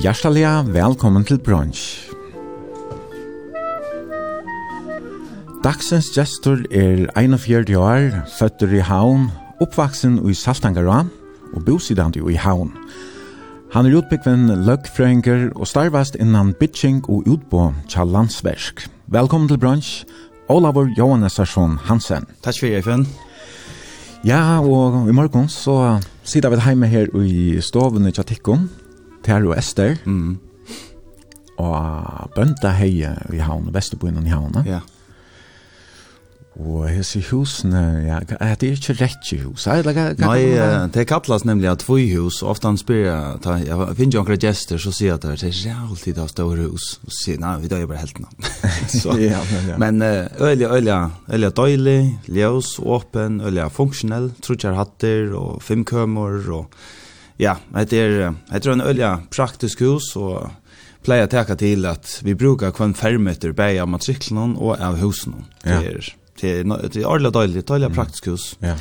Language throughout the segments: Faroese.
Hjertelig velkommen til brunch. Dagsens gestor er 41 år, føtter i Havn, oppvaksen i Saltangara og bosidant i Havn. Han er utbyggven løggfrøyngar og starvast innan bitching og utbå tja landsversk. Velkommen til brunch, Olavur Johannesarsson Hansen. Takk for Eifen. Ja, og i morgen så sitter vi hjemme her i stovene i Tjatikkon. Ter og Ester. Mm. Og bønta heie i havn, Vesterbyen i havn. Ja. Og hese husene, ja, det er ikke rett i hus. Eller, kan, Nei, det kallas nemlig at tvoi hus, ofte han spyr, ta, jeg finner jo akkurat gjester, så sier jeg at det er alltid av større hus. Og sier, nei, vi døyer bare helt heltene. ja, men ja. men øyelig, øyelig, øyelig døylig, ljøs, åpen, øyelig funksjonell, trutjar hatter og femkømmer og ja, det är det er en ölja praktisk hus och pleier å ta till att vi brukar kvann fermeter av matriklen och av husen. Det är det är det är ordentligt døylig dåligt praktisk hus. Ja.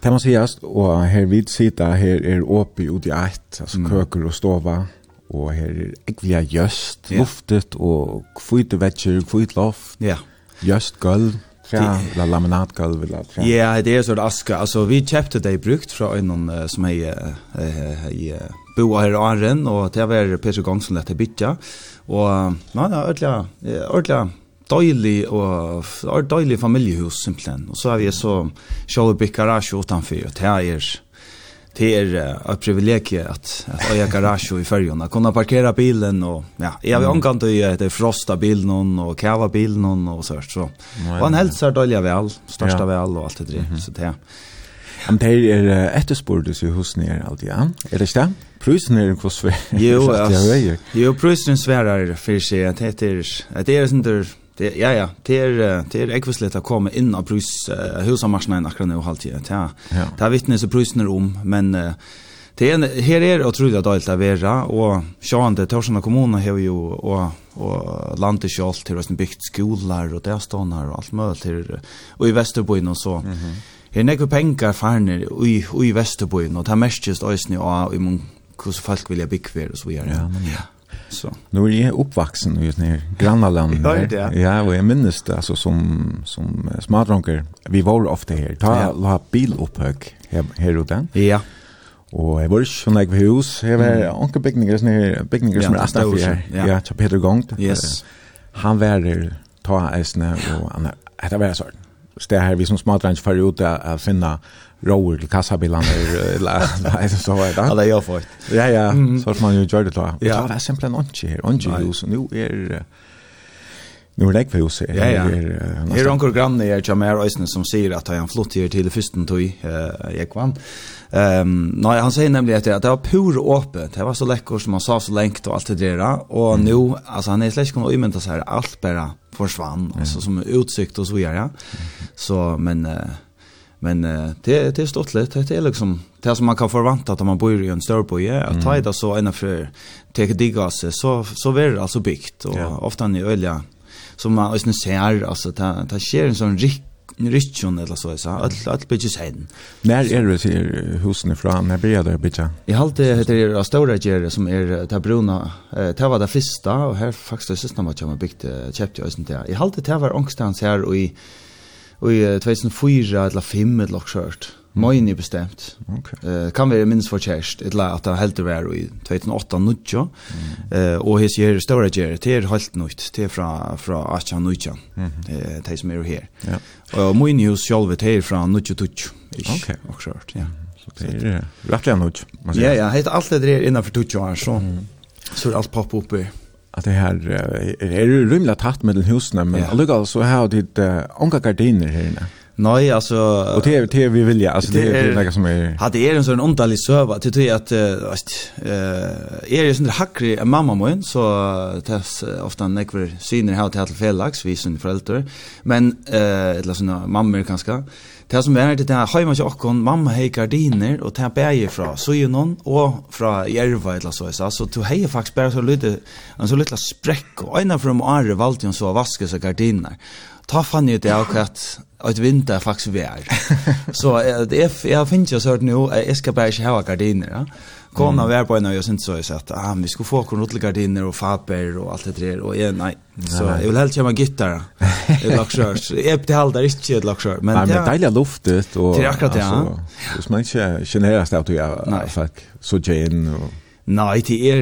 Det man säger och här vid sida här är uppe ut i ett altså mm. köker och stova och här är äckliga gjøst, ja. luftet och kvitt vätcher, kvitt loft. Ja. gjøst gulv. Ja, la laminatgolv eller fra? Ja, det er så det aska. Altså vi kjøpte det brukt fra en uh, som är i bo her i Arren og det var Peter Gångsson lette bytja. Och ja, det är ordentligt, ordentlig deilig og deilig familiehus simpelthen. Og så har vi så sjålbygg garasje utanfor, og det er det är ett privilegium att att ha garage i färjorna kunna parkera bilen och ja jag vill ankan till det frosta bilen och kava bilen och så så. Och han hälsar dåliga väl, största väl och allt det där så det. Han er är efterspurdes ju hos ner alltid, ja. Är det det? Prusen er en kostnad. Jo, jo, prisen svärar för seg. att det er det är Det ja ja, det är det är ekvislet att komma in av pris uh, husamarknaden akkurat nu halvtid. Ja. ja. Det har vittnes och priserna om, men uh, det är här är otroligt dåligt att vara och sjönde Torsna kommun har ju och och landet självt till oss byggt skolor och där står och allt möjligt till och i Västerbotten och så. Mhm. Mm nekve pengar farner i i Vesterbojen, og det er mest just òsni og i mun hos folk vilja byggver og så videre. Ja, men ja. Så. Nu är jag uppvuxen i ett nere grannland. Ja, det. Ja, och jag minns det alltså som som smadronker. Vi var ofta här. Ta ja. la bil upphög här här och den. Ja. Och jag var ju sån där hus. Jag var onkel byggningar sån här byggningar som rastar för. Ja, till Peter Gångt. Yes. Han var där ta isne och han hade varit så. Det här vi som smadronker får ut att finna roer til kassabilene, eller så var det. Alla jag fått. Ja ja, så att man jo gjorde det da. Ja, det er simpelthen ikke her. Ikke Inte hus nu är Nu är det för oss. Ja, ja. Här är onkel granne jag kör med Östen som säger att han flott här till försten tog eh jag kvann. Ehm nej han säger nämligen att det var pur öppet. Det var så läckert som man sa så länkt och allt det där och nu alltså han är släkt kommer ju men så här allt bara försvann alltså som utsikt och så vidare. Så men Men uh, det det är stort lätt det är liksom det som man kan förvänta att man bor i en stor by att mm. ta det så ena för take digas så så blir det alltså byggt och yeah. ofta i ölja som man ösn ser alltså ta ta sker en sån rik Richtjon eller så så att att bitches hen. När är det till husen ifrån när blir det bitcha. I det heter det stora gärde som är ta bruna eh ta var det första och här faktiskt det sista man man byggt köpte i sen där. I halt det var ångstans här och i Och i 2004 eller 5 eller något sånt. Mine bestemt. Okay. Eh uh, kan være minst for chest. Det lät att det helt var i 2008 nu. Eh mm. uh, och his här stora ger det er helt nytt. Det er fra, fra Acha Nucha. Mm. Eh det som er her. Ja. Og min hus själva det er fra Nucha Tuch. Ok, og skört, ja. Så det er är rätt ja Nucha. Ja, ja, helt alt det där innanför Tuch så. Så allt poppar upp att det här är ju rymligt tatt med den husene, men alltså så har de uh, unga gardiner her inne. Nej, alltså och det det vi vill altså alltså det är något som är hade er en sån underlig at till det att eh är ju sån hackre mamma min, så tas ofta nekver syner här till fel lax vi sin föräldrar men eh eller mamma mammor kanskje, Det som er det der heima til okkon, mamma hei gardiner, og det bæger fra Sujunon og fra Jerva, eller så, så, så du hei faktisk bare så lite en så lytte sprekk, og en av dem åre valgte jo så å vaske seg gardiner. Ta fann jeg det akkurat, at vinter er faktisk vær. Så jeg, jeg finner jo sånn nå, jeg skal bare ikke ha gardiner, ja. Kona var på en av jag syns så jag att ah, vi ska få kon rullgardiner och faper och allt det där och jag nej. Så jag vill helst köra gitarr. Ett laxörs. Jag det håller inte ett laxör, men det är dejliga luftet och Det är akkurat det. Så man inte känner att jag fuck så gen och Nei, det er,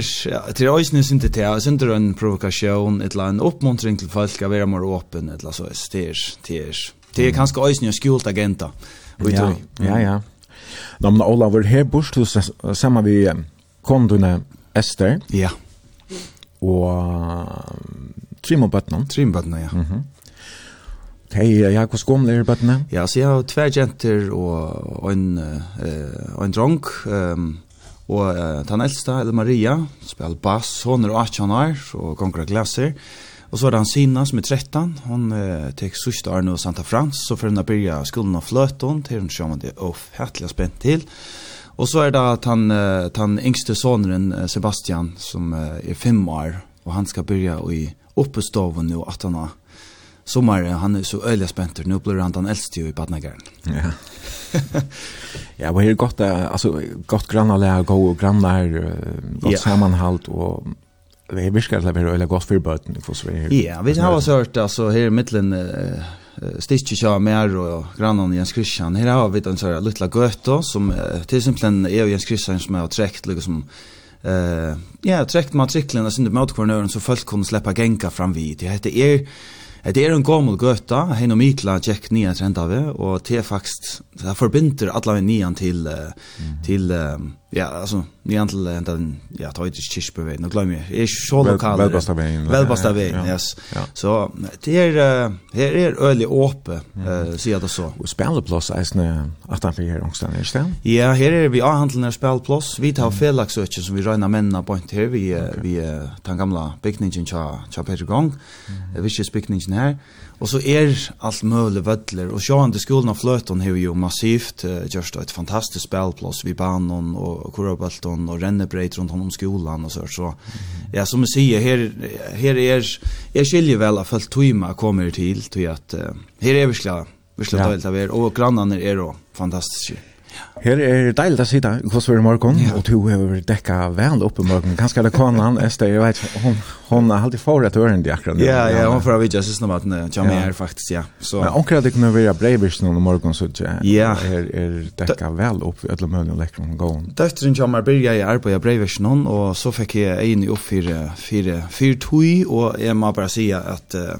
til er synes det til, synes det en provokasjon, et eller annet oppmuntring til folk å være mer åpen, et eller annet så, til er, det er. Det er kanskje øysene og skjult agenter. Ja, ja, ja. Nå, men her bors til sammen vi kondene Ester. Ja. Og Trimon Bøtnan. Trimon Bøtnan, ja. Mm -hmm. Hei, ja, hva skom det i bøttene? Ja, så jeg har tve jenter og en, uh, en dronk. um, og uh, den eldste, eller Maria, spiller bass, hun er 18 år, og gonger av glaser, Och så er det han Sina som er 13. Hon uh, tek sørste året nu Santa Frans. Så för henne börja skolan av flöton. til hun ser man det ofärtliga spänt till. Och så är det att han, uh, han yngste sonen Sebastian som uh, är fem år. Och han ska börja i oppestoven nu at han har sommar han är så öliga spänt nu blir han den äldste i Badnagaren. Ja. ja, vad är gott alltså gott grannar lära gå och grannar gott yeah. sammanhalt och Det är mycket att vara eller gott för böten för så. Ja, vi har så hört alltså här i mitten uh, stitch jag mer och grannen Jens Christian. Här har vi den så här lilla götta som uh, till exempel är Jens Christian som har träckt liksom eh ja, träckt matriklarna sin mot kornören så folk kunde släppa genka fram vid. Det heter er Det er en gammel gøta, hein og Mikla tjekk nia trenda vi, og det er faktisk, det forbinder alle vi nian til, mm. til Ja, alltså ni antal ända ja, tajtis kyrkbevegen. Nu glömmer jag. Är så lokal. Velbasta veien. Välbasta vägen, yes. Så det är her er öle åpe uh, sier det så. Og spelplats er sånn at han här också er det Ja, her er vi avhandlende när. Vi tar mm. söker som vi røyner mennene på inte här vi vi den gamla byggningen cha cha Peter Gong. mm. Vi ska byggningen här. Och så är allt möjligt vödler och sjåan till skolan av flöten har ju massivt uh, just ett fantastiskt spelplats vid banan och korabelton och rennebrejt runt om skolan och så så ja som jag säger här här är jag skiljer väl att fullt timma kommer till till att uh, här är vi skla vi skla ja. er, och grannarna är då fantastiska Her er deilig å sitte hos vi i morgen, ja. og du har dekka vel oppe i morgen. Kanskje det kan han, Esther, jeg vet, hun, hun har alltid forrett øren til akkurat. Ja, ja, hun får avvidja sist om at hun kommer her faktisk, ja. Så. Men omkring at det kunne være breivist noen i morgen, så ikke ja. er, er dekka vel oppe i alle mulige lekkene gåen. Døtteren kommer byrja i arbeid av breivist noen, og så fikk jeg egen opp fire, fire, fire tog, og jeg må bare si at uh,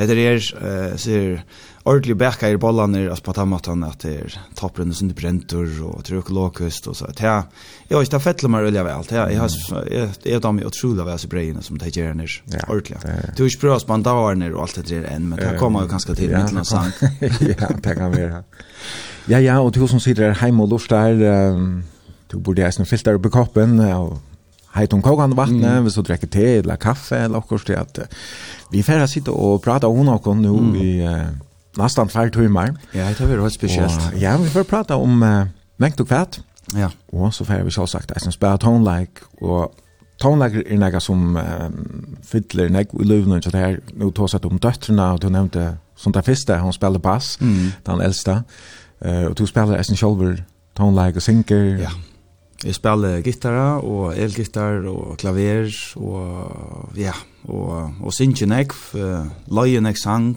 heter er, uh, sier, ordentlig bækka i bollene, alltså på den måten at det er är toppen och sånt bräntor och låkust og så att jag jag har inte fettla mig öliga väl Jeg har jag de är utrolig väl så breiene som det gjør när ordentlig. du har ikke prøvd språs bandarer og alt det der enn, men det kommer jo ganske til mitt och sang. ja det kan være. ja ja og du som sitter her hjemme og lort der, du burde ju snart filter på koppen og heit om kokande vattnet, mm. hvis du drekker te eller kaffe eller akkurat at vi får sitte og prate om noen nå mm. i nästan tvær timmar. Ja, det var rätt speciellt. Og, ja, vi får prata om uh, mängd och kvært. Ja. Och så får vi så sagt, att som spelar tone like och tone like är något som um, fyller noe i løvene, så det her, nå tog seg om döttrarna och du nämnde som det första hon spelade bass, mm. den äldsta. uh, och du spiller Essen tone like och synker. Ja. Jag spelar gitarr och elgitarr och klaver och ja, och och synger nek, uh, løyer nek sang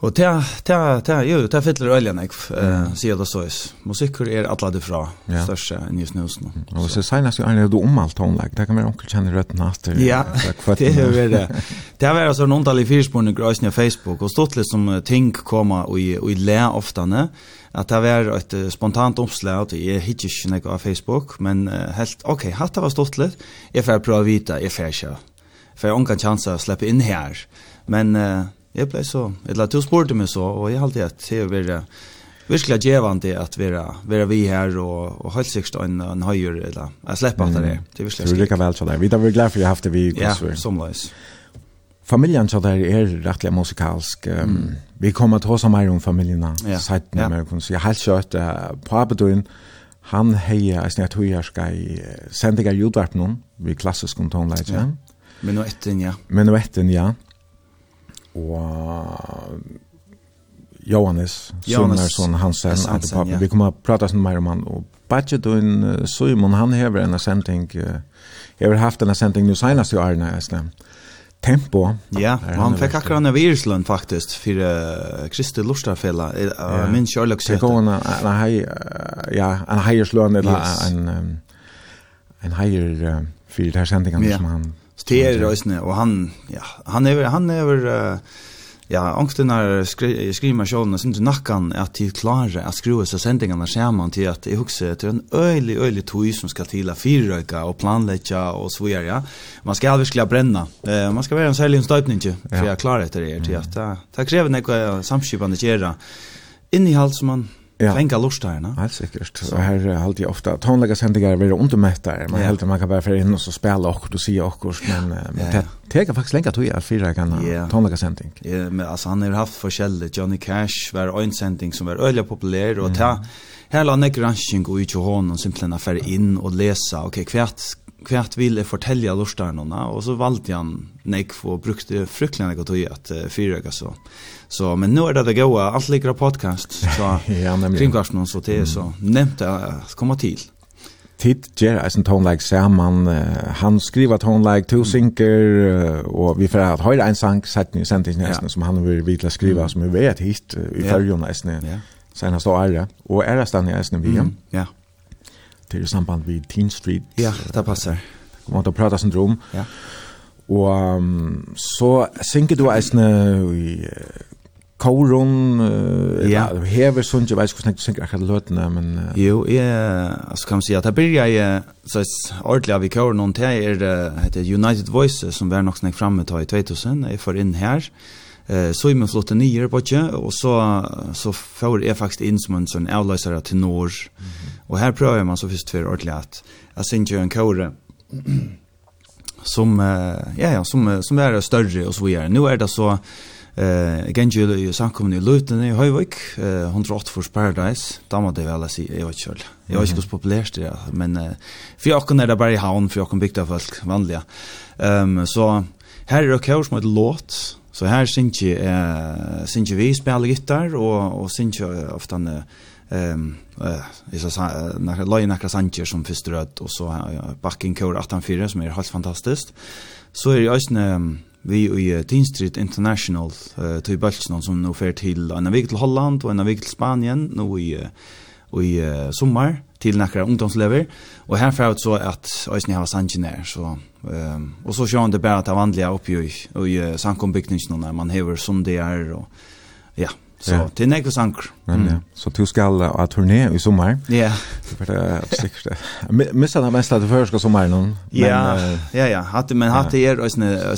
Och ta ta ta ju ta fyller øljan eg eh sier det så is. Musikkur är alla det fra största i just nu så. Och så seinast nästan är du om allt hon lag. Där kan man onkel känna rätt natter. Ja. Det är det. Det var alltså någon tal i fyrspån på Facebook och stort som ting komma och i och i lä ofta ne att det var ett spontant oppslag at jeg hittar ikke noe av Facebook men helt okej, hatt det var stort litt, Jag får prova vita, jeg får köra. För jag ikke chans att släppa in här. Men jeg ble så, eller du spurte meg så, og jeg halte at det var virkelig gjevende at være, være vi her, og, og helt sikkert en, en høyere, eller jeg slipper at det er. Det er virkelig skrik. Så du lykker vel til deg. Vi er veldig glad for at jeg har haft det vi kosver. Ja, som løs. Familien så der er rettelig musikalsk. Um, mm. Vi kommer til å ha mer om familiene, ja. siden ja. jeg kunne si. Helt kjørt uh, på arbeidøyen, han heier, jeg snakker snart høyere skal sende deg i utverp noen, vi klassisk om tonelage. Ja. Men nå etter, ja. Men nå etter, ja og Johannes, Johannes Sunnarsson Hansen, Hansen at pappa. Ja. Vi kommer att prata sen mer om han. Och Badget och en Simon, han häver en sändning. Jag har haft en sändning nu senast i Arne, jag Tempo. Ja, han, han fick akkurat en virslund faktisk, for uh, Kristi Lorstafella. Uh, ja. Min kärlek söter. Det en en, hej, ja, en hejerslund eller yes. en, en hejer uh, för det här sändningen som han Så det och han ja, han är han är uh, ja, angsten är skri, skrima sjön och syns nackan att till klara att skruva så sändningarna skärman till att i huset till en öjlig öjlig toj som ska till fyrröka och planlägga och så vidare. Ja. Man ska aldrig bränna. Eh, man ska vara en särlig stöpning ju för jag klarar det till det till att det kräver något samskipande kära Innehåll som man Ja. Länka lustar, va? Helt säkert. Så här håller alltid ofta tonlägga sändningar vi runt om ja. Man helt man kan bara för in och så spela och då se och men men det tar faktiskt länka tog jag fyra kan tonlägga sändning. Ja, men alltså han har haft förskälle Johnny Cash var en sändning som var öliga populär och ta här la nek ranking och ut honom simpelthen för in och läsa okej kvärt kvärt ville fortälja lustarna och så valde han nek och brukte fruktliga något att fyra så. Så men nu är det det goa allt likra podcast så ja nämligen kringkvarsen så det är så nämnt att komma till. Tid ger är en tone like Sam han skriver att hon like two sinker och vi får att höra en sank ni sentens nästan som han vill vilja skriva som vi vet hit i följer nästan. Ja. Sen han står ära och ära i nästan vi. Ja. Till samband vid Teen Street. Ja, det passar. Kom att prata syndrom. Ja. Og um, så synker du eisne i Koron uh, ja. eller hever sånn, jeg vet ikke hvordan jeg tenker akkurat løtene, men... Uh. Jo, jeg, altså kan man si at jeg blir jeg, så ordentlig av i Koron, det er heter United Voices, som var nok snakk fremme til i 2000, jeg får inn her, eh, så er vi flotte nyer på ikke, og så, så får jeg faktisk inn som en sånn avløsere til Nord, mm -hmm. og her prøver man så først for ordentlig at jeg synes jo en kore, som, ja, ja, som, som er større og så vidare. Nå er det så, Eh, gengjul i samkomne i Lutene i Høyvik, eh 108 for Paradise, da må det vel si, jeg vet ikke Jeg vet ikke hvor populært det er, men for åkken er det bare i havn, for åkken bygda folk, vanlige. Um, så her er det kjør som et låt, så her synes jeg, eh, vi spiller gitar, og, og synes jeg ofte en ehm eh så sa när Lojen Nakra Sanchez som först röd och så backing core 84 som är helt fantastiskt. Så är det ju vi i Teen Street International uh, til Bølsen som nå fer til en vik til Holland og en vik til Spanien nå i, i uh, sommer til nekra ungdomslever. Og her får så at Øysni har sangen her så, um, og så sjøen det bare at det vanlige oppgjør i, i uh, när man hever som det er og ja, Så ja. det är nekvis anker. Mm. Ja, Så du skal ha turné i sommar. Ja. For det er sikkert. Missa det mest at du før skal sommaren. Ja, ja, ja. Hatte, men hatte er, og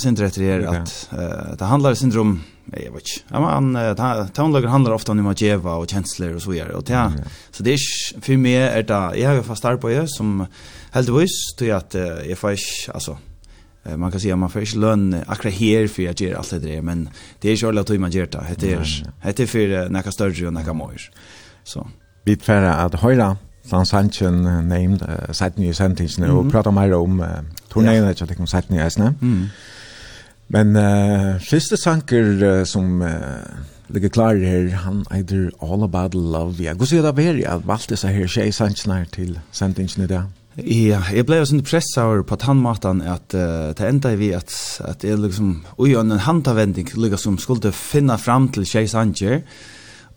sin rett er at uh, det handlar sin om, jeg vet ikke, ja, man, uh, taunlager handlar ofte om å djeva og kjensler og så videre. Og ja. Så det er ikke, for meg er det, jeg har jo fast arbeid som heldigvis, til at uh, jeg får ikke, altså, man kan säga man får inte lön akra här för att göra allt det där men det är ju alla tog man gör det det är det är för några större och några mer så vi för att höra San Sanchen named uh, Sydney Sentence nu och prata mer om uh, turnén att jag kom Sydney Eisne. Mm. Men uh, första sanker uh, som uh, ligger klar här han heter All About Love. Jag går så där ber jag valt det så här tjej Sanchen till Sentence nu där. Ja, jeg ble jo sånn pressa på tannmatan at uh, det enda vi at, at jeg liksom, ui en handavending liksom skulle finna fram til tjej sanger,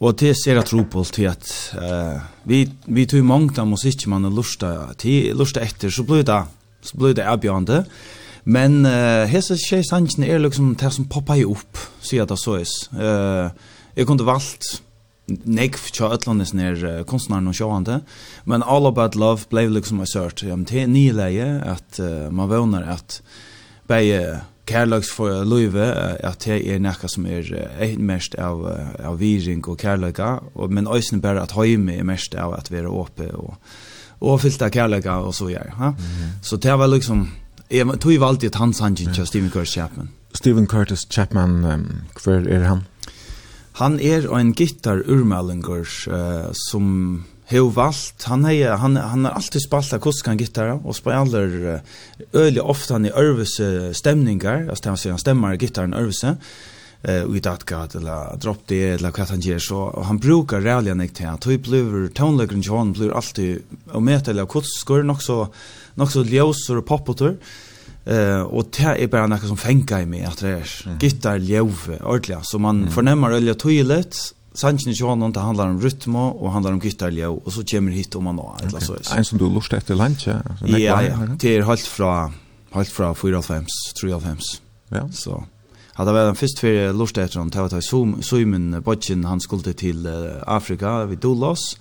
og det ser jeg tro på til at uh, vi, vi tog mange av og lusta, til, lusta etter, så ble det, så ble det avbjørende, men uh, hese tjej sanger er liksom det som poppar jo opp, sier det så is. Uh, jeg kunne valgt nekv tja ötlandes ner konstnären och sjåande men all about love blev liksom a sort ja men det ni läge att uh, man vånar att bäge kärleks för löve att det är näka som är ett mest av av viring och kärleka och men ösen bara att höjme är mest av att vara uppe och och fyllt av kärleka och så gör ha? Så det var liksom jag tog ju alltid hans handjin till Stephen Curtis Chapman. Stephen Curtis Chapman um, kvar är han Han er ein gitar urmalingur uh, som hevur valt. Han er, han han har alltid spalt akustiskan gitar og spelar uh, øyli ofta i ørvese stemningar, altså han sier han stemmer gitaren ørvese eh uh, utat eller drop det eller hva han gjør så han brukar rally nek til han tog blir tonelagen John blir alltid og med eller kort skor nok så nok så ljøsor og popotur Eh och det är bara något som fänkar i mig att det är gitarr ljove ordliga så man mm. förnämmer ölja toilet Sanchen är ju han inte handlar om rytm och handlar om gitarrlja och så kommer hit om man då eller så. En som du lust efter lunch. Ja, ja. det är helt från helt från 4.5 3.5. Ja. Så hade väl den först för lust efter om att ta Zoom Simon Bodgen han skulle till Afrika vid Dullos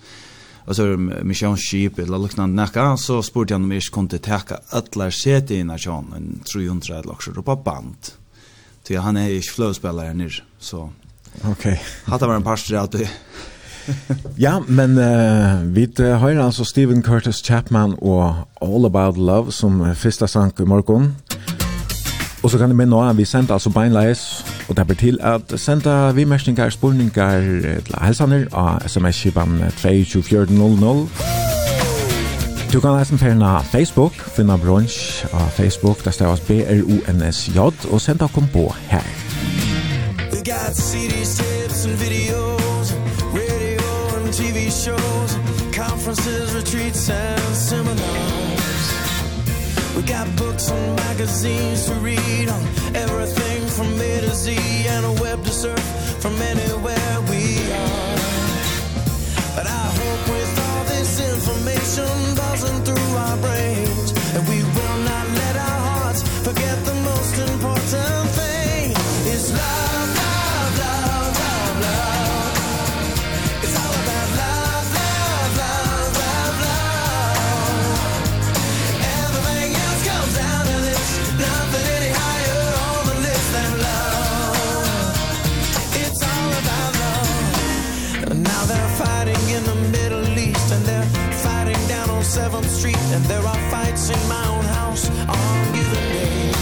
alltså missionsskip eller liknande näka så spurte han om jag kunde täcka alla sete i nationen 300 laxer på band. Så han är ju flowspelare nu så okej. Okay. Hade var en pastor att ja, men uh, vi har altså Stephen Curtis Chapman og All About Love som første sang i morgen. Og så kan jeg minne nå, vi sendte altså beinleis Og det blir til at senda vimerkningar, spurningar til helsaner av sms-kipan 22400. Du kan lesen ferna Facebook, finna brunch av Facebook, der stavas B-R-O-N-S-J, og senda kom på her. We got CDs, tapes and videos, radio and TV shows, conferences, retreats and seminars. We got books and magazines to read on everything from A to Z and a web to surf from anywhere we are. But I hope with all this information buzzing through our brains and we will not let our hearts forget the most important thing is love. street and there are fights in my own house on given days.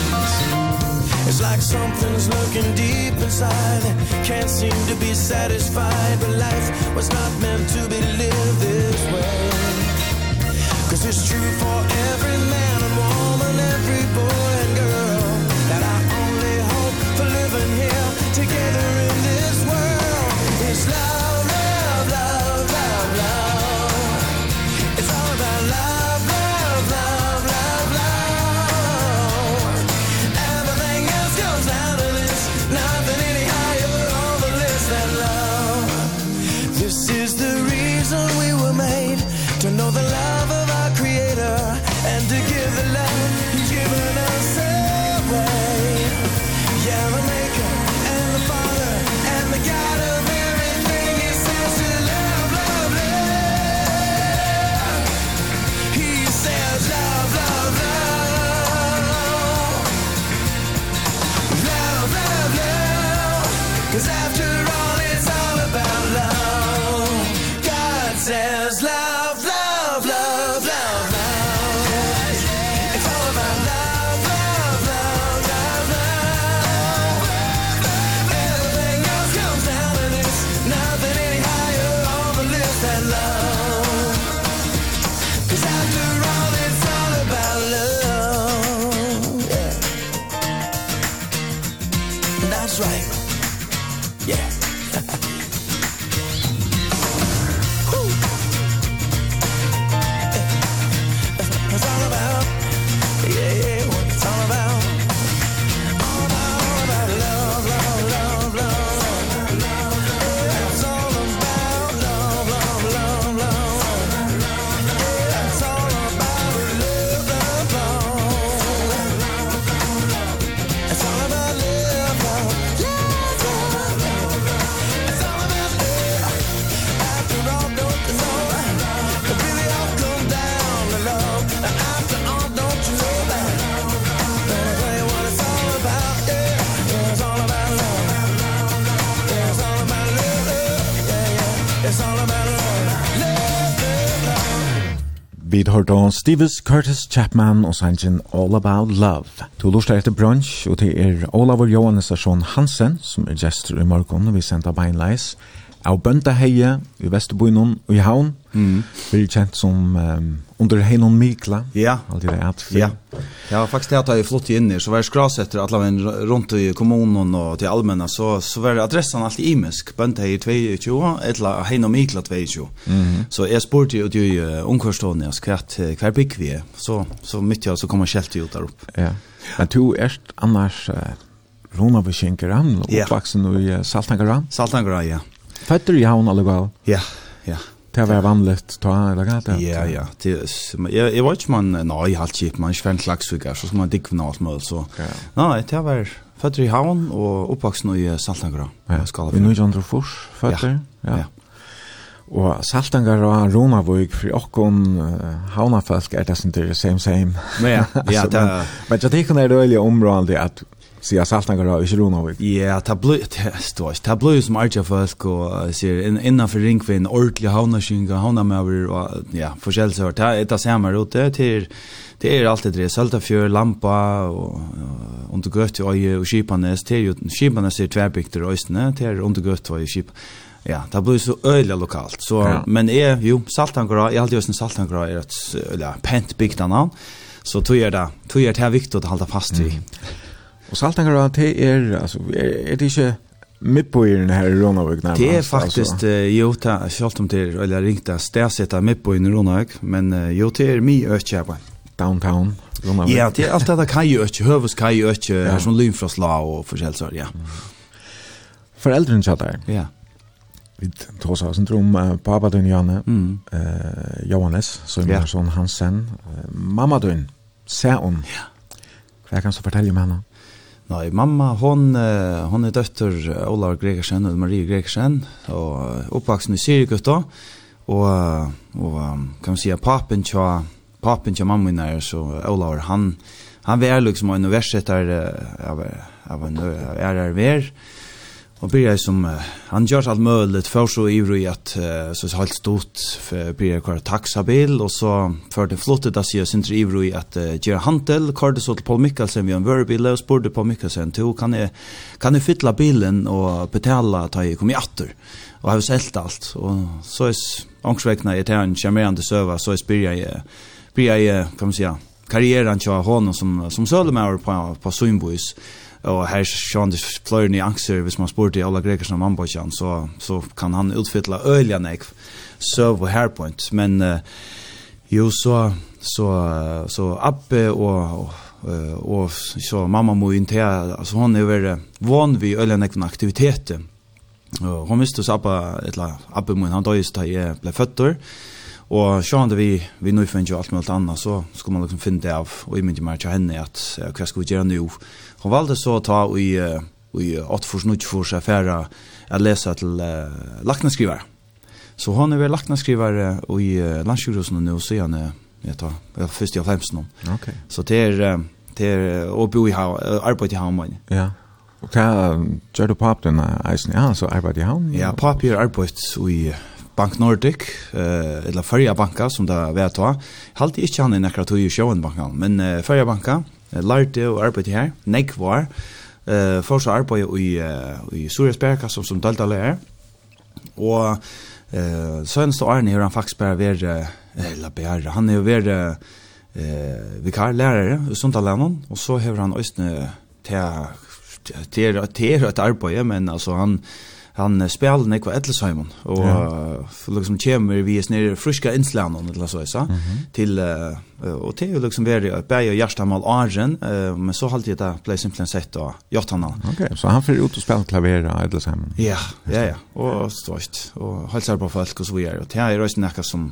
It's like something's lurking deep inside. Can't seem to be satisfied But life was not meant to be lived this way. Cause it's true for every man and woman, every boy. Vi har da Stevis Curtis Chapman og sangen All About Love. To lortet etter brunch, og det er Olavur Johannesson Hansen, som er gestor i morgen, vi sender beinleis av Bøndaheie i Vesterboinon og i Havn, mm. blir kjent som um, under Heinon Mikla. Ja. Alt det at Ja. Ja, faktisk det at jeg flott inn i, så var jeg skras etter alle veien rundt i kommunen og til allmenna, så, så var adressen alltid imisk, Bøndaheie 22, eller Heinon Mikla 22. Mm. Så jeg spurte jo til uh, omkvarstående, hver, hver bygg vi er, så, så mitt jeg, så kom jeg ut der opp. Ja. Men du erst annars... Uh, Rona vi skjenker han, oppvaksen i Saltangaran. Saltangaran, ja. Fötter i havn allugal? Ja, ja. Det var vanligt ta eller gata. Ja, ja. Det jag jag vet man nej halt chip man fan klaxviga så ska man dick nåt mer så. Nej, det var fötter i havn och uppvuxen i Saltangra. Ja, ska vi nu andra fors fötter. Ja. ja. Og Saltangar og Romavøk for okkon uh, havnafolk er det som det er same same. Men ja, ja, det... Men jeg tenker det er det veldig området at Så jag salt några i Kiruna. Ja, ta blue stås. Ta blue som Arja Falk och ser innan för ringvin ordliga havnaskinga, havnamöver och ja, förskäls har ta ett samma rute till det är alltid det salta för lampa och under gött och och skipanes till skipanes är tvärbikter och istället till under gött och skip. Ja, det blir så öliga lokalt. Så, ja. Men är, jo, Saltangra, jag alltid just Saltangra är ett öliga pent byggt annan. Så tog jag det, tog jag det här viktigt att hålla fast vid. Mm. Og Saltangar, det er, altså, er, er det ikke den her i Ronavik nærmest? Det er faktisk, uh, jo, ta, selv om det er, eller ringt av stedsetta på i Ronavik, men uh, jo, det er mye økjæpa. Downtown, Ronavik. Ja, det er alt det kai økje, høves kai økje, ja. som lynfrosla og forskjell, så, ja. Mm. Foreldren der. Ja. Vi tås oss en trom, uh, pappa din Janne, mm. uh, Johannes, som ja. er sånn Hansen, uh, mamma din, Seon. Ja. Hva kan du fortelle om henne? Nei, mamma, hon, hon er døtter Olav Gregersen og Marie Gregersen, og oppvaksen i Syrigutta, og, og kan man si, papen tja, papen tja mamma er så Olav, han, han var liksom en universitetar av, av en ærer ver, Och började som uh, han gjør alt mulig, för så ivrig at, uh, så helt stort för började kvar taxabil og så för det flottet att sig sin ivrig at uh, gjør göra kvar det så til Paul Mikkelsen vi har en värbil och sporde Paul Mikkelsen to, kan jeg, kan jeg fylla bilen og betala ta jag kommer åter och har selt alt, og så är ångsvekna i tärn charmerande server så er byrja jeg, började jeg, kan man säga karriären tja honom som som sålde med på på Sundboys och här Sean det flöjde ni axer hvis man spurte alla greker som man så så kan han utfylla ölja nek så på här point men uh, jo så så så Abbe och og så mamma må inte altså hon är väl van vid ölja nek aktiviteter och hon visste så Abbe eller Abbe mun han då just jag blev fötter Og sjående vi, vi nå finner jo alt mulig annet, så skal man liksom finne det av, og jeg mynte meg til henne at hva skal vi gjøre nå? Hon valde så att ta i i åt för snutt för sig affära att läsa till uh, lacknadskrivare. Så hon är väl lacknadskrivare i uh, landsjukhusen nu så han jag tar jag först jag främst någon. Okej. Okay. Så det är det är och bo i ha arbete i hamn. Ja. Och kan gör du pop den isen ja så arbete i hamn. Ja, pop här arbete i Bank Nordic eh eller Färja banka som där vet jag. Halt inte han i nära tog ju showen bankan, men uh, Färja banka lærte og arbeidde her, nek var, eh for så arbeid i uh, i Suresberg som som delta. Og eh uh, sønnen så Arne han faktisk bare være eller bare han er jo vært eh vikar lærare i Sundalanen og så har han østne til til til et arbeid men altså han han spelar Nick Edel Simon och ja. liksom kommer vi är nere friska inslärna eller så så till och till liksom vara det berg och hjärta mal argen men så halt det play simpelthen sett då gjort han okej så han får ut og spela klaver Edel Simon ja ja ja och stort och halsar på folk och så vidare och det är ju nästan som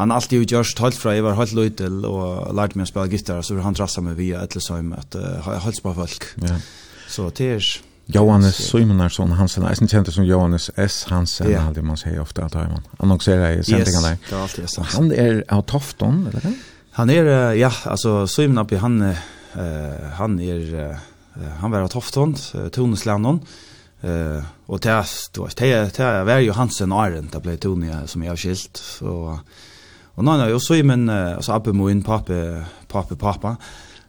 han alltid utgjørst helt fra jeg var helt løytel og lærte meg å spille gitar, så han trasset meg via et eller at uh, helst på folk. Ja. Så det er Johannes Simonarson Hansen, eisen kjente som Johannes S. Hansen, yeah. aldri man sier ofte at han annonserer i sendingen der. Yes, det er alltid S. Hansen. Han er av Tofton, eller hva? Han er, ja, altså Simon Abbi, han, uh, han er, uh, han var av Tofton, uh, Toneslanden, uh, og det er, det er, det er, var jo Hansen Arend, det ble Tone som jeg har skilt, så, og nå er jo Simon, altså Abbi Moin, pape, pape, pappa, pappa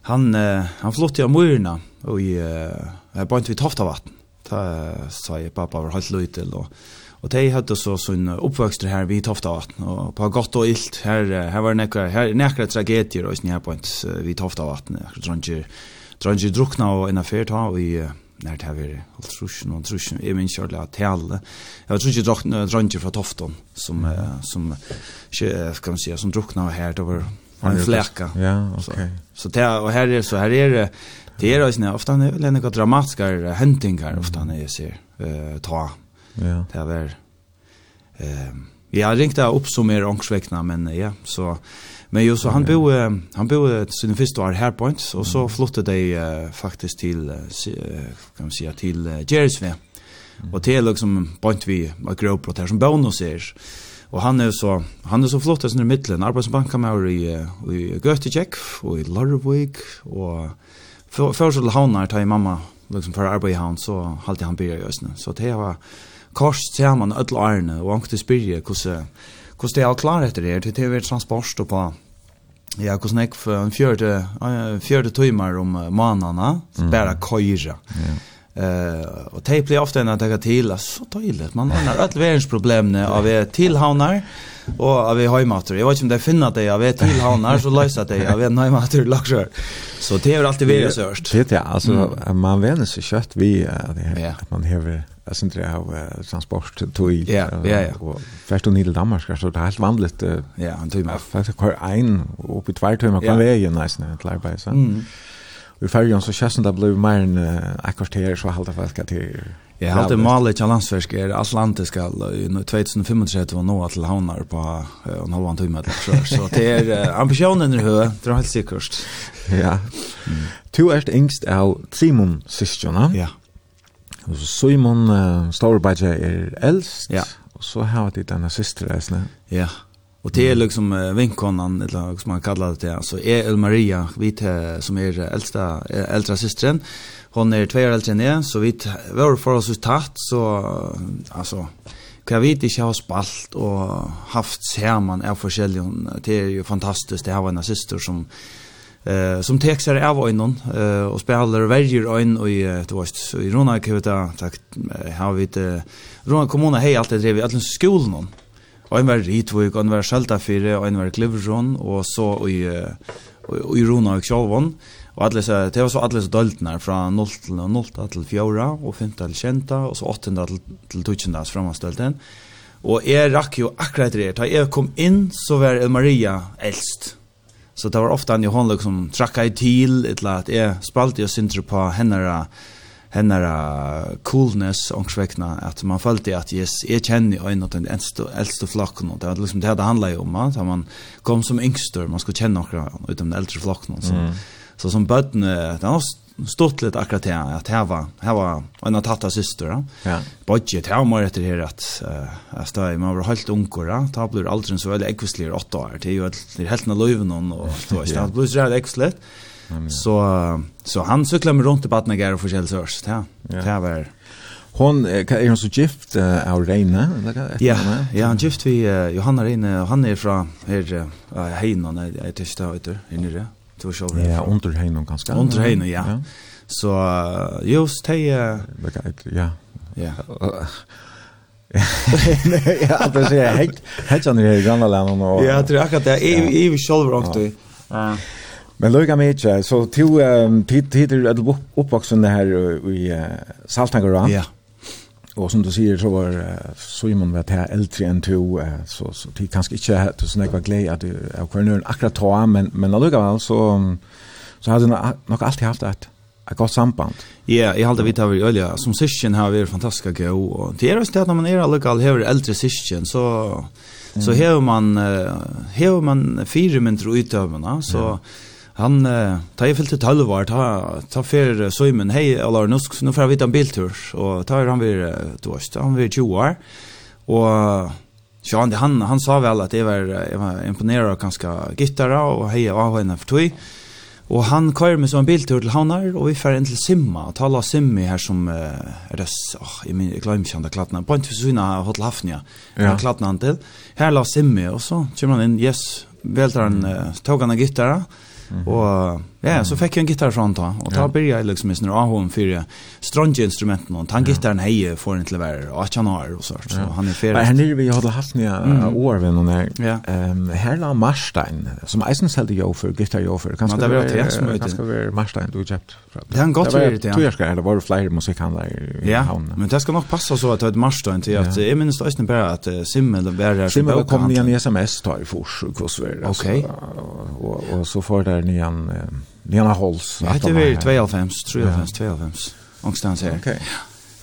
han uh, han flott av Myrna och i uh, bara inte vid Toftavatten. Ta sa jag pappa var helt lite och och de hade så sån uppväxt här vid Toftavatten och på gott och ilt här här var det här några tragedier och snär på inte vid Toftavatten. Drunge drunge drukna och en affär ta och i när det här är altruschen och truschen i min kjörle att tale. Jag tror inte drunge från Tofton som som kan man säga som drukna här det var en fläcka. Ja, okej. Okay. Så, så där och här är så här är det det är ju ofta en eller några dramatiska händingar ofta när jag ser eh ta. Ja. Det är väl ehm jag ringte upp som är ångsväckna men ja så men ju så han bo han bo sin första år här point och så flyttade de uh, faktiskt till uh, kan man säga till uh, Jersey. Och det är liksom point vi att grow på där som bonus är. Och han är så han är så flott där i mitten arbetsbankamör i i Göteborg och i Larvik och för för så havnar till mamma liksom för arbete han så halt han börjar just nu. Så det var kors ser man öll arne och ankte spyrje hur hur det är klart efter det till TV transport och på Ja, hur snack för en fjärde fjärde timmar om månaderna bara köra. Ja. Eh och det blir ofta när det till så tydligt man har alla världens problem när av tillhavnar och av hemmater. Jag vet inte om det finner att det av tillhavnar så löser det av en hemmater luxury. Så det är alltid vi sörst. Det är alltså man vänner sig kött vi att man har syns det av transport till ja ja ja. Först och till Danmark så det är helt vanligt. Ja, han tog mig. Fast kör en uppe två timmar kan vägen nästan att lägga så i färjan så känns det blev mer än ett kvarter så halta fast att det Ja, allt det målet till landsfisk är atlantiska i 2035 och nå till havnar på en halv timme eller så. Så det är ambitionen i hög, det är helt säkert. Ja. Tu är yngst av Simon Sistjona. Ja. Och så Simon uh, Staurbadje är äldst. Ja. Och så har det den här syster Ja. Och det är liksom vinkonan eller som man kallar det där så är El Maria vi som är äldsta äldre systern. Hon är två år äldre än jag så vi var för oss tatt så alltså kan vi inte ha spalt och haft samman är forskjellige, det är ju fantastiskt det har en syster som eh som texar av ögonen eh och spelar väljer ögon och i du vet i Rona kuta tack har vi det Rona kommuna hej alltid det drev i alla skolan en var Ritvik, ein var Skjaltafire, en var Klivron, og så i, i, i Rona og Kjolvon. Og alle så, det var så alle så døltene fra 0 til 0 til 4, og 5 til 10, og så 8 til, til 12 til och Og jeg rakk jo akkurat det. Da jeg kom inn, så var Maria eldst. Så det var ofte en Johan som trakk ei til, eller annet. jeg spalte jo sintre på henne hennara coolness omkring att man följde att yes, jag känner en av den äldsta, äldsta flocken och det var liksom det här det handlade om att man kom som yngster, man skulle känna några utom den äldre flocken så, mm. så som bötten, det var stått lite akkurat det att här var, här var en av tatta syster ja. ja. budget, här var det här att uh, stå, man var helt unkor ja. det blir aldrig så väldigt äggvisligare åtta år det är ju helt när löven och så, det blir så här Så så han cyklar med runt i Batnagar och förskäl så ja. Det var Hon är hon så gift av Reine eller Ja, ja, han gift vi Johanna Reine och han är från här Heinon jag tyckte vet du, inne det. Två show. Ja, under Heinon ganska. Under Heinon, ja. Så just hej det ja. Ja. Ja, det ser jag helt helt annorlunda i gamla länder och Ja, det är akkurat det. Jag jag själv också. Eh Men lukka mig så till tid tid att uppvuxen det här i Saltangara. Ja. Och som du säger så var Simon var här äldre än två så så tid kanske inte hade så några glädje att jag kunde akkurat ta men men lukka väl så så hade nog alltid haft ett ett gott samband. Ja, jag hade vita vi öliga som syskon har vi fantastiska gå och det är just det när man är allogal har äldre syskon så så har man har man fyra minuter utövarna så han tar ju fyllt 12 år ta ta för Simon hej eller nu nu får vi ta en biltur och tar han vid då vet han vid 20 år och Sean han han sa väl att det var jag var imponerad av ganska gittara och hej av henne för tog Och han kör med sån biltur till Hanar och vi färd in till Simma och tala Simmi här som uh, är det, oh, jag min jag glömmer inte han där klattna. På inte för sina hotell Hafnia, ja. där klattna han till. Här la Simmi och så kommer han in, yes, vältar han, uh, tog han en gitarra. Mm -hmm. Og Ja, så fikk jeg en gitar fra han då og da började jeg liksom i med Ahon för strunge instrumenten og han gitarren heje får inte vara och han har og sånt, så han er färdig. Men her nere vi hadde haft nye år vid någon här. her la Marstein som eisensälte jag för gitarr jag för kanske. Men det var det som möjligt. Kanske var Marstein du köpt. Det er en godt det. ja. ska eller var det var flere han i Ja, men det skal nok passa så at att ett Marstein til at jeg minnes det bare at att Simmel och Berger så Simmel kom ni en SMS tar i fors och kosver. Okej. Och och så får der ni en Lena Holz. Ja, det var 92, 93, 92. Ångstans här. Okej.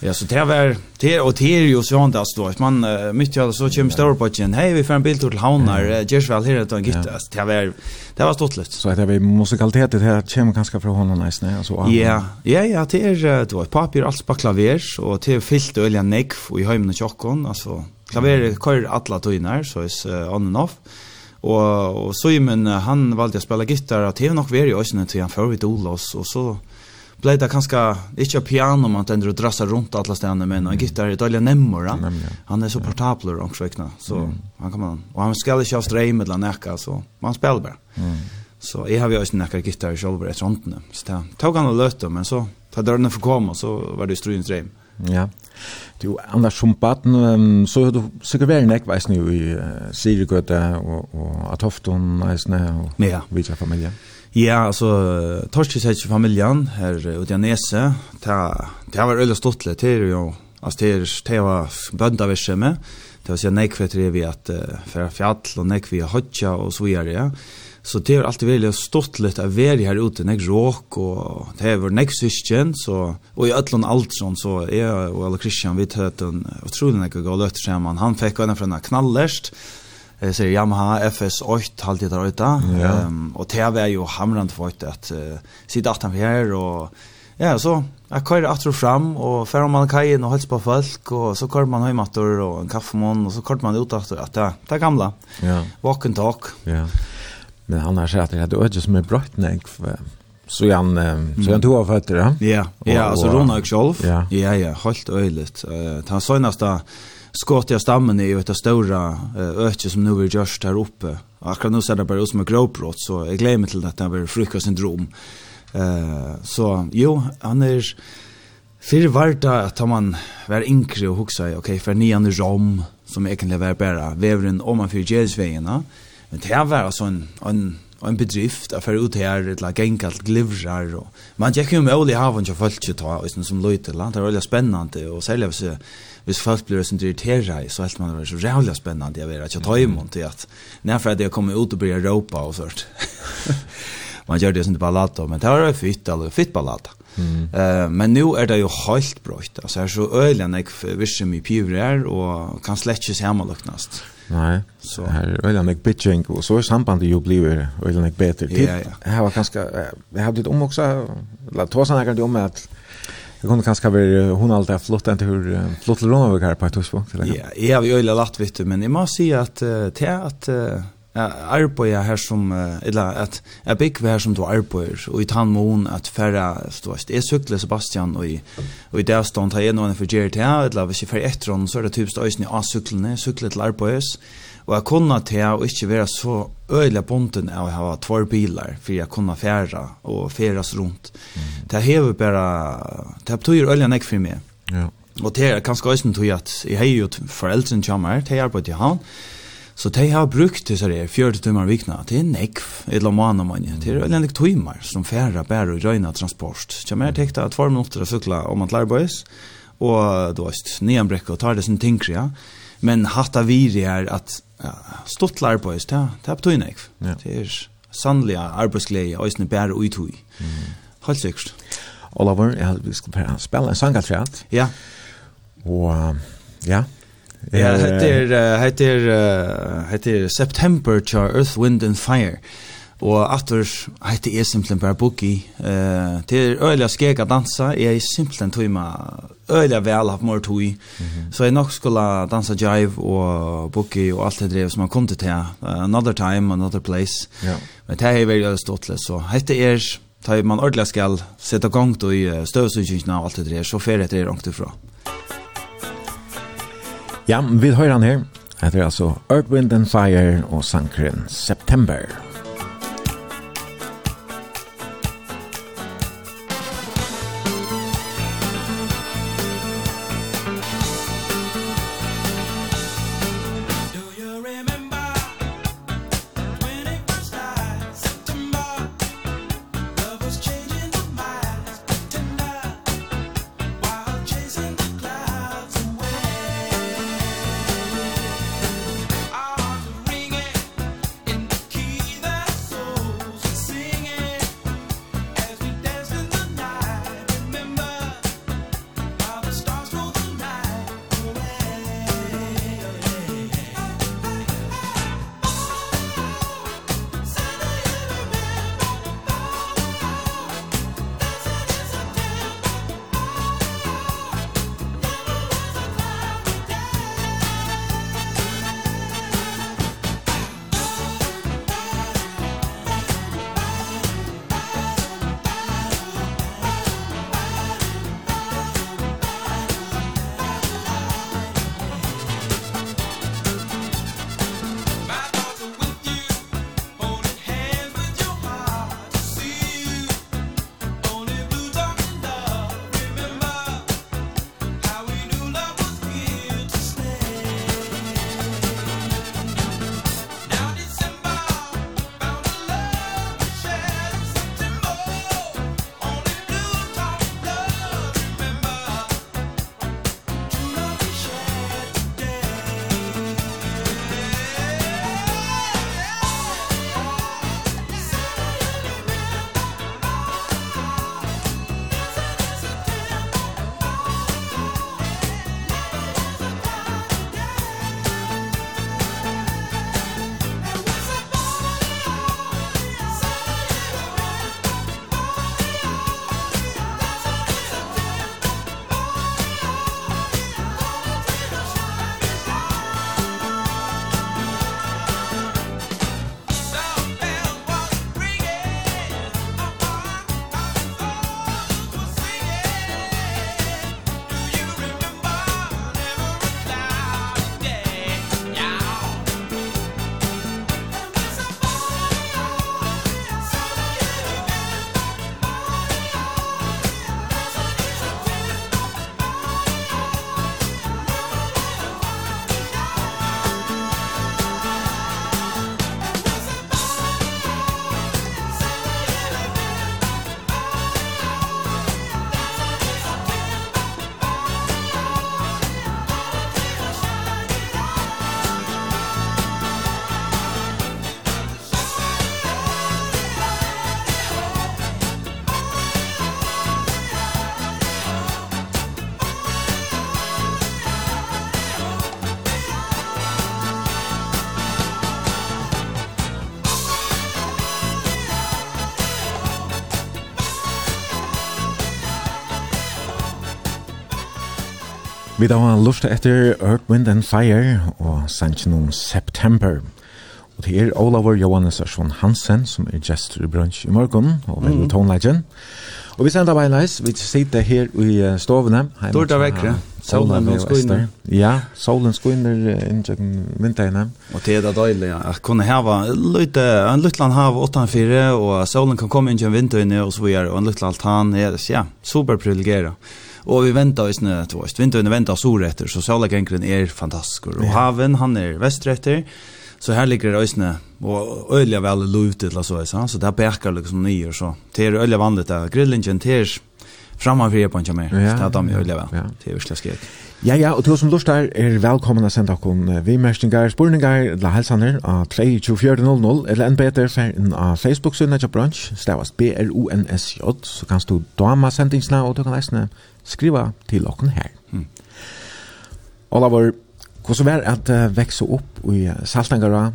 Ja, så det var det och det är ju så han där står. Man mitt i alla så kommer stor på igen. Hej, vi får en bild till Havnar. väl här att han gittas. Det var det var stortligt. Så det var musikalitet det här kommer ganska från honom nice nej alltså. Ja, ja, ja, det är det var papper allt på klaver och det är fyllt öljan neck och i hemmen och chockon alltså klaver kör alla tojnar så är on and off. Och och Simon han valde att spela gitarr och det nog värre ösnen till han för vid Olos och så blev det ganska inte piano man tänder och drassar runt alla ställen men en gitarr är dåliga nemmor ja? han är så portabler också räkna så mm. han kan man och han ska inte ha strej med den näka så man spelar bara mm. så jeg har jo også näka gitarr själv etter håndene, så det tog han å løte, men så tar dørene för komme, så var det strun strej Ja. Du, annars som baden, um, så har du sikkert vært nekk veisne i uh, Sirigøte og, og Atofton veisne og ja. vidtja familie. Ja, altså, Torskis heter familien her ute i Nese, det var vært øyla stortlig, det er jo, altså, det er, det var bøndaverse med, det var sier nekk for vi at uh, for fjall og nekk vi hodja og så videre, ja. Så det er alltid veldig stått litt av veri her ute, nek råk, og det er vår nek syskjen, så, og i ætlån alt sånn, så jeg og alle Kristian, vi tøtt en utrolig nek gå løtt sammen. Han fikk henne fra en knallerst, jeg sier Yamaha FS8 halvtid der ute, ja. um, og det var jo hamrande for at uh, sitte at han her, og ja, så jeg kører at fram, og fer man kajen og holdt på folk, og så kører man høymatter og en kaffemån, og så kører man ut at det, det gamla, ja. walk and talk. Ja. Yeah. Men han har sagt att det är som är brött nek Så han, så han tog av fötter, ja? Ja, ja, alltså Ronald Scholf. Ja, ja, ja helt öjligt. Uh, han sa nästan skott jag stammen i ju ett stora öke som nu vill just här uppe. Akkurat nu ser det bara ut som en gråbrott så jag glömmer till att det är frukostsyndrom. Uh, så jo, han är Fyrir var at man var yngre og hugsa, ok, for nian i Rom, som egentlig var bare veveren om man fyrir Jesusvegina, Men det var altså en, en, en bedrift, at fyrir ut her, et la gengalt glivrar, og man gikk jo med olje havn til folk til ta, og som løyte, det var veldig spennende, og særlig hvis, hvis folk blir sånn irritera i, så helt man var så rævlig spennende, jeg vet, at jeg tar imot til at, nærfor at jeg kommer ut og blir råpa og sånt. man gjør det sånn til ballata, men det var jo fytt, eller fytt ballata. Mm. Uh, men nu er det jo helt brøyt, altså er så øyelig enn jeg virker mye piver her, og kan slett ikke hjemmeløknast. Mm. Nei, Så här väl en bitching og så er sambandet jo blivet väl en bedre. Ja, ja. Jeg var ganske, jeg hadde det om også, la ta sånne kan om at jeg kunne kanskje være hon alltid har flott inte hur flott lånar vi her på ett huspunkt. Ja, jag har ju öjla lagt, vet du, men jag måste säga att det är att arbeida her som, eller at jeg bygger her som du arbeider, og i tann mån at færre, du vet, jeg sykler Sebastian, og i, og i det avstånd har jeg noen for gjerne til, eller hvis jeg fer etter henne, så er det typisk øyne av syklene, sykler til arbeids, og jeg kunne til å ikke være så øyelig bonden av å ha två bilar, for jeg kunne fære og færes rundt. Mm. Det hever bare, det betyr øyelig nekk for meg. Ja. Og det er kanskje også til at jeg har jo foreldrene kommer, det er arbeidet i havn, Så de har brukt det sånn, det 40 timmar vikna. Det er nekv, ett la man mann, Det är en timmar som færre bærer og röjna transport. Så jeg tänkte att två minutter å cykla om man lärboys og du vet, nian bräcka og tar det sin tinkre ja. Men hatta vi er at ja, stått stort det, det er på nekv. Ja. Det är sannliga arbetsglädje och isne bär och utui. Helt sikkert. Oliver, jag ska spille en sangatriat. Ja. Och ja, Ja, heter heter heter September Char Earth Wind and Fire. Og atur heter er simpelthen bare boogie. Eh, til øyla skega dansa er simpelthen tøyma øyla vel av mor tøy. Så jeg nok skulle dansa jive og boogie og alt det drev som man kom til til. Another time, another place. Ja. Men det er veldig stått så heter er, tar man ordentlig skal sette gang til støvsugjengene og alt det drev, så fer etter er ångte. Ja, vi hører han her. Det er altså Earth, Wind and Fire og sankeren September. Vi da var lust etter Earth, Wind and Fire og sannsyn om September. Og det er Olavur Johannes Arsson Hansen som er gestor i brunch i morgen og vel mm. tonelagen. Og vi sender beileis, vi sitter her i stovene. Dorda vekkere. Solen og skoinner. Ja, solen skoinner inntjøkken vinterene. Og det er da døylig, ja. Jeg kunne hava løyte, en luttland hav 8-4, og solen kan komme inntjøkken vinterene og så videre, og en luttland altan er, ja, superprivilegeret. Ja Og vi venter oss nu, du vet, vinteren venter solretter, så solagengren er fantastisk. Og haven, han er vestretter, så her ligger det øsne, og øyelig vel lovt til, så, så det bekker liksom nye, så. Det er øyelig vanlig, det er grillingen, det er framman fyrir på mer. Ja, det er dem øyelig vel, det er virkelig skrik. Ja, ja, og til som lort er, er velkommen å sende dere vimerstinger, spurningar, la helsaner av 32400, eller en bedre ferden av Facebook-synet til brunch, stavast B-R-O-N-S-J, så kan du dama sendingsna, og du kan leisne skriva til okken her. Mm. Olavur, hvordan var at uh, vekse opp i Saltangara?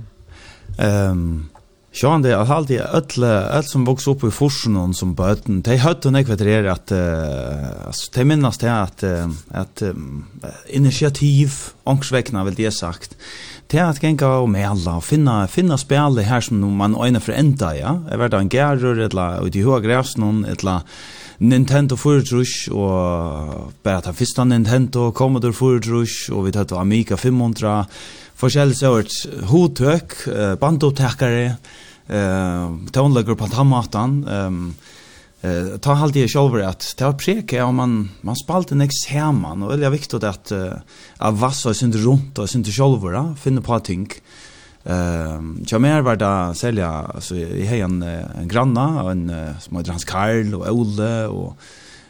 Um, Sjåan det, at alltid alle, alle som vokste opp i Forsen som bøten, de høyde hun ikke vettere at, uh, altså, de minnes det at, uh, at um, initiativ, ångsvekkene vil det sagt, til at genga og mela og finna, finna spjallet her som man øyne for enda, ja. Jeg vet da en gærer, eller ut i høy græsnen, eller Nintendo Furtrush og bare ta fyrsta Nintendo, Commodore Furtrush og vi tatt Amiga 500, forskjellig sørt hotøk uh, bandottekere, uh, tonelager på tammatan, um, uh, ta halvt jeg selv at det var preke om man, man spalte nek seman og det er viktig at uh, av vass og synder rundt og synder selv, finne på ting, Ehm jag mer var där sälja alltså i hejan en en granna och en som heter Hans Karl och Olle och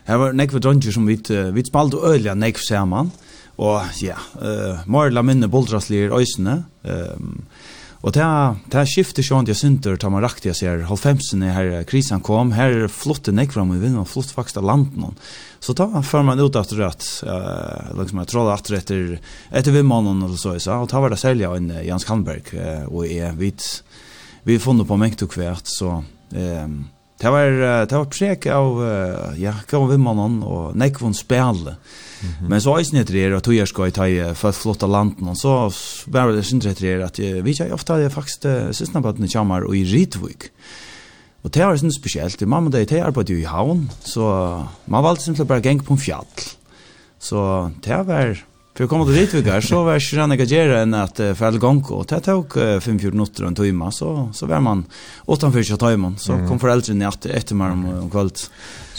här var nekva dronjer som vi vi spalt och öliga nekva samman och ja eh Marla minne boldraslir ösne ehm Och det här, det här skiftet sånt jag synter tar man rakt jag ser halvfemsen när här krisen kom här flotte nekva fram vi vinner flott faktiskt land någon Så då får man ut att rätt eh liksom jag tror att rätt är ett av mannen eller så så och ta var det sälja en Jans Kalmberg och är vid vi funnit på mäkt och kvärt så ehm Det var det var prek av ja, kom vi mannen och nej kvon spel. Men så är det det att jag ska ta för flotta landen och så var det synd det att vi jag ofta det faktiskt sista på den chamar och i Ritvik. Og det var sånn spesielt. Mamma og jeg arbeidde jo i havn, så man valgte simpelthen bare å på en fjall. Så det var, for å komme til Ritviggar, så var ikke rann jeg gjerne enn at uh, for alle ganger, og det tok uh, 5-4 minutter og en time, så, så var man utenfor ikke tøymen, så kom foreldrene etter, etter meg om, om kveld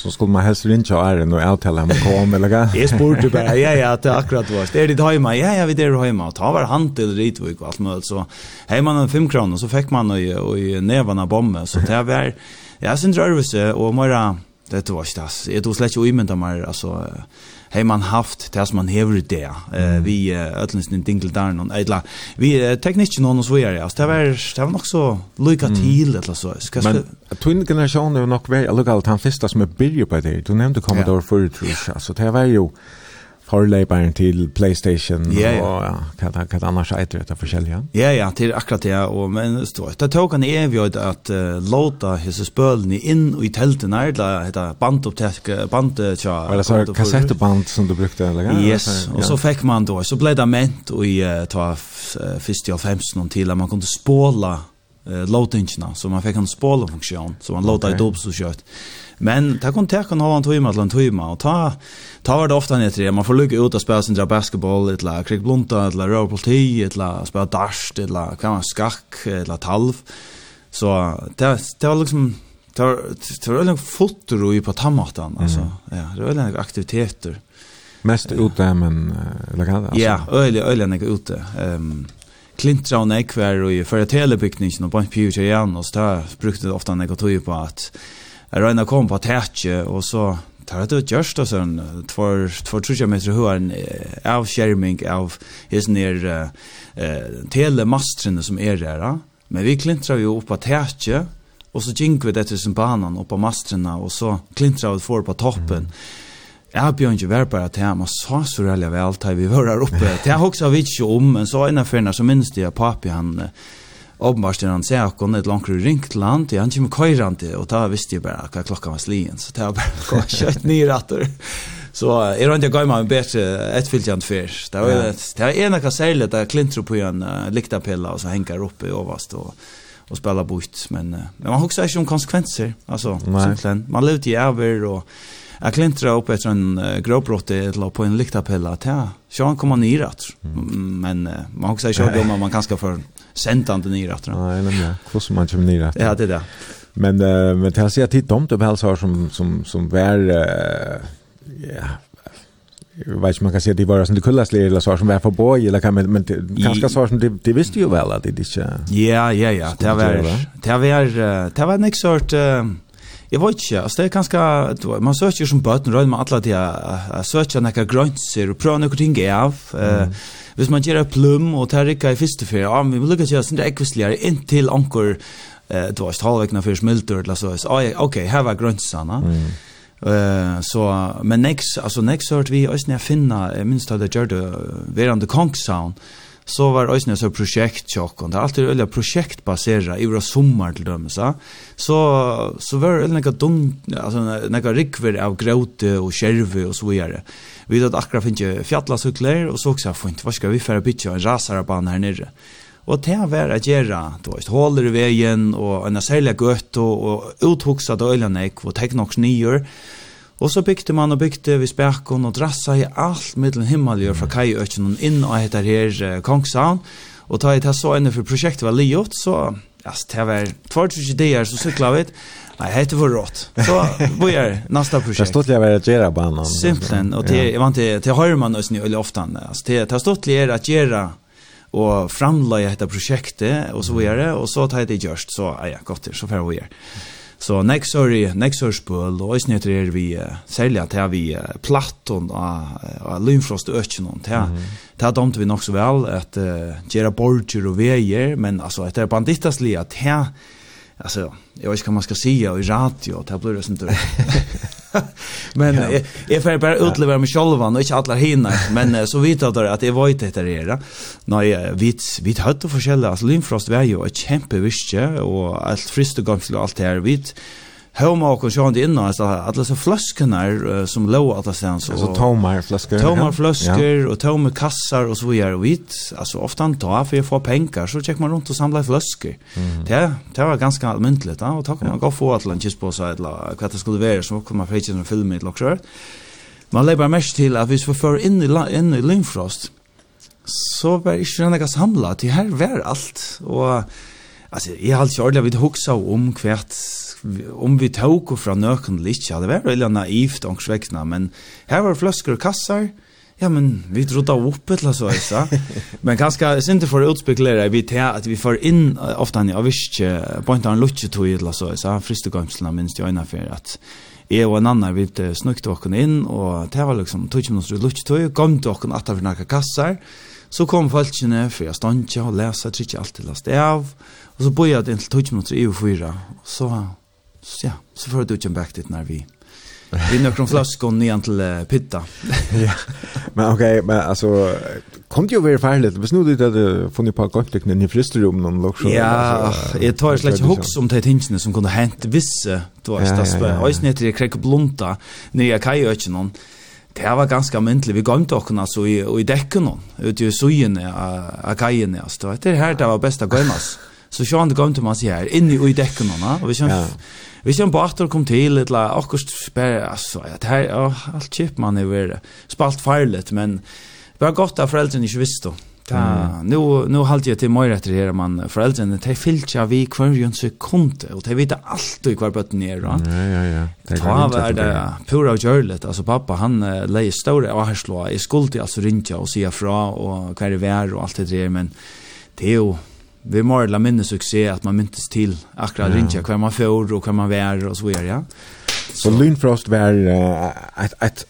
så skulle man helst rinja æren og avtale om å komme, eller hva? Jeg spurte bare, ja, ja, det er akkurat vårt. Er ditt heima? Ja, ja, vi er heima. Og ta var han til Ritvik og alt mulig. Så hei man en fem kroner, så fikk man i, i nevan av bombe. Så det var, jeg synes rørelse, og morgen, det var ikke det. Jeg tog slett ikke uimynda mer, altså, hei man haft det som man hever det, uh, vi uh, ötlensnin dingeldaren och eller vi uh, tekniken och så vidare, alltså det var, det var nog så lycka till eller så. Ska, Men twin generation är nog väldigt, jag lukar han första som är byrjar på det, du nämnde Commodore ja. förut, alltså det var ju förläparen till PlayStation ja, ja. och ja, kan kan annars äta det för själva. Ja ja, till akkurat det och men så det tog han är vi att uh, låta his spölen in i tälten när det heter bandupptäck band ja. Eller så kassettband som du brukte eller ja. Yes, och så fick man då så blev det ment och i uh, ta först av 15 till att man kunde spåla uh, låtingarna så man fick en spåla funktion så man låta okay. i dubbel så kött. Men det kan ha en tøyma til en tøyma, og ta, ta var det ofta ned til, man får lukke ut og spela sin basketball, eller krig blunta, etla røy politi, etla spela eller kan man skakk, eller talv. Så det, det var liksom, det var, det var veldig fotor i på tamatan altså. Ja, det var en aktiviteter. Mest ute, men, eller kan det? Ja, öle øyelig enn ute. Ehm klintra och nekver og i førre telebygningen och på en igen och så brukte det ofta när nekver tøy på att jag rörna kom på tätje och så tar det ut just och sen två två trusja meter hur en av skärming av is ner eh telemastren som är där men vi klintrar ju upp på tätje och så gick vi det som banan upp på mastrarna och så klintrar vi för på toppen mm. Jag bjöd inte vara bara till hemma, så så rälliga väl tar vi var här uppe. Det har också vi inte om, men så ena förna så minns det jag papi han åpenbart när han ser akkurat et langt ett långt ringt land. Han kommer køyrande, og da visste jag bare hva klockan var slien. Så det var bara kjøtt nye ratter. Så är det inte gav mig bättre ett fyllt för. Det var ett, det var ena kasserlet där klintro på en liktapella och så hänger uppe i ovast och och spela bort men men man huxar ju om konsekvenser alltså simpelthen man levde i över och Jag klintra upp efter en uh, gråbrott, eller på en lyktapella. Ja, så han kommer ner att. Mm. Men uh, man också säger ju om man kanske för sentande ner efter. Nej, men ja, hur man kommer ner efter. Ja, det där. Men uh, men det har sett om det väl så som som som var uh, ja Jag vet inte man kan säga att det var sån det kullaste eller så som var för boy eller kan men, men kanske så som det, det visste ju väl att det inte Ja ja ja det var det var det var en sort Jag vet inte, alltså det är ganska, man söker som böten, rör man alla det, söker några grönser och prövar några ting av. Mm. Uh, hvis man gjør plum og tar rikka i fyrste fyr, ja, vi må lukka gjøre sånn det ekvisligere inntil anker, eh, du var halvvekna fyr smilter, eller så, ah, ja, ok, her var grøntsana. Mm. Uh, så, men next, alltså next hört vi, også når finna minst hadde jeg gjør det, verande konksound så var øysene så prosjekt tjokken. Det er alltid øyne prosjektbasera i vår sommer til dem, så, så, så var det noe dung, altså noe rikver av gråte og skjerve og så videre. Vi vet akkurat finnet jeg fjallasukler, og så også har funnet, hva skal vi fære bytte en rasarabane her nere? Og det var å gjøre, du vet, holder i veien, og en særlig gøtt, og, og uthokset døyla og teknokks nyer, og Og så bygde man og bygde vi spekon og drassa i alt middelen himmeljør fra kajøkken og inn og heter her Kongshavn. Og ta jeg så inn for prosjektet var liot, så alltså det var tvart tre idéer så cyklar vi. Nej, heter for rått. Så vad er nästa prosjekt. Det er jag väl att göra banen. Simpelthen och det jag vant till høyre man oss veldig ofta alltså det det stått det att göra och framlägga detta projektet och så vidare och så tar det gjørst, så ja gott så får vi göra. Så next sorry, next sorry spul, og isne etter vi selja til vi platton og lymfrost økken og til. Ta domte vi nok så vel at gera borger og veier, men altså etter bandittasli at her Alltså, jag vet inte vad man ska säga i radio, det här blir det sånt. men ja. jag får bara utlevera mig själv och inte alla hinna men så vet jag att det var inte det där. Nej, vi vi hade för skälla alltså Lindfrost var ju ett kämpe visst och allt frist och gamla allt här vi Homa och sjön inne alltså alla så flaskorna som lå alla sen så så tomar flaskor tomar flaskor och tomar kassar och så vidare och vit. Alltså ofta han tar för att få pengar så checkar man runt och samlar flaskor mm. det det var ganska allmäntligt då och tack man går få att lunch på så eller vad det skulle vara så kommer fetch en film med lockshare man lägger mest till att vi får för in i in i Lindfrost så var ikke några samla, till här var allt och Alltså jag har alltid ordentligt vid huxa om kvärt om vi tog och från nöken lite hade varit eller naivt och sväckna men här var flaskor och kassar Ja men vi trodde av uppe till så så. Men ganska inte för utspekulera vi tar att vi får in ofta en avisk på inte en lucka tog till så så fristegamslna minst jag innan för att jeg og en annen vi snukte åkken inn, og det var liksom, tog ikke noe strutt tog, kom til åkken atter for noen kasser, så kom folkene for jeg stod ikke og lese, jeg tror ikke alltid leste av, Og så bor jeg inntil tog minutter i og fyra. Og så, ja, så får du ikke back dit når vi Vi nøkker om flaskon nyan til uh, pitta. ja, men ok, men altså, kom det jo være ferdig litt, hvis nå du hadde funnet på gøyplikten i fristerom noen loksjon? Ja, jeg tar slett ikke hoks om de tingene som kunne hent visse, du vet, det spør. Øysen heter jeg Krekk Blomta, nye noen, Det var ganske myndelig. Vi gav ikke okken altså i, i dekken, noen, ute i sujene av kajene, altså. Det er her det var best å gøymas. Ja. Så Sean det kom till man här inne i däcken hon och vi kör. ja. Vi kör på åter kom till ett la och spär alltså det här ja, allt chip man är väl spalt farligt men det var gott att föräldrarna inte visste. Ja, nu nu halt jag till mig rätt det man föräldrarna de filcha vi kvarje sekund och de vet allt i kvar botten ner va. Ja ja ja. Det var det pura jörlet alltså pappa han uh, lägger stora och här slå i skuld alltså rinja och se fra och kvar det vär och allt det där men det är vi må la minne suksess at man myntes til akkurat ja. rinja hver man får og hver man vær og så videre, ja. Så, så Lynfrost var uh, et, et,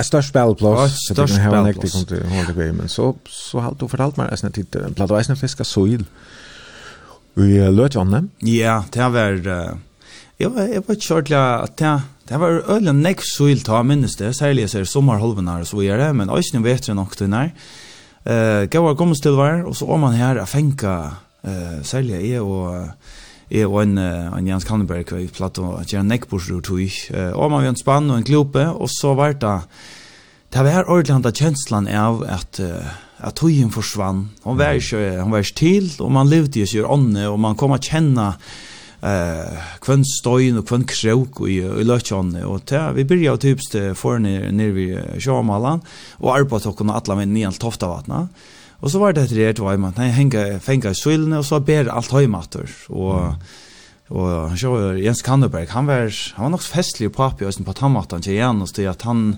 ett störst spelplats så det har men så så har du fortalt meg att det en platta väsna fiska soil i Lötvanne. Ja, det var Jeg var jeg var shortly at det det var ölen next soil ta minnes det særlig jeg ser sommerholven her og så videre, men ösnen vet jag nog det när. Uh, Gavar kommer till var og så var man her att fänka Eh sälja är och är och en en Jens Kannenberg kvar i platta att göra neckbush ur tog. Eh och man vill spann och en klope och så vart det Det var ordentligt att känslan av att att tojen försvann. Hon var ju hon var till och man levde ju sig anne och man kom att känna eh kvön stoin och kvön krok och i, i löchan och ta vi börjar typst för ner ner vi Sjamalan och arbeta och kunna alla med ner tofta vattna Och så var det det då man nej hänga fänga skylden och så ber allt hemmatter och mm. och han kör Jens Kanderberg han var han var nog festlig på pappa och på tammattan till igen och så att han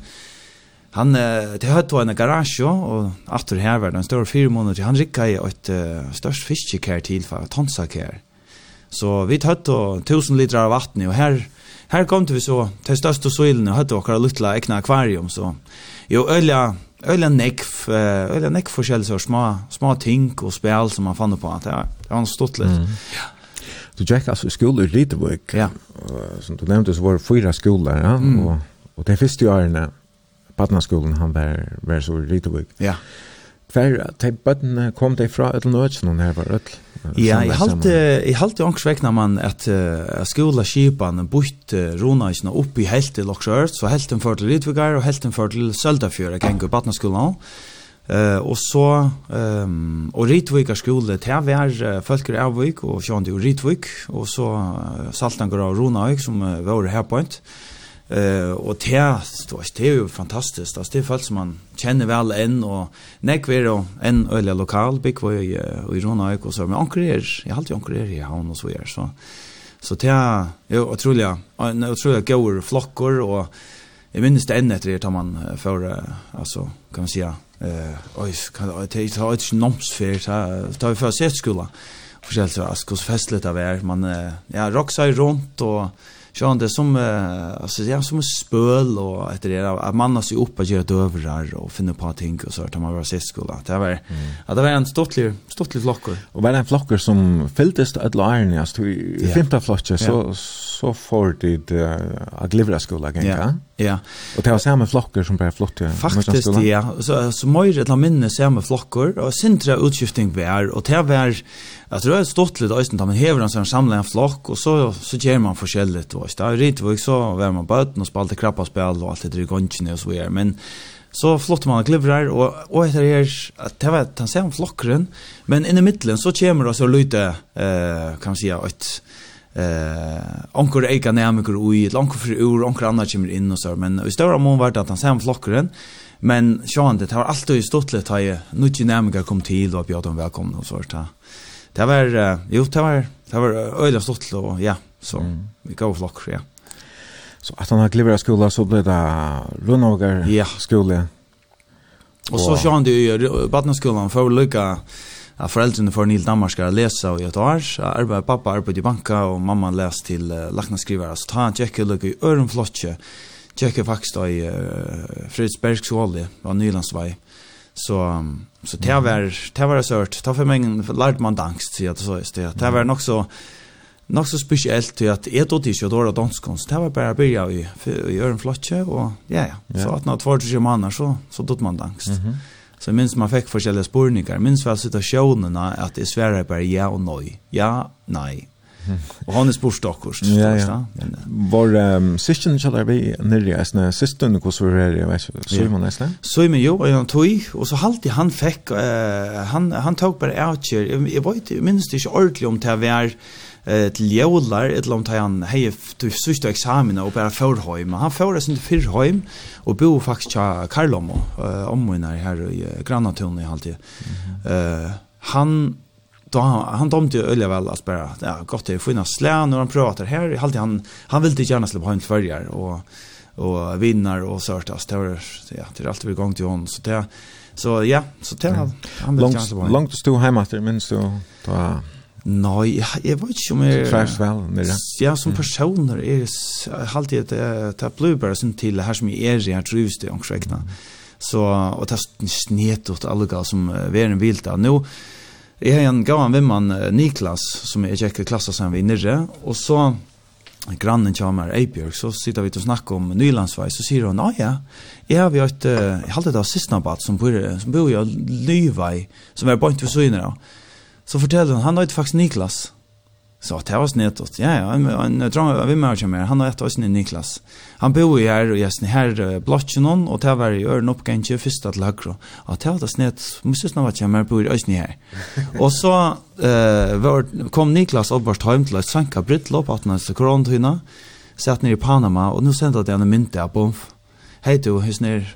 han det hade då en garage och åter här var den stora fyra månader han ryckade i ett uh, störst fiskekär till för tonsakär. Så vi hade då 1000 liter av vatten och här här kom det vi så till största soilen och hade åkra lilla egna akvarium så jo ölja Øyla nekv, øyla nekv forskjellig så små, små ting og spel som man fann på. Det var, det var stått litt. Mm. Ja. Du gikk altså i skolor i Lidevøk. Ja. Som du nevnte så var det fyra skoler. Ja? Mm. Og, og det første årene, Badnaskolen, han var, var så i Lidevøk. Ja. Hver, de bøttene kom de fra Ødlen Ødlen her var Ødlen. Ja, jeg halte, jeg halte ångs vekna man at uh, skola skipan bort uh, ronaisna opp i helt til Loksjørt, så helt en før til Rydvigar og helt en før til Søldafjøra gengur badnaskolan. Uh, og så, um, og Ritvikar skole, det vær uh, Følker Ervik og Sjøndi og Ritvik og så uh, Saltangar og Ronaik som uh, var her point. Uh, Eh och det det är ju fantastiskt. Alltså det är folk som man känner väl än och näck vi då en öliga lokal big var i i Rona och så med ankrer. Jag har alltid ankrer i havn och så är så. Så det är ju otroligt. En otroligt går flockor och jag minns det ännu efter det man för alltså kan man säga eh oj kan det ta ett nomsfär så tar vi för sett skola. Försäljer så festligt av er man ja rocksar runt och Sean det som uh, alltså ja som spöl och efter det att man har sig upp att göra dövrar och finna på ting och så att man var sist skola. Det var mm. att det var en stottlig stottlig flockor. Och var en flockor som fylldes att lära alltså i yeah. femte flocken så yeah. så får det uh, att glivra skola igen. Ja. Ja. Och det var samma flockor som bara flott. Faktiskt ja. Så så mycket la minne samma flockor och sintra utskiftning var och det var Jag tror det är stort lite östen där man häver en sån samlar en flock och så så ger man forskjelligt då. det är rätt så vem man böten och spalta krappa spel och allt det där gonchen och så vidare men så flott man klivrar och och heter det att det var han sen flockren men i mitten så kommer det så lite eh kan man säga ett eh onkur eiga nærmikur ett långt för ur, onkur annar kommer in och så, men i stora mån vart att han sam flokkeren, men sjön det har alltid stått lit ta nu nærmikur kom till och bjöd dem välkomna och så där det var, jo, det var, det var øyla stått, og ja, så mm. vi går flokk, ja. Så at han har glivra skola, så ble det Rønnager ja. skole. Og, så så sjående i Badneskolan, for å lykke at foreldrene for Nil Danmarskar lesa i et år. Arbeid, pappa arbeid i banka, og mamma les til uh, laknaskriver. Så ta han tjekke lykke i ørenflotje. Tjekke faktisk da i uh, Fredriksbergskålet, av Nylandsvei. Så... Um, Så det var det var sort. Ta för mängden lärt man dansk så att så är det. Det var nog så nog så speciellt till att ett och tio då danskonst. Det var bara börja i i en flotche och ja ja. Så att när två tre månader så så dot man dansk. Mm Så minns man fick forskjellige spårningar. Minns väl situationerna att det svärar bara ja och nej. Ja, nej Och han är sportstockers. Ja, ja. Var um, systern kallar vi nere i Sna systern hur så är det vet du. Så man nästan. Så men jo och han tog och så halt han fick han han tog bara out Jag vet inte minst inte ordentligt om det var eh till jollar ett långt han hej du sista examen och bara för hem han får det sin för hem och bo faktiskt i Karlomo eh om när här i grannatun i alltid eh han då han, han ju öliga väl att bara ja gott det finnas slän när han pratar här. Alltid han han vill inte gärna släppa hem tvärjar och och vinnar och sörtas det var ja det är alltid vi gång till hon. Så det så ja så det han, han vill gärna släppa långt stå hemma efter men så då Nej, jag, vet inte om jag... Trash väl med det. Ja, som personer är det alltid att Det blir bara som till det här som jag är i, jag trivs det omkring. Så, och det är snedigt åt alla som är en vilt. Nu, Jeg har en gav vimman Niklas, som jeg tjekker klassa sammen vi nirre, og så grannen kommer Eibjørg, så sitter vi til å snakke om Nylandsvei, så sier hun, ja, jeg har vi et, jeg halte det av sistnabat, som bor, som bor i Lyvei, som er bort for Søyner, så forteller hun, han har faktisk Niklas, Så det var snett Ja, ja, en drama vi mer kommer. Han har ett oss Niklas. Han bor ju här och gästen här blocken hon och det var ju örn uppgänge första till högra. Och det var snitt. Måste snart vara mer på oss ni här. Och så eh var kom Niklas Alberts hem till Sanka Brittlopp att när så korontyna satt ner i Panama och nu sände det en mynte på Hej du, hur snär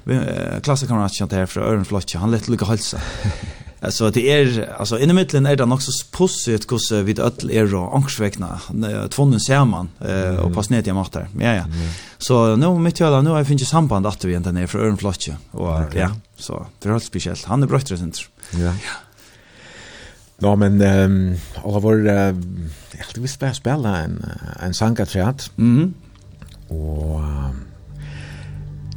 klasskamrat här för från Örnflotcha. Han lät lika hälsa. Alltså det är alltså i mitten är det också pussigt hur vi öll är och angstväckna tvånen ser man eh och pass ner till matar. Ja ja. Så nu mitt jag nu har jag finns samband att vi inte ner för örnflotje och ja så det är helt speciellt. Han är brötter sen. Ja. Ja. Nå, men ehm alla vår jag hade visst spela en en sankatriat. Mhm. Och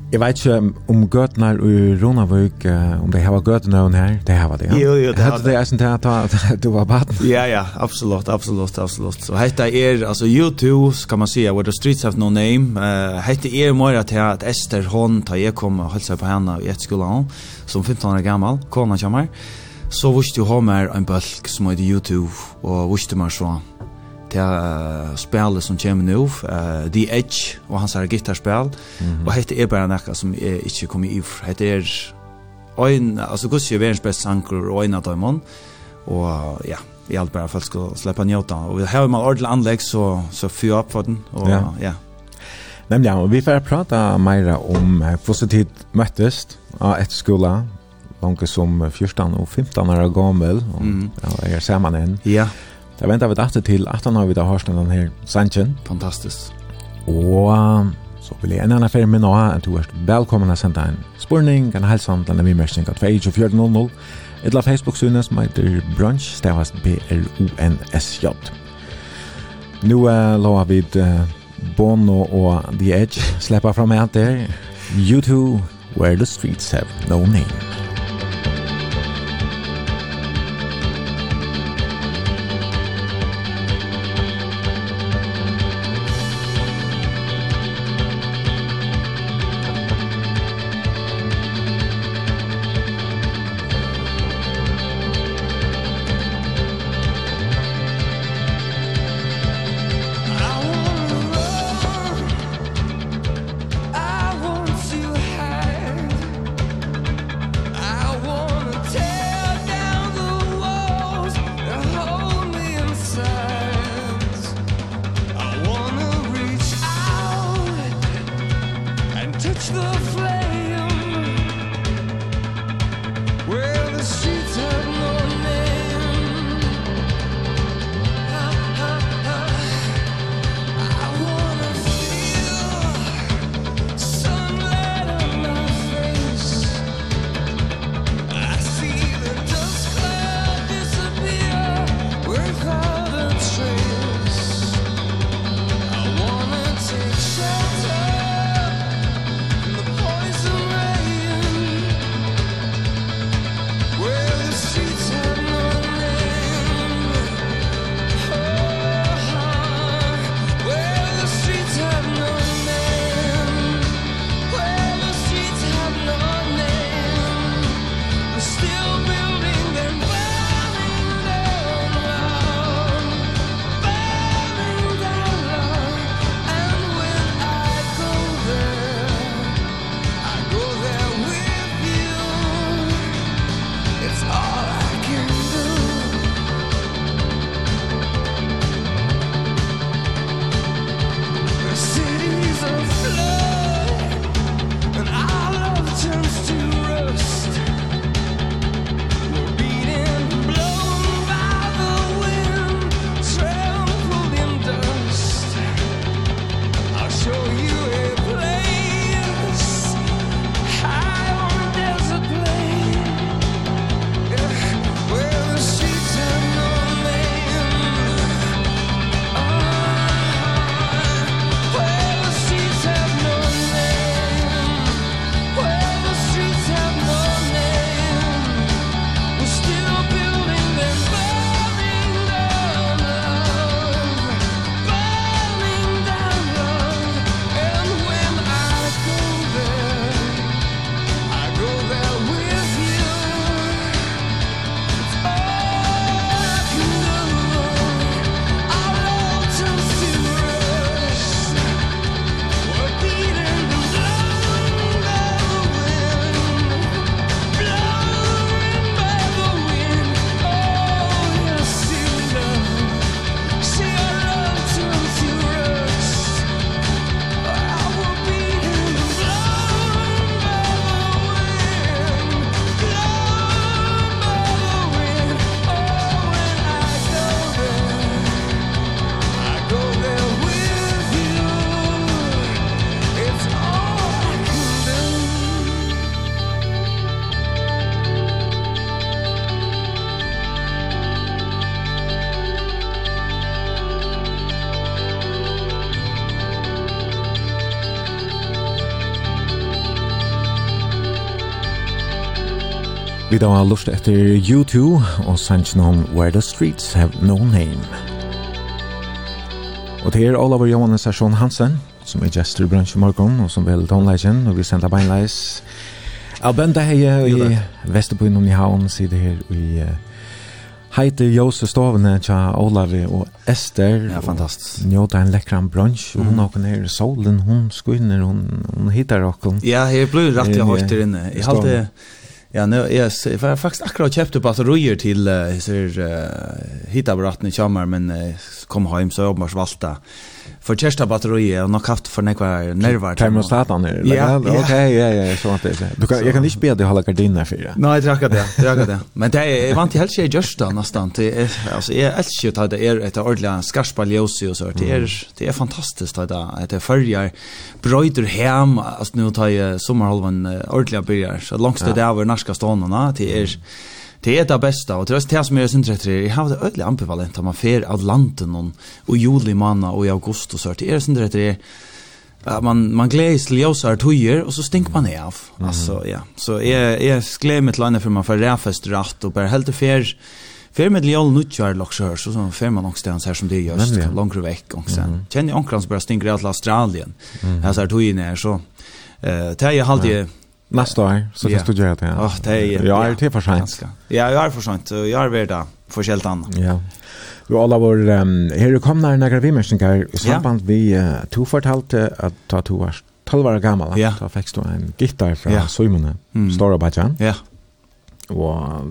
Jeg vet ikke om gøtene i Ronavøk, uh, om de var gøtene her, Det her, var det, ja? Jo, jo, det var det. Hadde det til at du var baden? Ja, ja, absolutt, absolutt, absolutt. Så hette er, altså YouTube, kan man si, Where the Streets Have No Name, uh, hette er mer til at Esther Hånd, da jeg kom og holdt seg på henne i et skole, som 15 år gammel, kona kommer, så visste jo hon mer en bølg som heter YouTube, og visste meg så til uh, spelet som kommer nå, uh, The Edge, og hans her gitarspel, mm -hmm. og hette er bare nekka som er ikke kom i fra. Hette er ein, altså gus er verdens best sanker og en av dem, og ja, vi alt bare folk skal slippe njøta, og her har man ordentlig anlegg, så, så fyr opp for den, og ja. ja. Nemlig, og vi får prata mer om hvordan tid møttes av etter skola, langt som 14 og 15 år gammel, og mm. ja, er sammen inn. Ja. Da venter vi dette til at han har vi da har denne her sanchen. Fantastisk. Og så vil jeg en annen ferie med nå at du er velkommen å sende en spurning, en helsan til en vimersning av 2400, eller Facebook-synet som heter Brunch, stavast B-R-O-N-S-J. Nu uh, lovar vi uh, Bono og The Edge släppa fram här där. You two, where the streets have no name. Vi da har lust etter U2 og sanns om Where the Streets Have No Name. Og det er Oliver Johannes Arsson Hansen, som er gestor i bransjen morgon, og som vil tonleggen, og vi sender beinleis. Jeg bønda hei i Vesterbyen og Nihavn, sier det her i Heite Jose Stovene tja Olavi og Ester. Ja, fantastisk. Njóta en lekkran brunch, og hun åker ned i solen, hun skuiner, hun, hun hittar åkken. Ja, jeg blir rett jeg høyt der inne. Jeg halte... Ja, nu jag var faktiskt akkurat köpte batterier till uh, så uh, hitta bratten i Chammar men uh, kom hem så jag måste valta för testa batterier och något haft för några nerver. Termostatan är Ja, okej, ja, ja, så att det. Du kan jag kan inte be dig hålla gardiner för det. Nej, jag kan det. Jag det. Men det är vant helt sig just då nästan. Det alltså är älskar att det är ett ordentligt skarpa ljus och så det är det är fantastiskt att det är förjar bröder hem alltså nu tar ju sommarhalvan ordentligt börjar så långt det där över norska stånarna det är det är det bästa och det är det som är sin rätt jag har det ödligt ambivalent om man fer av landet och, och juli manna och i august augusti så det är sin rätt man man gläds till ljusar tojer och så stink man av Mm. alltså ja så är är sklemet landet för man för räfest rätt och bara helt fair Fer med Leon Nutjar Lockshire så som fer man också där som det görs långt veck och sen. Känner onklans bara stinker till Australien. Mm. Här så tog så eh tar jag halt Nästa år så kan du göra det. Ja, det är Jag är till för sent. Ja, jag är för sent. Jag är värda för helt annat. Ja. Vi alla var um, här kom när några vi människor i samband vi uh, to fortalt att ta to år. 12 år gammal. Ja. Då fick du en gitarr från ja. Simon. Mm. Stora Bajan. Ja. Och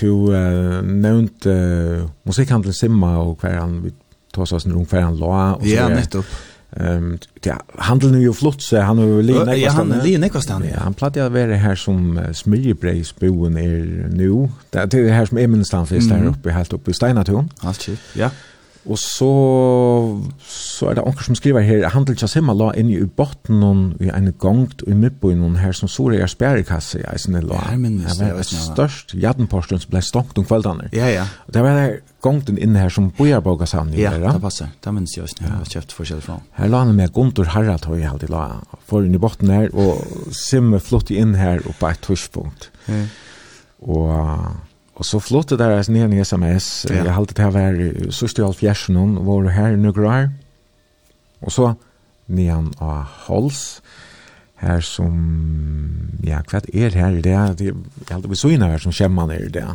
to uh, nämnt uh, musikhandel Simma och kvar han vi tar oss en ungefär han la och så. Ja, nettopp. Ehm ja, handeln ju flott så han har väl lina Ja, han lina kostan. Ja, han plattade att vara här som smörjebrejsboen är nu. Det är det här som är minst han finns där uppe helt uppe i Steinatorn. Allt shit. Ja. Og så, så er det anker som skriver her, handel kjas hemma la inn i botten noen i en gongt og i midtbøy noen her som sore er sperrekasse i eisen la. Ja, men det var det størst jadnporsten som ble stonkt om kveldene. Ja, ja. Det var der gongten inne her som bojarboga sammen i Ja, det passer. Det minns jeg også når jeg har kjøpt forskjell fra. Her la han med Guntur Harratøy alltid la foran i botten her, og Simme flott inn her oppe et tørspunkt. Ja. Og Och så flottet där är ner i SMS. Ja. Jag har alltid här var sist i Alfjärsen var här i grar. Och så nian av Hals här som ja kvart är här det det jag hade vi så inne här som kämman är det.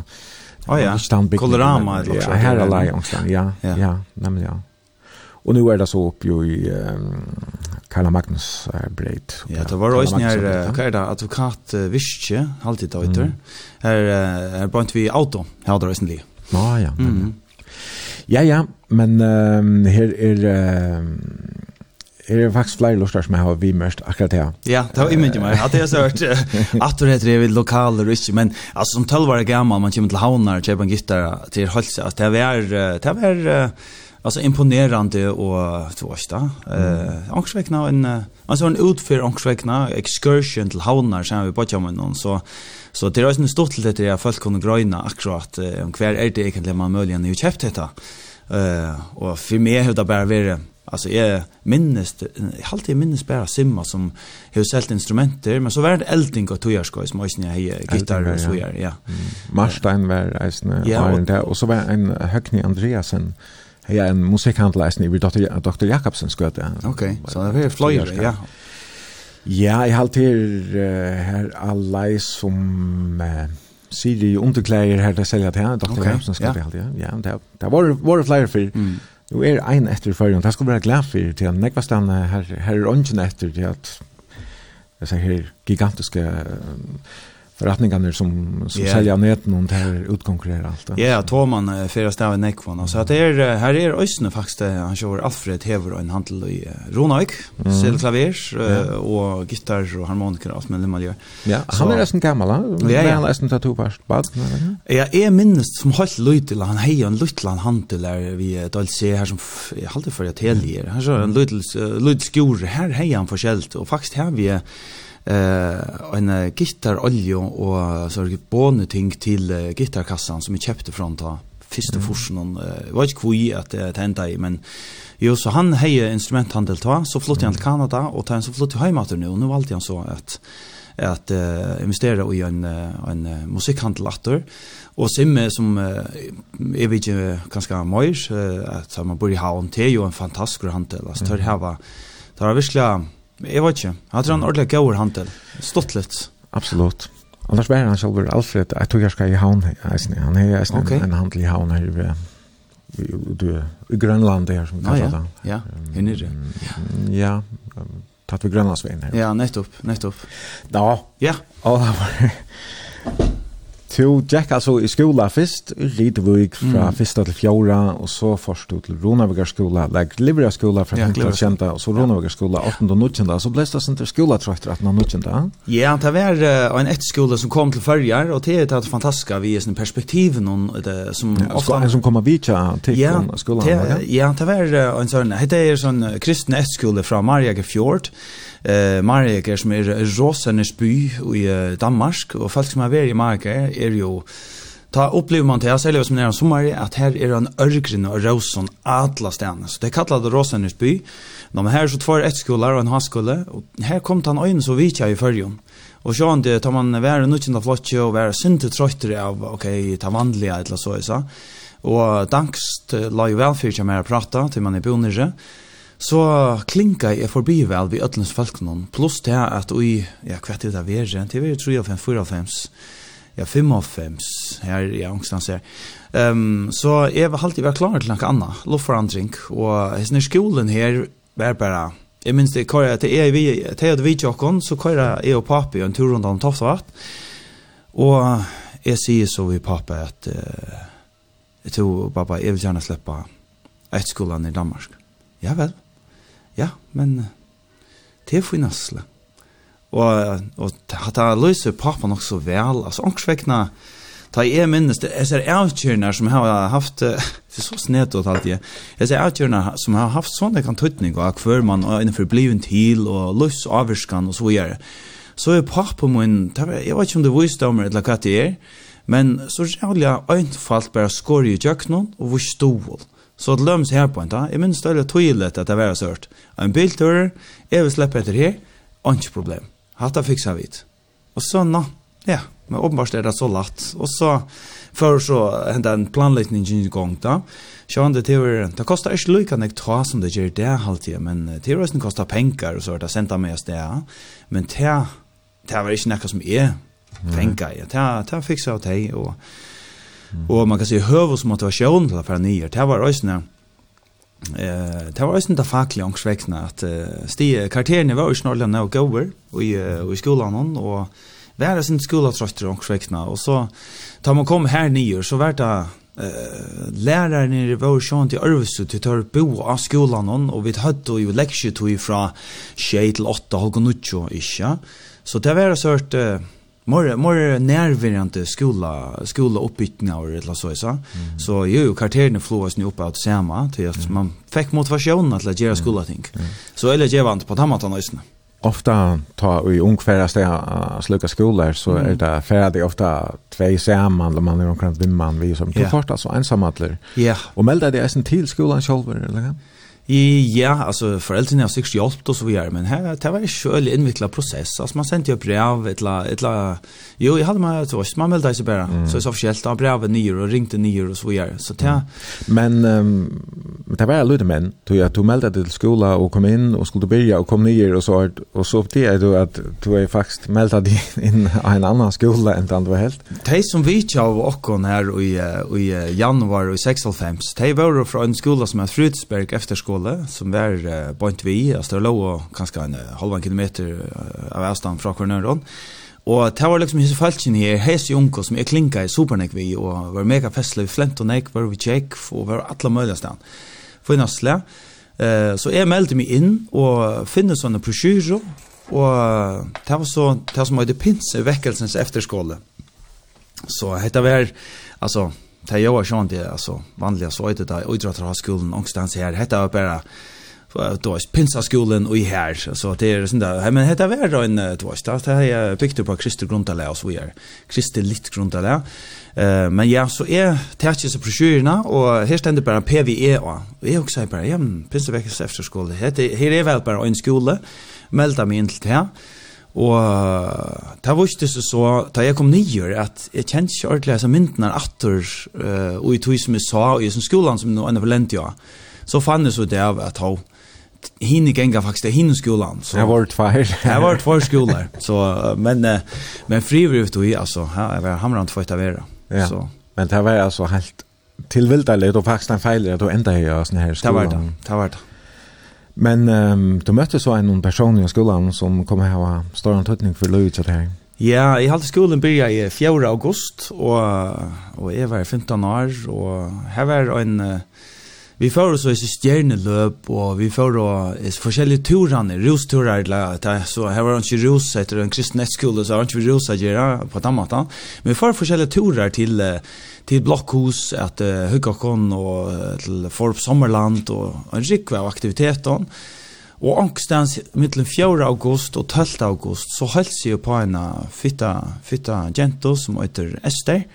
Ja ja. Kolorama Ja, så. Här är Lionstan. Ja. Ja, nej ja. Och nu är det så upp ju i um, Karla Magnus uh, breit. Ja, det var också när vad är det advokat uh, Vische alltid då inte. Här här brant vi auto här då recently. Ja ja. Mm. Ja ja, men um, här är uh, Är det faktisk flere lustar som jeg har vimmerst akkurat her. Ja, det var imit i mig. Att jag har sørt at du heter det vid lokaler och inte, men alltså som tölvare gammal, man kommer til havnar och köper en gitarr til Holse, Alltså det är, det är, alltså imponerande och så vet jag. Eh Anksvekna en alltså en utför Anksvekna excursion till Havnar sen vi på med någon så så det är ju en stort till det jag folk kunde gröna akkurat om kvar är det egentligen man möjligen ju köpt detta. Eh och för mig hur det bara vara Alltså jag minns jag har alltid minns bara simma som hur sålt instrumenter men så var det elding och tojarskoj som jag ha gitarr och så gör ja. Marstein var alltså ja, och, och så var en Högni Andreasen ja, en musikhandel i Dr. Dr. Jakobsens gøte. Ok, så det er fløyre, ja. Ja, jeg har alltid her alle som uh, Siri underklæder her til selja til Dr. Okay. Jakobsen skal det alltid. Ja, det, det var, var flere for mm. Nu er ein etter førjon, det skal være glad for til en nekvastan her, her er ånden etter til at det er her gigantiske retningarna som som yeah. säljer näten och där utkonkurrerar allt. Ja, yeah, två man fyra stäv i Nekvon så att det är här är Ösne faktiskt han kör Alfred Hever och en handel i Ronavik, mm. selklavier yeah. och gitarr och harmonika och men det man gör. Ja, han är nästan gammal, han är nästan tatu fast bad. Ja, är minst som halt lite han hej en liten handel där vi Dalse här som jag håller för att helger. Han kör en liten liten skor här hej han förskällt och faktiskt här vi eh en gitarolje og så bone ting til uh, gitarkassan som vi kjøpte fra ta första mm. forsen hon uh, var inte kvui att det hända i men jo så han heje instrumenthandel ta så flyttade han till Kanada och sen så flyttade han hemåt nu och nu valde han så att att uh, investera i en en uh, musikhandel åter och simme som uh, är vi ju ganska mycket uh, att man bor i Havn. Till ju en fantastisk handel. Alltså tar här var tar verkligen Jeg vet ikke. Jeg tror han ordentlig gaur handel. Stått litt. Absolutt. Annars var han selv Alfred, jeg tror jeg skal i havn. Han er okay. en handel i havn her ved i Grønland her som kallar det. Ja, ja. det. Ja, tatt vi Grønlandsveien her. Ja, nettopp, nettopp. Ja. Ja. Og det var... Du gick alltså i skola först, i Ridvik från mm. första till fjorda och så först till Ronavigar skola, like Liberia skola från ja, Hitler kända och så Ronavigar skola 18 och 19 så blev det sånt skola tror jag att 18 Ja, det var en ett skola som kom till förjar och det är ett fantastiska vi är sin perspektiv någon det som ja, ofta som kommer vi till ja, skolan. Ja, det var en sån heter sån kristen ett skola från Maria Fjord eh Marieker som er Rosenesby i Danmark og folk som har vært i Marek er jo Ta upplever man det, særlig som nære sommer, at her er en ørgrin og rosen atla stene. Så det kallar det Rosenes by. Nå, men her er så tvær etskolar og en haskole, og her kom han øyne så vitja i fyrjon. Og så han det, tar man være nukkjent flott flotje og være synte trøytere av, ok, ta vanlige etla så, isa. Og dankst la jo velfyrtja mer prata til man er bonere, Så klinka jeg forbi vel vi ødlens falknon, pluss det at vi, ja, hva er det verre, vi er 3 av 5, 4 av 5, ja, 5 av 5, her, i angstans her. Um, så jeg var alltid vært klar til noe annet, luftforandring, og hesten i skolen her var bare, jeg minns det, kvar at jeg er vi, til jeg er vi tjokken, så kvar jeg og papi og en tur rundt om Toftavat, og jeg sier så vi papi at, uh, jeg tror, pappa, jeg vil gjerne slippe et etterskolen i Danmark. Ja vel, ja, men det er finasle. Og, og at jeg løser pappa nok så vel, altså ångsvekkene, ta jeg minnes, det, er ser avkjørende som har haft, for så snedt og alt jeg, jeg ser avkjørende som har haft sånne kan tøtning av hver man og innenfor bliven til, og løs avvirskan og så gjør Så er pappa min, jeg vet ikke om det viste om eller hva det er, men så er det jævlig øynefalt bare skår i jøkkenen og hvor stål. Så det lømmes her på en dag. Jeg minns det er tydelig at det var sørt. En biltur, jeg vil slippe etter her, ikke problem. Hatta fiksa vidt. Og så, nå, ja, men åpenbart er det så latt. Og så, før så hendte en planleggning i gang da. Sjøen det til, det kostar ikke lykke enn jeg tar som det gjør det halvtid, men til å med kostar penger, og så er det sendt av meg det. Men til, til var ikke noe som er penger. Til å fiksa av det, og Och man kan se hövsmotivation till för nya. Det var ösna. Eh, det var ösna där fackliga ångstväxna att stige karaktärerna var ju snarare nå goer och i i skolan och vara sin skola tröster ångstväxna och så tar man kom här nya så vart det eh lärare i vår sjön till Örvsö till tar bo av skolan hon och vi hade ju lektion till från 6 till 8 halv och nucho isch ja så det var sort eh mer mer närvarande skola skola uppbyggnader eller eller så så. Mm. Så ju ju kvarteren flås nu upp åt samma till att man fick motivation att lära skola ting. Mm. Så eller ge vant på tammatan nästan. Ofta ta i ungfäraste att sluka skolor så mm. är det färdig ofta två samman då man är omkring vimman vi som yeah. första så ensamma Ja. Yeah. Och melda det är sen till skolan själv eller? I, ja, alltså föräldrarna har sikkert hjälpt oss så vidare, men här, det var en själv invecklad process. Alltså man sände ju brev, ett la, ett la, jo, jag hade med det man meldade sig bara. Mm. Så jag sa förskällt, av brev nyer och ringte nyer och så vidare. Så det, mm. Men um, det var lite män, du, jag tog meldade till skola och kom in och skulle börja och kom nyer och så, och så upptäckte du att du är faktiskt meldade in i en annan skola än det du var helt. De som vi av åkken här i, i januari i 96, de var från en skola som är Frudsberg efterskola Kjøle, som var uh, bant vi, altså det lå kanskje en uh, halv kilometer uh, av avstand fra Kornøren. Og det var liksom hese falsken her, hese unko som jeg klinka i supernek vi, og var mega festlig, vi flent og nek, var vi tjekk, og var alle møyla stan. For i Nasle. Uh, så jeg meldte meg inn, og finne sånne prosjyro, og det var så, det var som var det pinse vekkelsens efterskåle. Så hette var, altså, ta jag var sånt det alltså vanliga så ute där idrottar har skolan någonstans här heter det bara då är pinsa skolan och i här så det är sånt där men heter det då en det var start här jag byggde på Kristi grundalä och så är Kristi lit grundalä eh men ja så är tätjes och broschyrerna och här ständer bara PVE och jag också bara ja pinsa veckans efter skolan heter här är väl bara en skola melda mig in till här Og det var ikke så, da jeg kom nye, at jeg kjente ikke ordentlig disse myndene atter, uh, og i tog som jeg sa, og i som skolan som nå enda forlente ja. så fann jeg så det av at hun, hinne genga faktisk til hinne skolan. Så, jeg var tvær. jeg var tvær skolar. Så, men, uh, men friver ut og i, altså, jeg var hamrande for etter vera. Ja, så. men det var altså helt tilvilderlig, og faktisk en feil at du enda i sånne her skolan. Det var det, det var det. Men um, du møtte så en person i skolan som kommer her og har stor antydning for løy til det. Ja, jeg halte skolen byrja i 4. august, og, og jeg var 15 år, og her var en... Uh, vi får så i stjärnelöp och vi får uh, forskjellige turene, rosturer, så här var det inte ros etter en kristen nettskole, så har inte vi ros å gjøre på den måten. Men vi får forskjellige turer till Uh, till blockhus att uh, hugga kon och uh, till Forbes Sommerland och en rikve av aktiviteten. Och angstens mellan 4 august och 12 august så holdt ju på en fitta fitta jento som heter Esther.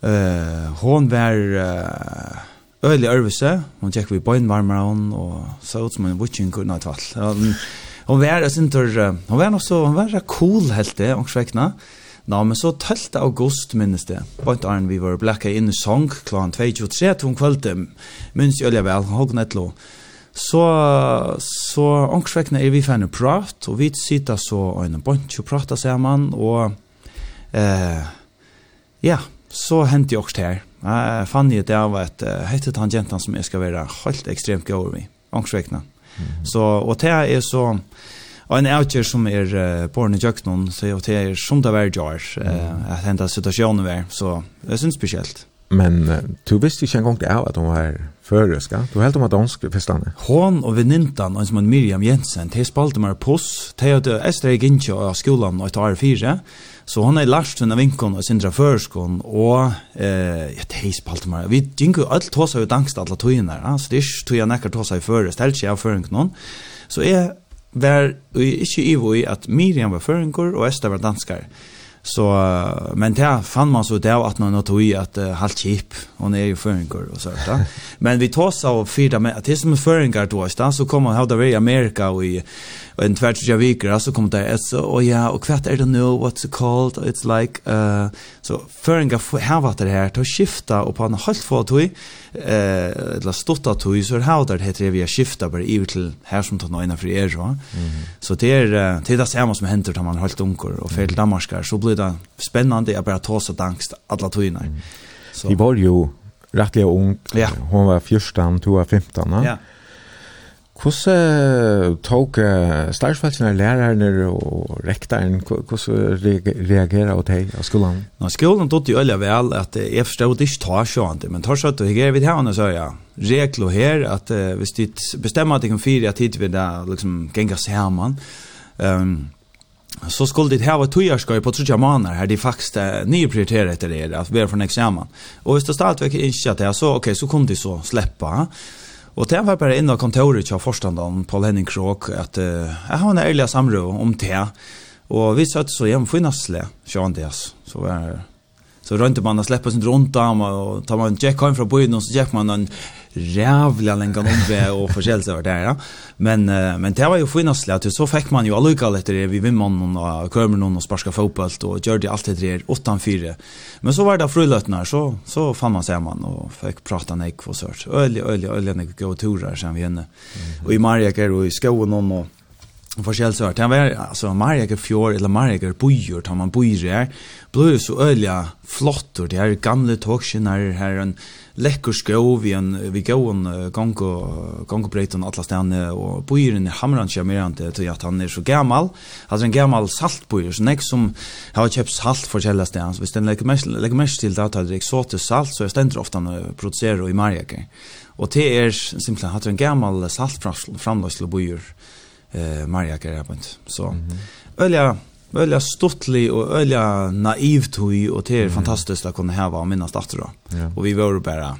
Eh hon var uh, ölig ørvise. Hon tjekk vi på en varmare och så ut som en witching kunde ta. Hon var jeg synes, hun var nog så var, var cool helt det och skäckna. Nå, men så 12. august minnes det. Bant Arne, vi var blekka inn i song, klan 22.3 til hun kvølte. Minns jeg olja vel, hågen netlo. Så, så ångsvekna er vi fannet prat, og vi sitter så øyne bant jo prata sammen, og eh, ja, så hendte jeg også her. Jeg fann jo det av at uh, hette han jentan som jeg skal være helt ekstremt gøy vi. Mm. Så, og det er så Og en avgjør som er uh, borne i jøknen, så er det som det var gjør, uh, at hente situasjonen var, så det synes spesielt. Men uh, du visste ikke en gang det av at hun var føreska. Du helt om at dansk festane. Hon og venintan, og som er Miriam Jensen, de spalte meg på oss, de hadde Esther Gintje av skolen og et år fire, så hon er lærst hun av vinkon og sindra førskon, og eh, ja, de spalte meg. Vi gikk jo alt tåsa ut angst alle togene, så det er ikke tog jeg nekker tåsa i føres, det er ikke jeg føring noen. Så jeg var ikke i voi at Miriam var føringer og Esther var danskar. Så, men det fann man så det at man tog i at uh, halvt kjip, hon er jo føringer og sånt da. Men vi tås av fyra med, at det som er føringer då, da, så kom han hevda vi i Amerika og i og en tvert tja viker, så kom det et så, og ja, og kvart er det nå, what's it called, it's like, uh, så føringer hevda det her, til å skifta og på en halvt få tog, eh eller stotta tog så har det heter vi skifta bara i till här som tar några för er så. Så det är det där samma som händer när man har hållt unkor och fel damarskar så blir det spännande att bara ta så dankst alla tojnar. Mm. Så Vi var ju rättliga ung. Ja. Hon var 14, du var 15. va? Ja. Hvordan tok starsfeltene, lærerne og rektaren, hvordan reagerer og deg av skolen? Nå, skolen tog jo veldig vel at jeg forstod ikke ta sånn, men tar sånn at jeg er vidt her, og så er jeg regler her, at uh, hvis de bestemmer at jeg kan fire tid hit vil det liksom genga sammen, um, så skulle det hava tøyarskøy på trutja månader här de faktiskt uh, nye prioriterer etter det, att vi er for neksamen. Og hvis det stadigvæk inte att det, så, okej okay, så kunde de så sleppa, Og det var bare inne av kontoret til forstanderen, Paul Henning Kråk, at uh, jeg har en ærlig samråd om det. Og vi satt så hjemme for Nasle, Sean Dias. Så var så rønte man å slippe sin rundt dem, og tar man en jack hjem fra byen, og så jack man en rävla länge om det och förskälls över det ja. Men men det var ju finastligt att så fick man ju alluka lite det vi vimman och kommer någon och sparka fotboll och gjorde allt det där 8-4. Men så var det frulötnar så så fann man sig man och fick prata nek och sårt. Öl öl öl nek gå turer sen vi henne. Och i Marjaker och i skogen och forskjell så han var alltså Marjaker fjord eller Marjaker bojor tar man bojor där Blå så öliga flott och det är gamla tågskinar här en läcker skå vi en vi går en gång och gång på breten alla stanna och bojer i hamran kör mer inte till att han är så gammal alltså en gammal saltbojer så näck som har köpt salt för källa stanna så visst den lägger mest lägger mest till att det exotiskt salt så är ständer ofta producerar i Marjake och det är simpelt att en gammal saltframlösla bojer eh Marjake är på så öliga Ölja stortlig och ölja naivt hur och det är fantastiskt att kunna häva och minnas efter då. Ja. Och vi var bara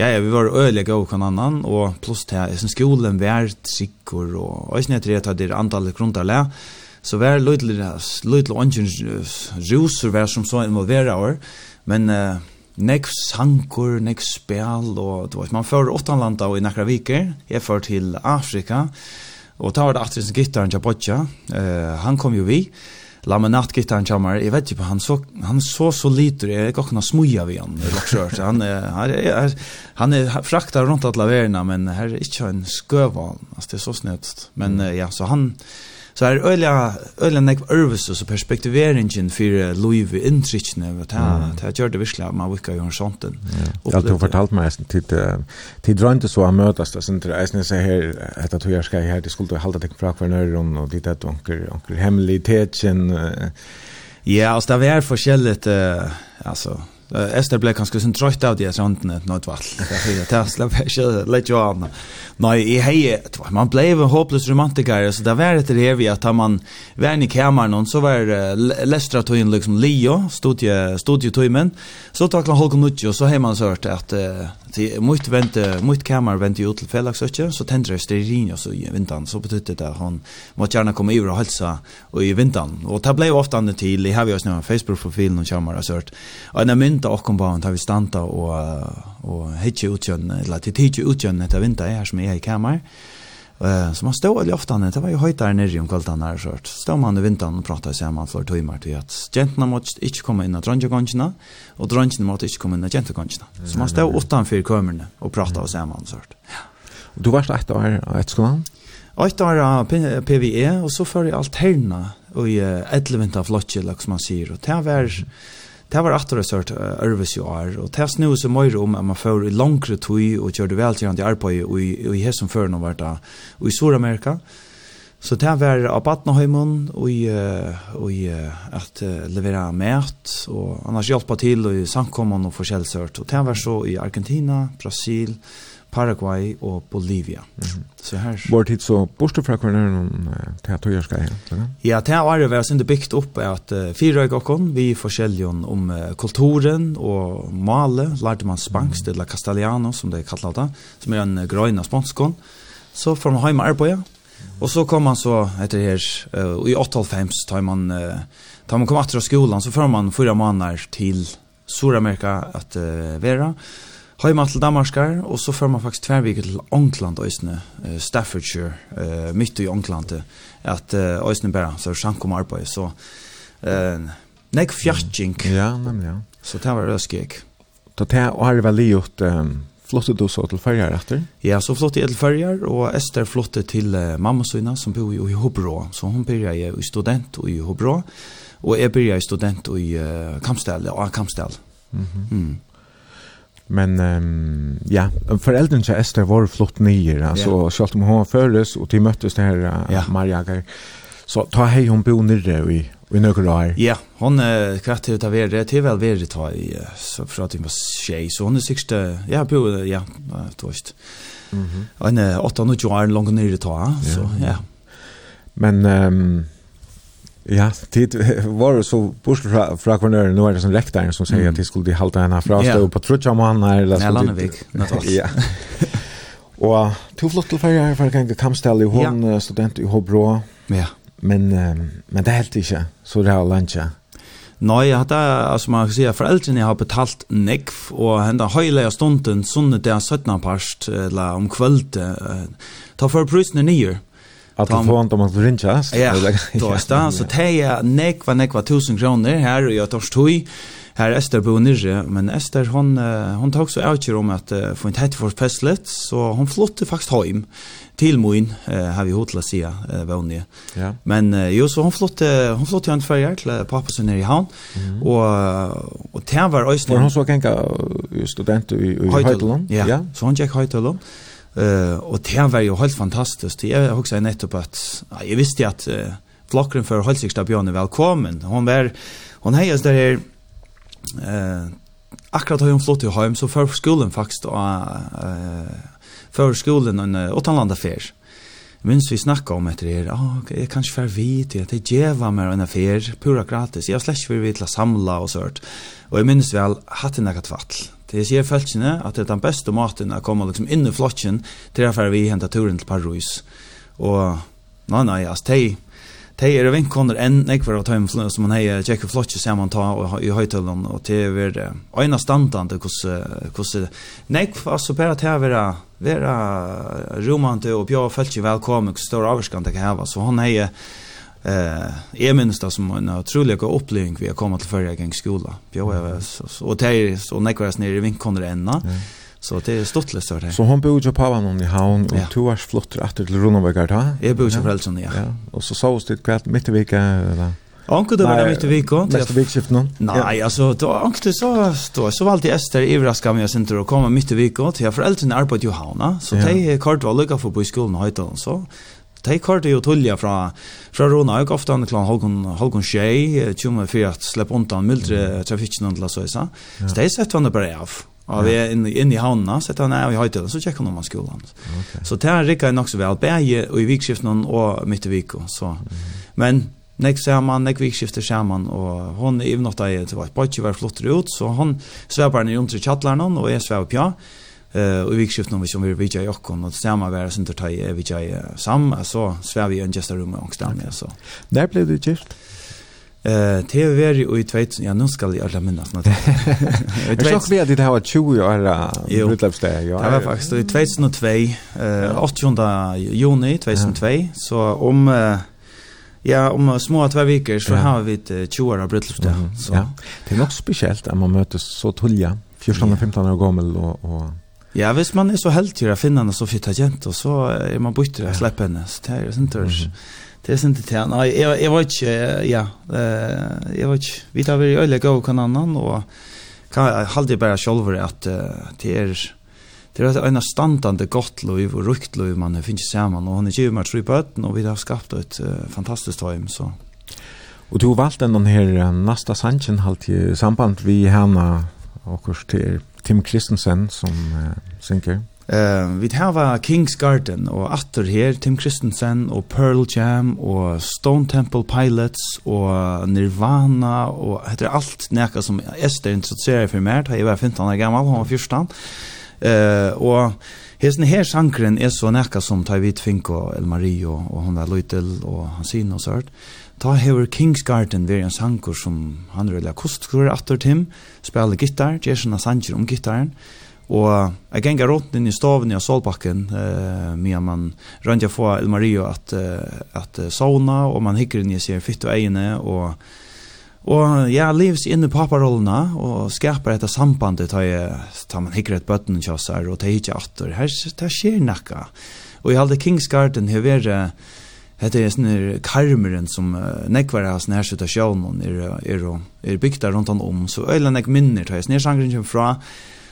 Ja, ja, vi var öliga gå kan annan och plus det är sen skolan värt sikkor och och snett det att det antalet grundarlä. Så var lutliga lutliga ungen ruser var som så involvera år. Men uh, nek sankor, nek spel och det man för åtta landa och i några veckor. är för till Afrika. Och tar det åter sin gitarren jag Botja. Eh han kom ju vi laminatgitarren kommer, jeg vet ikke, han så, han så så lite, jeg kan ikke smuja vi han, han han, han, er, han er fraktar rundt alle verena, men her er ikke en skøvan, altså det er så snøtt, men ja, så han, Så er øyla, øyla nek ørvus og perspektiveringen for Louis i inntrykkene, og det gjør det virkelig at man vikar jo en sånt. Ja, du fortalt meg eisen, tid drønte så a møtast, eisen, eisen, eisen, her, etter tog jeg skal her, det skulle du halda tek fra hver nøyron, og dit et onker, onker hemmeligheten. Ja, altså, det var forskjelligt, altså, Esther blev kanskje sånn drøyt av de sånne, nå et valg. Det er slapp ikke, lett jo anna. Nej, jag hej man blev en hopeless romantiker så där var det det vi att man var i kameran och så var uh, Lestra tog in liksom Leo stod ju stod ju timmen så tog han Holger Nucci och så hem man så hört att uh, till vänta mot kamer vänta ut till Felix så så tänder det stearin och så i vintan så betyder det att han måste gärna komma över och hälsa och i vintern och det blev ofta annat till i har vi oss nu Facebook profilen och kameran så hört och när mynta och kom han, tar vi stanta och uh, og hitje utgjønn, eller til tidje utgjønn etter vinter her som er i kamer. Eh så man stod veldig ofte, det var jo høytere nere om kvelden her, så stod man i vinteren og pratet man for timer til at jentene måtte ikke komme inn av dronjegongene, og drongene måtte ikke komme inn av jentegongene. Så man stod utenfor kømerne og pratet man Så. Og du var slett år et skolan? Ett år av PVE, og så før jeg alterna i 11 vinter flotje, som man sier, og det var... Mm det var att det sort Örvis ju är och det nu så mycket om att man får i långre tui och körde väl till andra på i i hästen för någon vart och i Sydamerika. Så det var av Batnaheimen och i och i att leverera mat och annars hjälpa till och i samkomman och försälsort och det var så i Argentina, Brasil, Paraguay og Bolivia. Mm -hmm. Så här var det så borste fra kvarnar någon teater ska här. Ja, det har varit väsen det byggt upp att uh, fire och kon vi forskjellige om uh, kulturen och male lärde man spansk mm. eller castellano som det kallar det som är en uh, gröna spanskon. Så från hem arbeta mm. och så kom man så heter det här uh, i 85 tar man uh, tar man kom åter skolan så får man fyra månader till Sydamerika att uh, vara Heima til Danmarkar, og så fyrir man faktisk tverviket til Ångland òsne, uh, Staffordshire, uh, midt i Ångland, at uh, òsne bæra, så er sankum arbeid, så uh, nek fjartjink. Ja, nemlig, ja. Så det var røskik. Da det er vel liot, um, flottet du så til fyrjar etter? Ja, så flottet jeg til fyrjar, og Esther flottet til uh, mamma søyna, som bor i Hobro, så hun byrja i student i Hobro, og jeg byrja i student i uh, Kampstel, og Kampstel. Mm -hmm. mm. Men um, ja, föräldern till Esther var flott nyer. Alltså, yeah. så om hon föres och till möttes det här uh, yeah. Marjager. Så ta hej hon bo nere i, i några år. Ja, hon är uh, kratt ut av Det Till väl vi ta i uh, så för att det var tjej. Så hon är sista, ja, bo, ja, tvåst. Mm -hmm. Och en åtta och nio år långt nere ta. Så, ja. Men... Um, Ja, det var så bort fra, fra kvarnøren, nå er det sånn rektor som sier mm. at de skulle halte henne fra stå på trutja mann her. Nei, Landevik, nettopp. ja. Og to flott til ferie her, for gang Kamstel i Hån, ja. student i Håbrå. Ja. Men, men det er helt ikke, så det er landtja. Nei, jeg hadde, altså man kan si, foreldrene har betalt nekv, og henne høyleia stunden, sånn det er 17. parst, eller om kvöldet, ta for prusene nyer. Att få får inte om att rinja. Ja, då är det. Så det är nekva, nekva tusen kronor här och jag tar stoj. Här är Esther på nere, men Ester hon, hon tog så avgör om att uh, få inte hett för festlet, Så hon flyttade faktiskt hem till Moin, uh, har vi hotla sia, uh. Ja. Men uh, jo, så hon flyttade, hon flyttade en färger till pappa som är i havn. Mm. Och, och det var ösnen. Var hon så kanka student i, i Høytelån? Ja. ja, så hon gick Høytelån. Uh, og det var jo helt fantastisk. Jeg husker nettopp at ja, jeg visste at uh, flokkeren for Holsikstad Bjørn er velkommen. Hon var, hon heies der her, uh, akkurat har hon flott til heim, så før skolen faktisk, og, uh, før skolen en uh, åttanlandafer. Minns vi snakka om etter her, ah, okay, jeg kan ikke være vidt, jeg det djeva meg en affär pura gratis, jeg har slett ikke vært til å samla og sånt. Og jeg minns vel, hatt en ekkat vatl. Det sier følelsene at det er den beste maten å komme liksom inn i flotjen til å være vi hentet turen til Paris. Og nei, nei, altså, de, de er vinkoner enn jeg var av tøym som man heier tjekke flokken sammen ta og, i høytølen, og til er ved øyne standande hvordan, nei, altså, bare til å være vera romante og bjør følelse velkommen, stor avskan det kan heva, så han heier Eh, är minst det som en otrolig upplevelse vi har kommit till förra gången skola. Jag var och det är så näkvars nere i vinkonner ända. Så det är stort läst det. Så hon bor ju på Havan i Havn och två års flott efter till Runoberg där. Jag bor ju för Elson ja. ja. Och så sås det kvart mitt i veckan eller Anke då var det mitt i veckan. Nästa veckoskift nu. Nej, alltså då anke så då så var alltid Ester överraskad mig sen då komma mitt i veckan till föräldrarna är på Johanna så det är kort var lucka för på skolan och så de kørte jo tullja fra, fra Rona, og ofte han klant Holgun, Holgun Sjei, tjumme for at slepp undan mildre trafikken til Søysa. Så de sette han det bare av. Og vi er inne, inne i havnene, sette han av i høytiden, så tjekker han om han skolen. Okay. Så det her rikket jeg nok så vel, begge og i vikskiften og midt i viko. Så. Men nek ser man, nek vikskifter ser man, og hon i natta av, det var ikke var flottere ut, så hon svevar ned rundt i kjattlarna, og jeg svever på ja eh och vi skift när vi som vi vi jag kom och samma vara sen ta i vi jag sam så svär vi en gästa rum och stämma så. Där blev det gift. Eh TV var i 2000 ja nu ska jag alla minnas något. Jag tror vi hade det här 20 år bröllopsdag. Ja. Det var faktiskt i 2002 eh 8 juni 2002 så om Ja, om små två veckor så har vi ett 20 år bröllopsdag. Så ja. det är något speciellt att man möts så tulja 14 och 15 år gammal och och Ja, hvis man er så heldig å finne henne så fyrt av jente, så er man bøyt til å slippe henne. Så det er jo sin tørs. Det er sånn til henne. Nei, jeg, jeg var ikke, ja, jeg var ikke, vi tar vel i øyne gav hver annen, og kan halde bare selv at det er, det er en standande godt liv og rukt liv man finner sammen, og han er givet meg tro på og vi har skapt et fantastisk tøym, så. Og du har valgt denne her nasta sanchen halt i samband vi henne, og til Tim Christensen som uh, synker. Uh, vi har Kings Garden og atter her Tim Christensen og Pearl Jam og Stone Temple Pilots og Nirvana og heter alt nekka som Esther interesserer for mer da jeg var 15 år gammel, han var 14 uh, og hesten her sankren er så nekka som tar vidt og El Mario og hon er Løytel og Hansine og sånt Ta hever Kingsgarden veri en sankur som han rullar kostskrur attor tim, spela gitar, Jason sanger om gitaren, og jeg genga rundt inn i stoven i Solbakken, uh, mia man røndja få El Mario at, uh, at uh, sauna, og man hikker inn i seg fytt og egne, og Og ja, livs inne i paparollene og skapar etter sambandet tar, jeg, tar man hikker et bøtten kjøsar, og tar hikker atter. Her, det skjer nakka. Og i halde Kingsgarden har vært Hetta er snir karmeren som uh, nekvar har snær sutta sjónun er er er bygda rundt om så øylan nek minner tar ta snær sangren kommer fra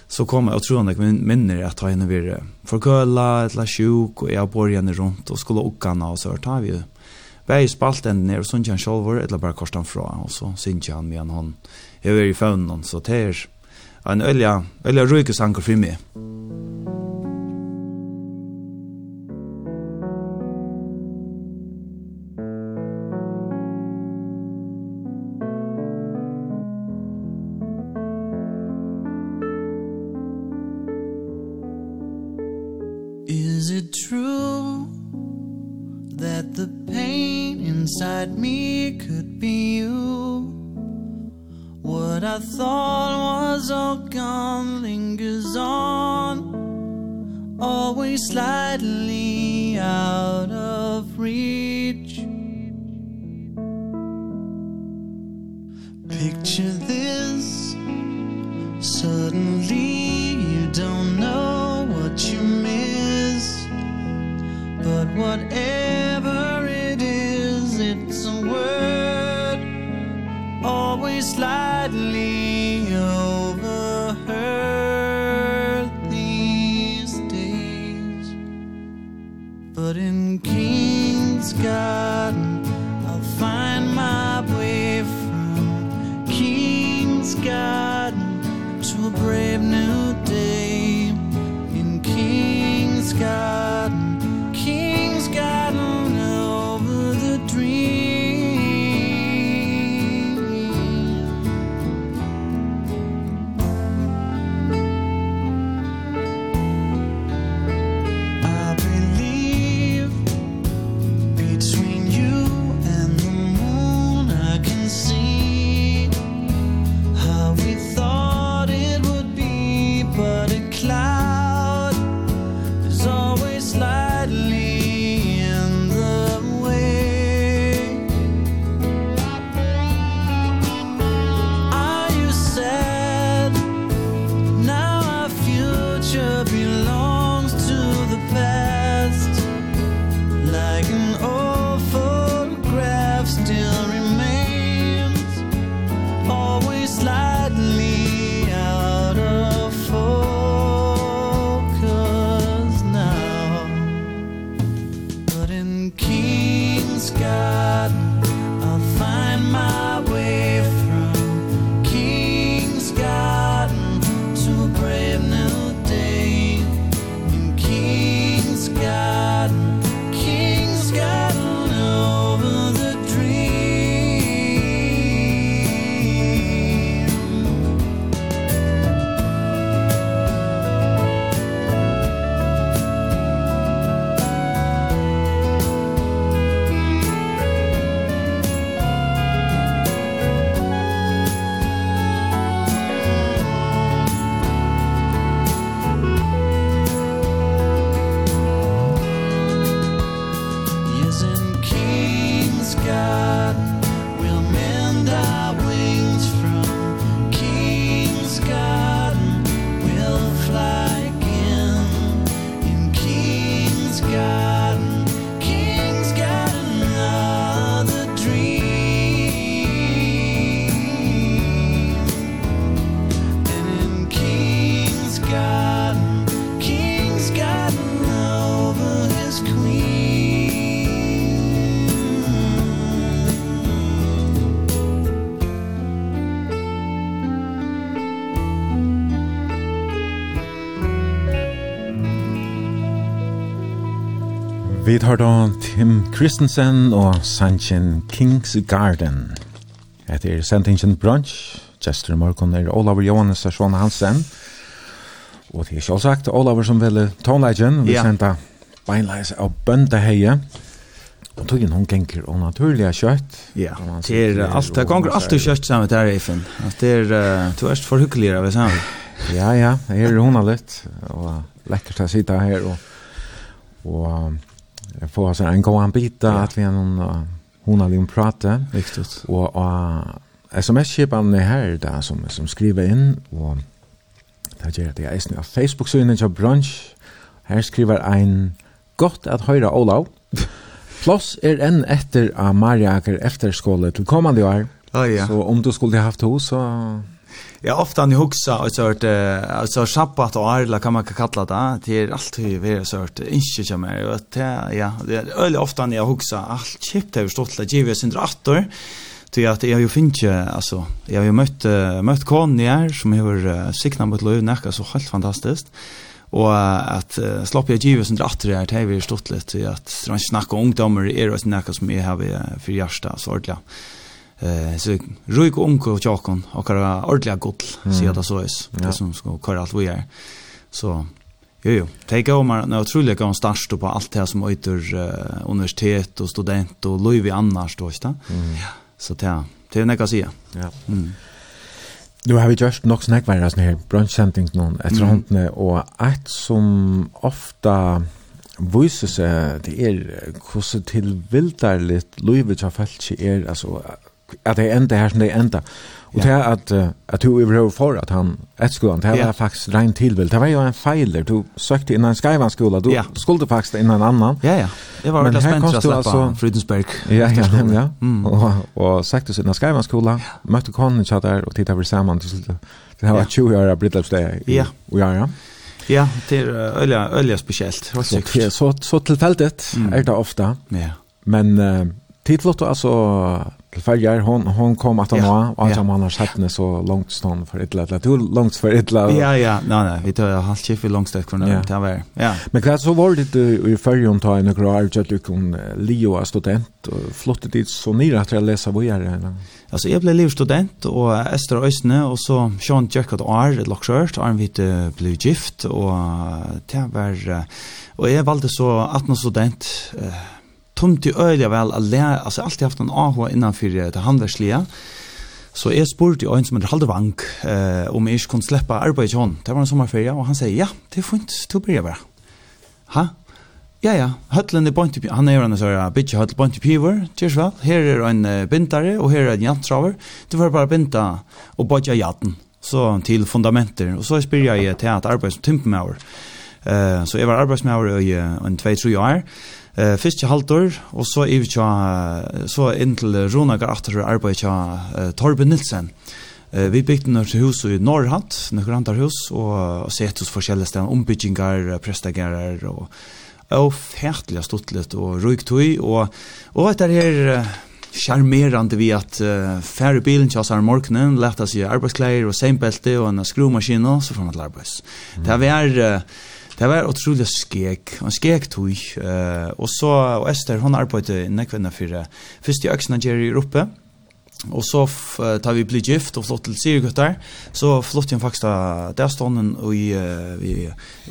så kommer jag tror nek minner att ta henne vid förköla eller sjuk och jag bor henne runt och skulle åka henne och så hört har vi ju. Vi spalt henne ner og sånt han själv eller bare korsade han från och så synte han med hon. Jeg var i faunen, så det er en ölja, ölja rykesangor för mig. thought was all gone lingers on Always slightly out of Vi tar da Tim Christensen og Sanchin Kings Garden. Etter er Sentingen Brunch. Jester i er Olaver Johannes og Sjone Hansen. Og det er ikke sagt, Olaver som ville tonelagen. Vi ja. sendte beinleis av bøndeheie. Og tog inn hun genker og naturlige kjøtt. Ja, det er alt. Det ganger alltid kjøtt sammen der, Eifen. Det er, du er for hyggeligere, vi sammen. Ja, ja, her er hun litt. Og lekkert å sitte her og... og jeg får altså en god bita ja. at vi har uh, hun har ju prata riktigt och uh, SMS chipan er här där som som skriver in och det ger det är nu på Facebook-synet til brunch här skriver ein godt at høyre Olav Plus er enn etter av Mariaker efterskole til kommande år. Ah, ja. Så om du skulle ha haft hos, så Ja, ofta han hugsa och så att alltså sabbat och arla kan man kalla det. Det är alltid vi är så att inte kommer och det ja, det är öle ofta när jag hugsa allt chip det är stolt att ge oss under åttor. Att jag ju finner alltså jag har ju mött mött Conny här som har signa mot Löv näka så helt fantastiskt. Och att uh, slapp jag givet under åttor här det är ju stolt att att snacka ungdomar är det näka som är här för hjärta så ordentligt. Eh så rök onkel och tjockon och kara ordliga gott så att så är det som ska köra allt vi är. Så jo jo, take over när otroligt går starta på allt det här som öter uh, universitet och student och Louis annars då, inte Mm. Ja. Så det det är något säga. Ja. Mm. Nu har vi just nok snack var det här brunchsentings någon efter handne och ett som ofta viser seg det er hvordan til vildarligt livet har felt seg er, altså att det ända här som det ända. Och det att att du överhuvud för att han ett skolan det var faktiskt rent tillvilt. Det var ju en fejler. Du sökte in en skyvan skola. Du skulle faktiskt in en annan. Ja ja. Det var väldigt spännande att släppa Fridensberg. Ja ja ja. Och och sökte sig in en skyvan skola. Mötte konen chat där och tittade vi samman till slut. Det var 20 år Britlabs där. Ja. Och ja ja. Ja, det är öliga öliga speciellt. Så så så tillfälligt är det ofta. Ja. Men tittlotto alltså til färger hon hon kom att ja, var og att man har sett henne så långt stånd för ett lätt du långt för ett lätt Ja ja. Nej nej vi tar halvt chef i långt stånd när det var ja. Men klart så var det i färger hon tar en garage at du kon Leo är student och flottet dit så nere att jag läsa vad gör det alltså jag blev livstudent och Ester Ösne och så Sean Jackard Ar, Lockshort Arn vit blev gift och det var och jag valde så 18 student tomte øyelig vel å lære, altså alltid haft en AHA innanfor det handverslige, så jeg spurte jo en som heter halvvank eh, om jeg ikke kunne slippe arbeid til hon. Det var en sommerferie, og han sier, ja, det er fint, til å begynne bare. Ha? Ja, ja, høtlen er bønt i han er en sånn bitch høtl bønt i piver, tjers vel, her er en bintare, og her er en jantraver, du får bare binta og bøtja jaten, så til fundamenter, og så spyr jeg til at arbeid som tympemauer. Eh, så jeg var arbeidsmauer i en 2-3 år, eh fiskehaltor og så i tja så inn til Ronagar aftur arbeid tja uh, Torben Nilsen. Eh vi bygde nørt hus i Norrhatt, nøkker andre hus og, og sett hos forskjellige steder, ombyggingar, prestagerar og og færdelig stuttlet og ruikt hui og og etter her charmerande vi at uh, færre bilen tjas her morgenen, lette seg arbeidsklær og seinbelte og en skrumaskin og så får man til arbeids. Mm. Det er Det var otroligt skek, en skek tog. Uh, og så, og Esther, hon arbeidde nekvenna for først i øksene Jerry i Europa, og så uh, tar vi bli gift og flott til Sirguttar, så flott jeg faktisk av derstånden og i, uh, i,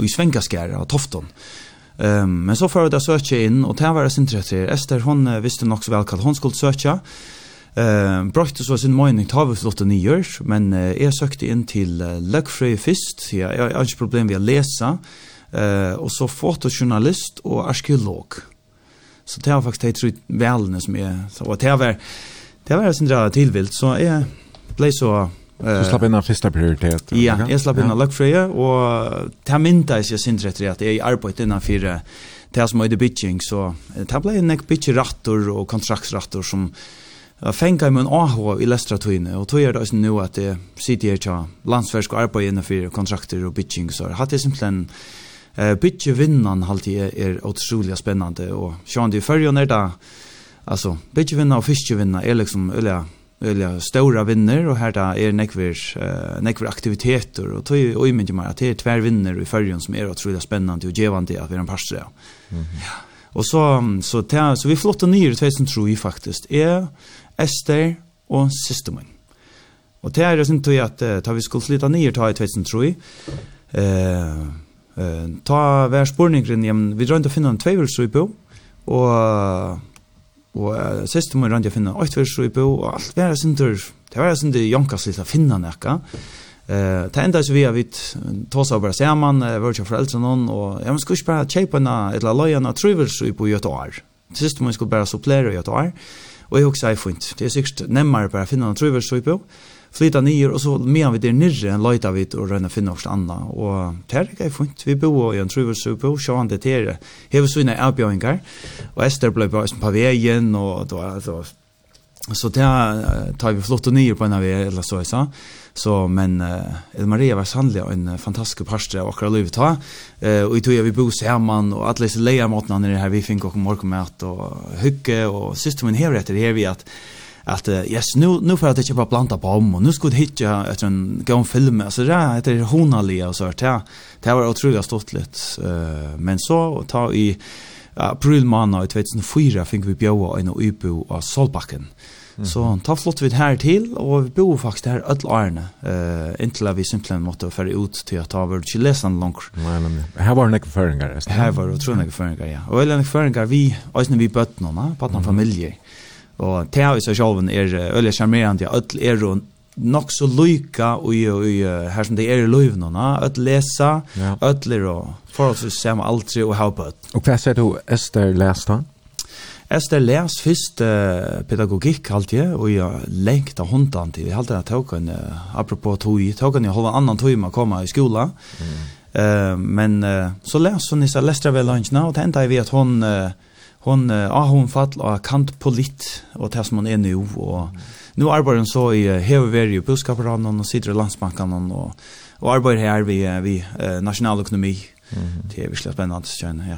i Svengaskær av Tofton. Um, men så får jeg da søkje inn, og det var jeg sin til, Esther, hon uh, visste nok så vel hva hun skulle søkje, Eh, uh, brøkte så sin mening tar vi flott ni år, men uh, jeg søkte inn til uh, Løgfrøy først, ja, jeg har ikke problem med å lese, eh och så fotojournalist og arkeolog. Så det var faktisk det tror velene som jeg... så og det var det var sen där tilvilt, så jeg ble så eh slapp inn av første prioritet. Ja, jag slapp in Luckfreya och ta minta jag syns rätt att jag är arbetat innan fyra det som är det bitching så det ble en bitch rattor och kontraktsrattor som fänga mig en AH i Lestra Tøyne, og tog er det nu at jeg sitter her til landsversk og arbeid innenfor kontrakter og bitching, så jeg hadde simpelthen Eh bitje vinnan halt är otroligt spännande och Sean det förr ner där alltså bitje vinna och fiske vinna är liksom eller eller stora vinner och här där är nekvers eh nekver aktiviteter och tog och image mer att det är tvär vinner i förrjun som är otroligt spännande och gevande att vi är en parsa. Mm ja. Och så så ta så vi flottar ner 2003 faktiskt är Esther och Systemen. Och det är det som tog att ta vi skulle flytta ner ta i 2003. Eh Eh, ta vär spårningen hjem, vi drar inte finna finne en tveivel i på, og og sist må jeg finne åkt vers i på, og alt vær sindur, det vær det jonkas litt å finne nekka. Eh, det enda så vi har vidt tås av bare saman, vart jeg foreldre noen, og jeg må skulle ikke bare kjeipa henne, eller løy henne trivels i på i et år. Sist må jeg skulle bare supplere i et år, og jeg husker jeg fint. Det er sikkert nemmere bare å finne en trivels i på, flyta nyer och så medan vi där nere en lojta vi och rönna finna oss anna och där är fint vi bor i en trivs upp och sjön det där här så inne erbjudningar och Esther blev på på vägen och då alltså så där tar vi flott och nyer på en av eller så så så men eh, Maria var sannligen en fantastisk pastor och akra livet ta eh och i tog vi bo samman och alla så lejer maten när det här vi fick och morgonmat och hygge. Och systemen här heter det här vi att att yes nu nu för att det bara planta på om och nu ska det hitta ett en gå en film alltså där det är honalia och så där. Det var otroligt stort lite Eh men så ta i april månad 2004 fick vi bjöa en upo av Solbacken. Mm. Så ta flott vid här till och vi bor faktiskt här öll arne. Eh inte vi simpelthen måste för ut till att ta över till läsan långt. Nej men här var några föringar. Här var otroliga föringar ja. Och eller några föringar vi, alltså vi bötnorna, på den familjen. Og det har vi så sjåven er øyelig charmerende, ja, ødel er jo nok så lyka og her som det er i løyven, ødel lesa, ødel er og forholdsvis ser man alltid og bøtt. Og hva sier du Esther lest da? Esther les først uh, pedagogikk alltid, og jeg lengt av hånden til, jeg halte jeg tok en, uh, apropos tog, tok en i halva annan tog med å komme i skola, mm. uh, men uh, så les hun i seg lestra ved lunsjene, og det enda jeg vet hun, uh, hon ah hon fall av kant på polit och det som hon är nu och nu arbetar hon så i uh, Heveri och Buskaparan och sitter i landsbanken och och arbetar här vi vi uh, nationalekonomi. Mm. Det är visst spännande att känna ja.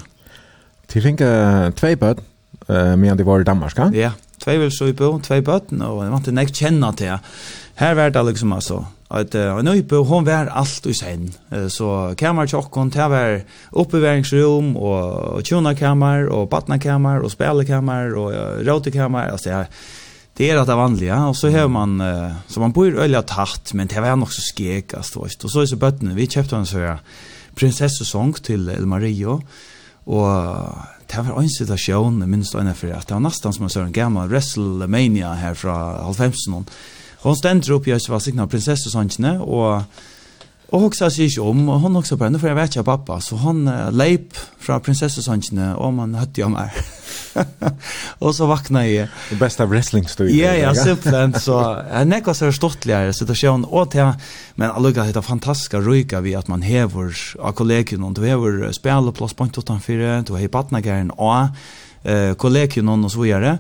Till uh, två bad uh, men det var i Danmark, Ja, två vill så i bo, två bad och man inte näkt känna till. Här vart det liksom alltså att en uppe hon var allt i sen så kammar chockon där var uppbevaringsrum och tjuna kammar och barna kammar och spelkammar och råte kammar alltså jag det är att det vanliga. Och så har man så man bor öliga tatt men det var nog så skekast och så är så bötten vi köpte en så här prinsessesång till El Mario och det var en situation minst en för att det var nästan som en sån gammal WrestleMania här från 90-talet Og hun stender opp i Østvasikten av prinsessesansene, og, og hun sa seg om, og hon også bare, nå får jeg vet ikke av pappa, så hon uh, leip fra prinsessesansene, og man høtte jo meg. og så vakna jeg. Det beste av wrestling-studiet. Ja, ja, simpelthen. Så jeg nekka så ståttligere situasjonen, og til men allukka hitta fantastiska rujka vi at man hever av kollegien, og du hever spilleplass på 8-4, du hever badnageren og uh, kollegien og så videre,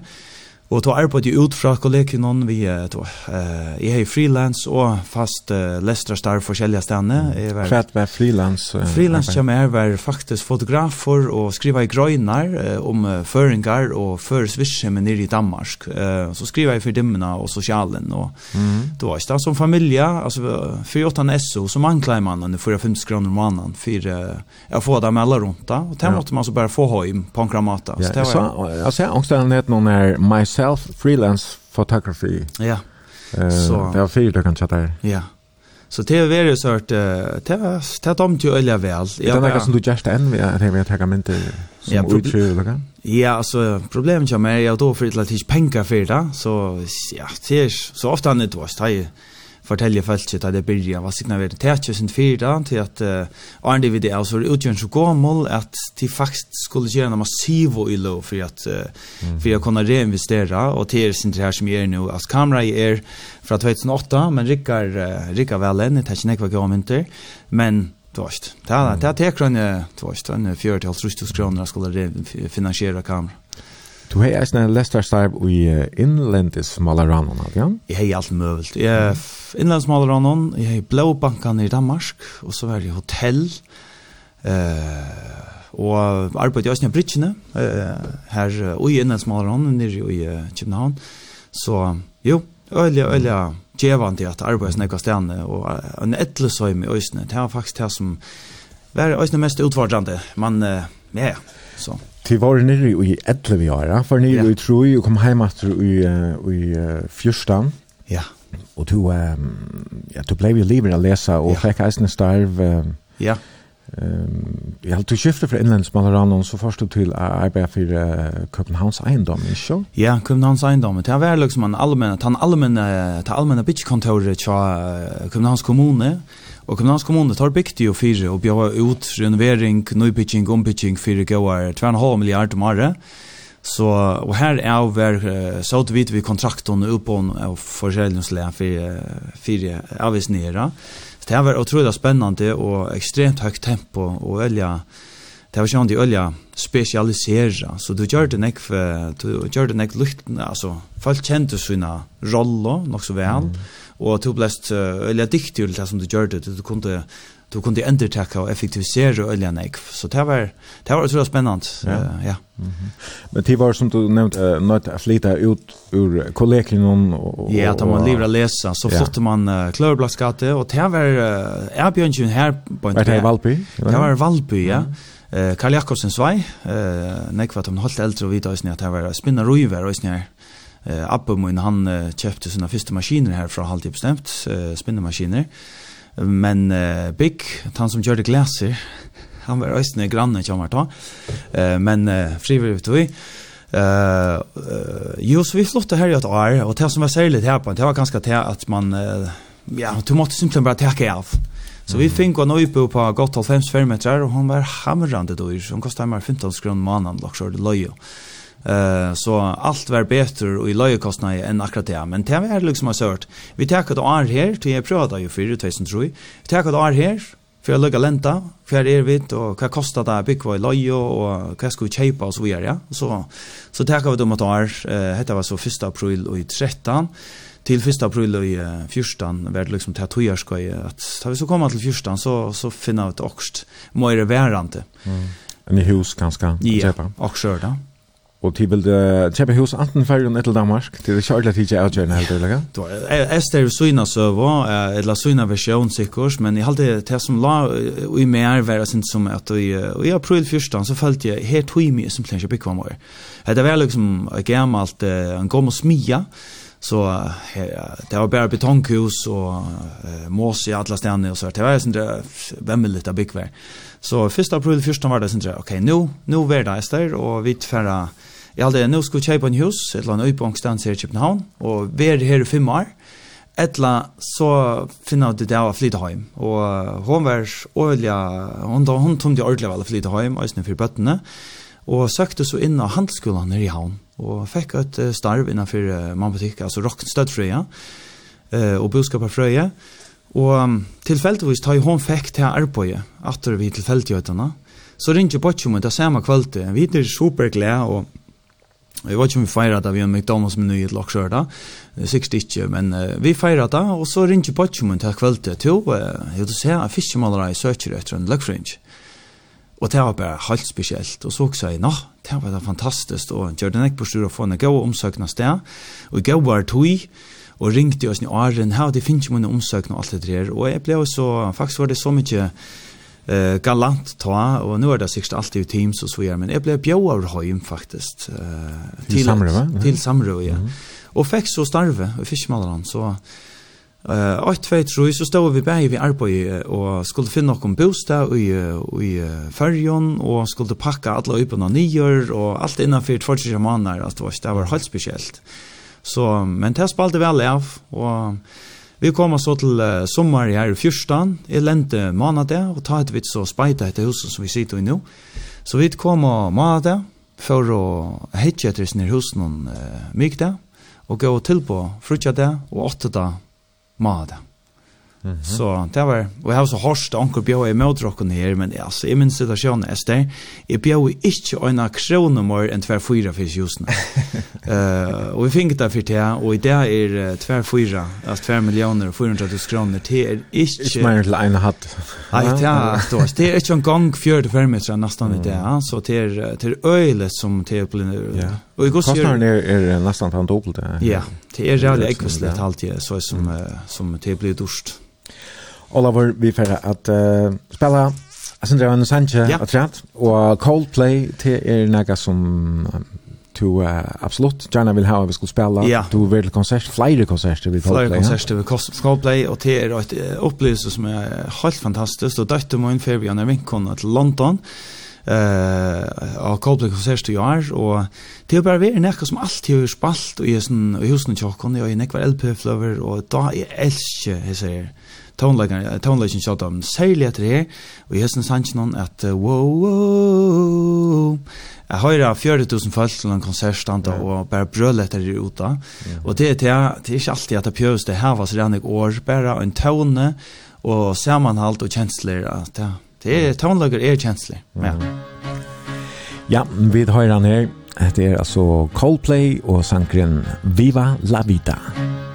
Og då arbeid jeg ut fra kollegien noen vi to. eh jeg er freelance og fast uh, lestrar forskjellige stedene. Hva er det var freelance. Uh, freelance kommer jeg være faktisk fotografer og skriva i grøynar om uh, føringar og føresvisjem nere i Danmark. Uh, så skriver jeg for dimmene og sosialen og mm. då var jeg som familie, altså for 8 SO så mangler i mannen 4-5 kroner månaden for uh, jeg får dem alle rundt da, og det måtte man så bare få høy på en kramata. Ja, så det var, jeg, altså jeg angstelig noen her, self freelance photography. Ja. Eh, så det har fyra kan chatta. Ja. Så det är väldigt sort det har tagit om ju öliga väl. Ja. Det är något som du just än vi har vi tagit med som ja, utkör eller Ja, alltså problemet jag med är att då för att det inte pengar för det så ja, det är så ofta när det var så fortälja folk at det byrja vad signa vet det sin fyrda fyra till att Arne David video så utgörs så gammal att till faktisk skulle göra en massiv och illa för att för att kunna reinvestera och till sin det här som är nu as kamera er från 2008 men Rickard Rickard väl än det är inte kvar gammal men Tvåst. Det ta det är tvåst, en 40 till 30 kronor skulle det finansiera. Du har eisen en lestarstarv i innlendis malaranon, ja? Jeg har alt møvelt. Jeg har innlendis malaranon, jeg har blåbankan i Danmark, og så var jeg hotell, eh, og arbeid i Østene Britsjene, eh, her og i innlendismalaranene nere i København. Så jo, øyelig, øyelig djevande at arbeidet snakket stedene, og en etlesøym i Østene, det var faktisk det som var Østene mest utfordrende, men ja, så... Til var nere i 11 år, for nere ja. i Troi, og kom hjem etter i, i uh, Fjørstan. Ja. Og du, um, ja, du ble jo livet å lese, og ja. fikk eisende starv. Um, ja. Ja Ehm jag tog skifte för inlandsmannen så först upp till arbeta för Københavns eiendom i så. Ja, Københavns eiendom. Det var liksom en allmän att han allmänna ta allmänna bitchkontoret till Københavns kommun och Københavns kommun tar byggt ju fyra och bjöd ut renovering, nybygging, ombygging för gåar 2,5 miljarder om året. Så och här är över så att vi vid kontrakten uppon och försäljningsläge för fyra avsnera. Det var otroligt spännande och extremt högt tempo och ölja det var sjön de ölja specialisera. Så du gjør det nek du gjør det nek lukt alltså folk kände sina roller nog så väl. Mm. och du blest ölja diktig till det som du gjorde. Det du kunde du kunde undertäcka och effektivisera oljan nek. Så det var det var så spännande. Ja. Uh, ja. Mm -hmm. Men det var som du nämnde uh, något att flyta ut ur kollegion och Ja, att man lever läsa så ja. flyttar man uh, Klörblaskate och det var uh, Björn här på inte. Det var Valby. Det var Valby, ja. Mm -hmm. Uh, Karl Jakobsen svei, uh, nekvat om holdt eldre og vita òsne at det var spinna ruiver òsne her. Uh, Abbe min han uh, kjøpte sina første maskiner her fra halvtid bestemt, uh, spinnemaskiner. Men uh, Big, han som gjør det glaser, han var østene granne kommer ta. Uh, men uh, frivillig ut vi. Uh, uh, jo, så vi flyttet her i et år, og det som var særlig her på, det var ganske til at man, uh, ja, du måtte simpelthen bare takke av. Så vi fikk en øype på godt 95 fermetrar, og han var hamrande dyr, han kostet meg 15 kroner måneden, og så det løy. Eh så allt var bättre och i lojekostnader än akkurat det. Men det var liksom så hört. Vi tar ett år här till jag pratar ju för 2003. Vi tar ett år här för att lägga lenta, för är vi och vad kostar det att bygga i lojo och vad ska vi köpa och så vidare. Ja? Så, så tar vi dem ett år. Eh, det var så 1 april och i 13 till 1 april i uh, var det liksom till att jag ska att tar vi så komma till fyrstan så så finna ut också mer värande. Mm. En hus ganska. Ja, också då. Og til vil kjøpe hus anten fergen etter Danmark, til det kjørte til avgjørende helt eller ikke? Ester er søgna søva, eller søgna versjon sikkert, men jeg halte det som la i mer være sin som at i april 1. så følte jeg her tog mye som plensja byggvam var. Det var liksom gammalt, en gammel smia, så det var bare betonghus og eh, mås i alla stedene og så det var sånt vem vill av byggvär så 1 april 1 var det sånn, okej okay, nå nu var det Ester, og vi tvära Jeg hadde nå skulle kjøpe en hus, et eller annet øyebongstans her i København, og vær her i fem år. Etla så finner det det av å flytte hjem. Og hun var årlig, hun, hun tomte ordentlig av å flytte hjem, øyne for bøttene, og søkte så inn av handelsskolen her i havn, og fikk et starv innenfor uh, mannbutikk, altså rockstøttfrøya, uh, og budskaperfrøya, og tilfeldigvis tar hun fikk til arbeidet, at vi tilfeldigheten, så ringte Bocchum, det samme kvalitet, vi er superglede, og Vi var ikke om vi feiret det, vi har McDonalds meny i et lakkjør da, sikkert ikke, men uh, vi feiret det, og så ringer Botchumen til kveldet til, og uh, du ser at fiskemalere søker etter en løkfringe. Og det var bare helt spesielt, og så sa jeg, nå, det var det fantastisk, og gjør den ikke på styr å få en god omsøkende sted, og jeg var tog, og ringte oss i åren, her, det finnes ikke mine omsøkende og alt det der, og jeg ble så, faktisk var det så mye, eh galant ta och nu är det sist alltid i teams och så vidare men jag blev bjöd hem faktiskt eh till Samrö till Samrö ja. Och fick så starve och fiskmalaren så eh 8 2 3 så stod vi bäi vi arboi och skulle finna någon bostad i i färjan och skulle packa alla öppna nior och allt innanför 40 månader alltså det var helt speciellt. Så men det spalte väl av och Vi kommer så til uh, sommar her i fyrstan, i lente månadet, og ta et vitt så speita etter huset som vi sitter i nå. Så vi kommer og for å hitje etter sin hus noen uh, mykde, og gå til på frutja det, og åtte da. Mm. Så det var, og jeg har så hårst anker bjør i møtrokken her, men jeg, altså, jeg minns situasjonen, Ester, jeg bjør ikke øyne kroner mer enn tver fyra for jusene. uh, og vi fikk det for det, og i det er uh, tver fyra, altså tver millioner og 400 000 kroner, det er ikke... Ikke mer til en hatt. Nei, det er, det er ikke en gang fjør til fermetra nesten i det, så det er, det er øylet som det er, yeah. Og i går ser er, er nesten på dobbelt. Ja, det er är jävligt ekvislett alltid så som som det blir dorst. Oliver vi får at uh, spela Jeg synes det var en sanje ja. attrapt och Coldplay till är några som to uh, absolut gärna vill ha vi skulle spela ja. du vill konsert flyger konserter vi Coldplay. Flere konserter vi Coldplay og det är ett opplevelse som er helt fantastisk, og døtte må en för vi när vinkene til London. Uh, eh og Coldplay konsert i år og det er bare vært nekka som alltid har spalt og i sånn i husen tjokkon og i nekvar LP flower og da er elske hese tonelagen tonelagen shot om særlig etter her og i hesten sanchen at wow wow Jeg høyra 40.000 folk til en konsertstand yeah. og bare brøletter i uta. Yeah. Og det er, det, det er ikke alltid at det pjøves det her var så rennig år, bare en tåne og samanhalt og kjensler at det ja Det er tonlager är känslig. Ja. Ja, vi har han her. Det er altså Coldplay og sankren Viva la vida. Viva la vida.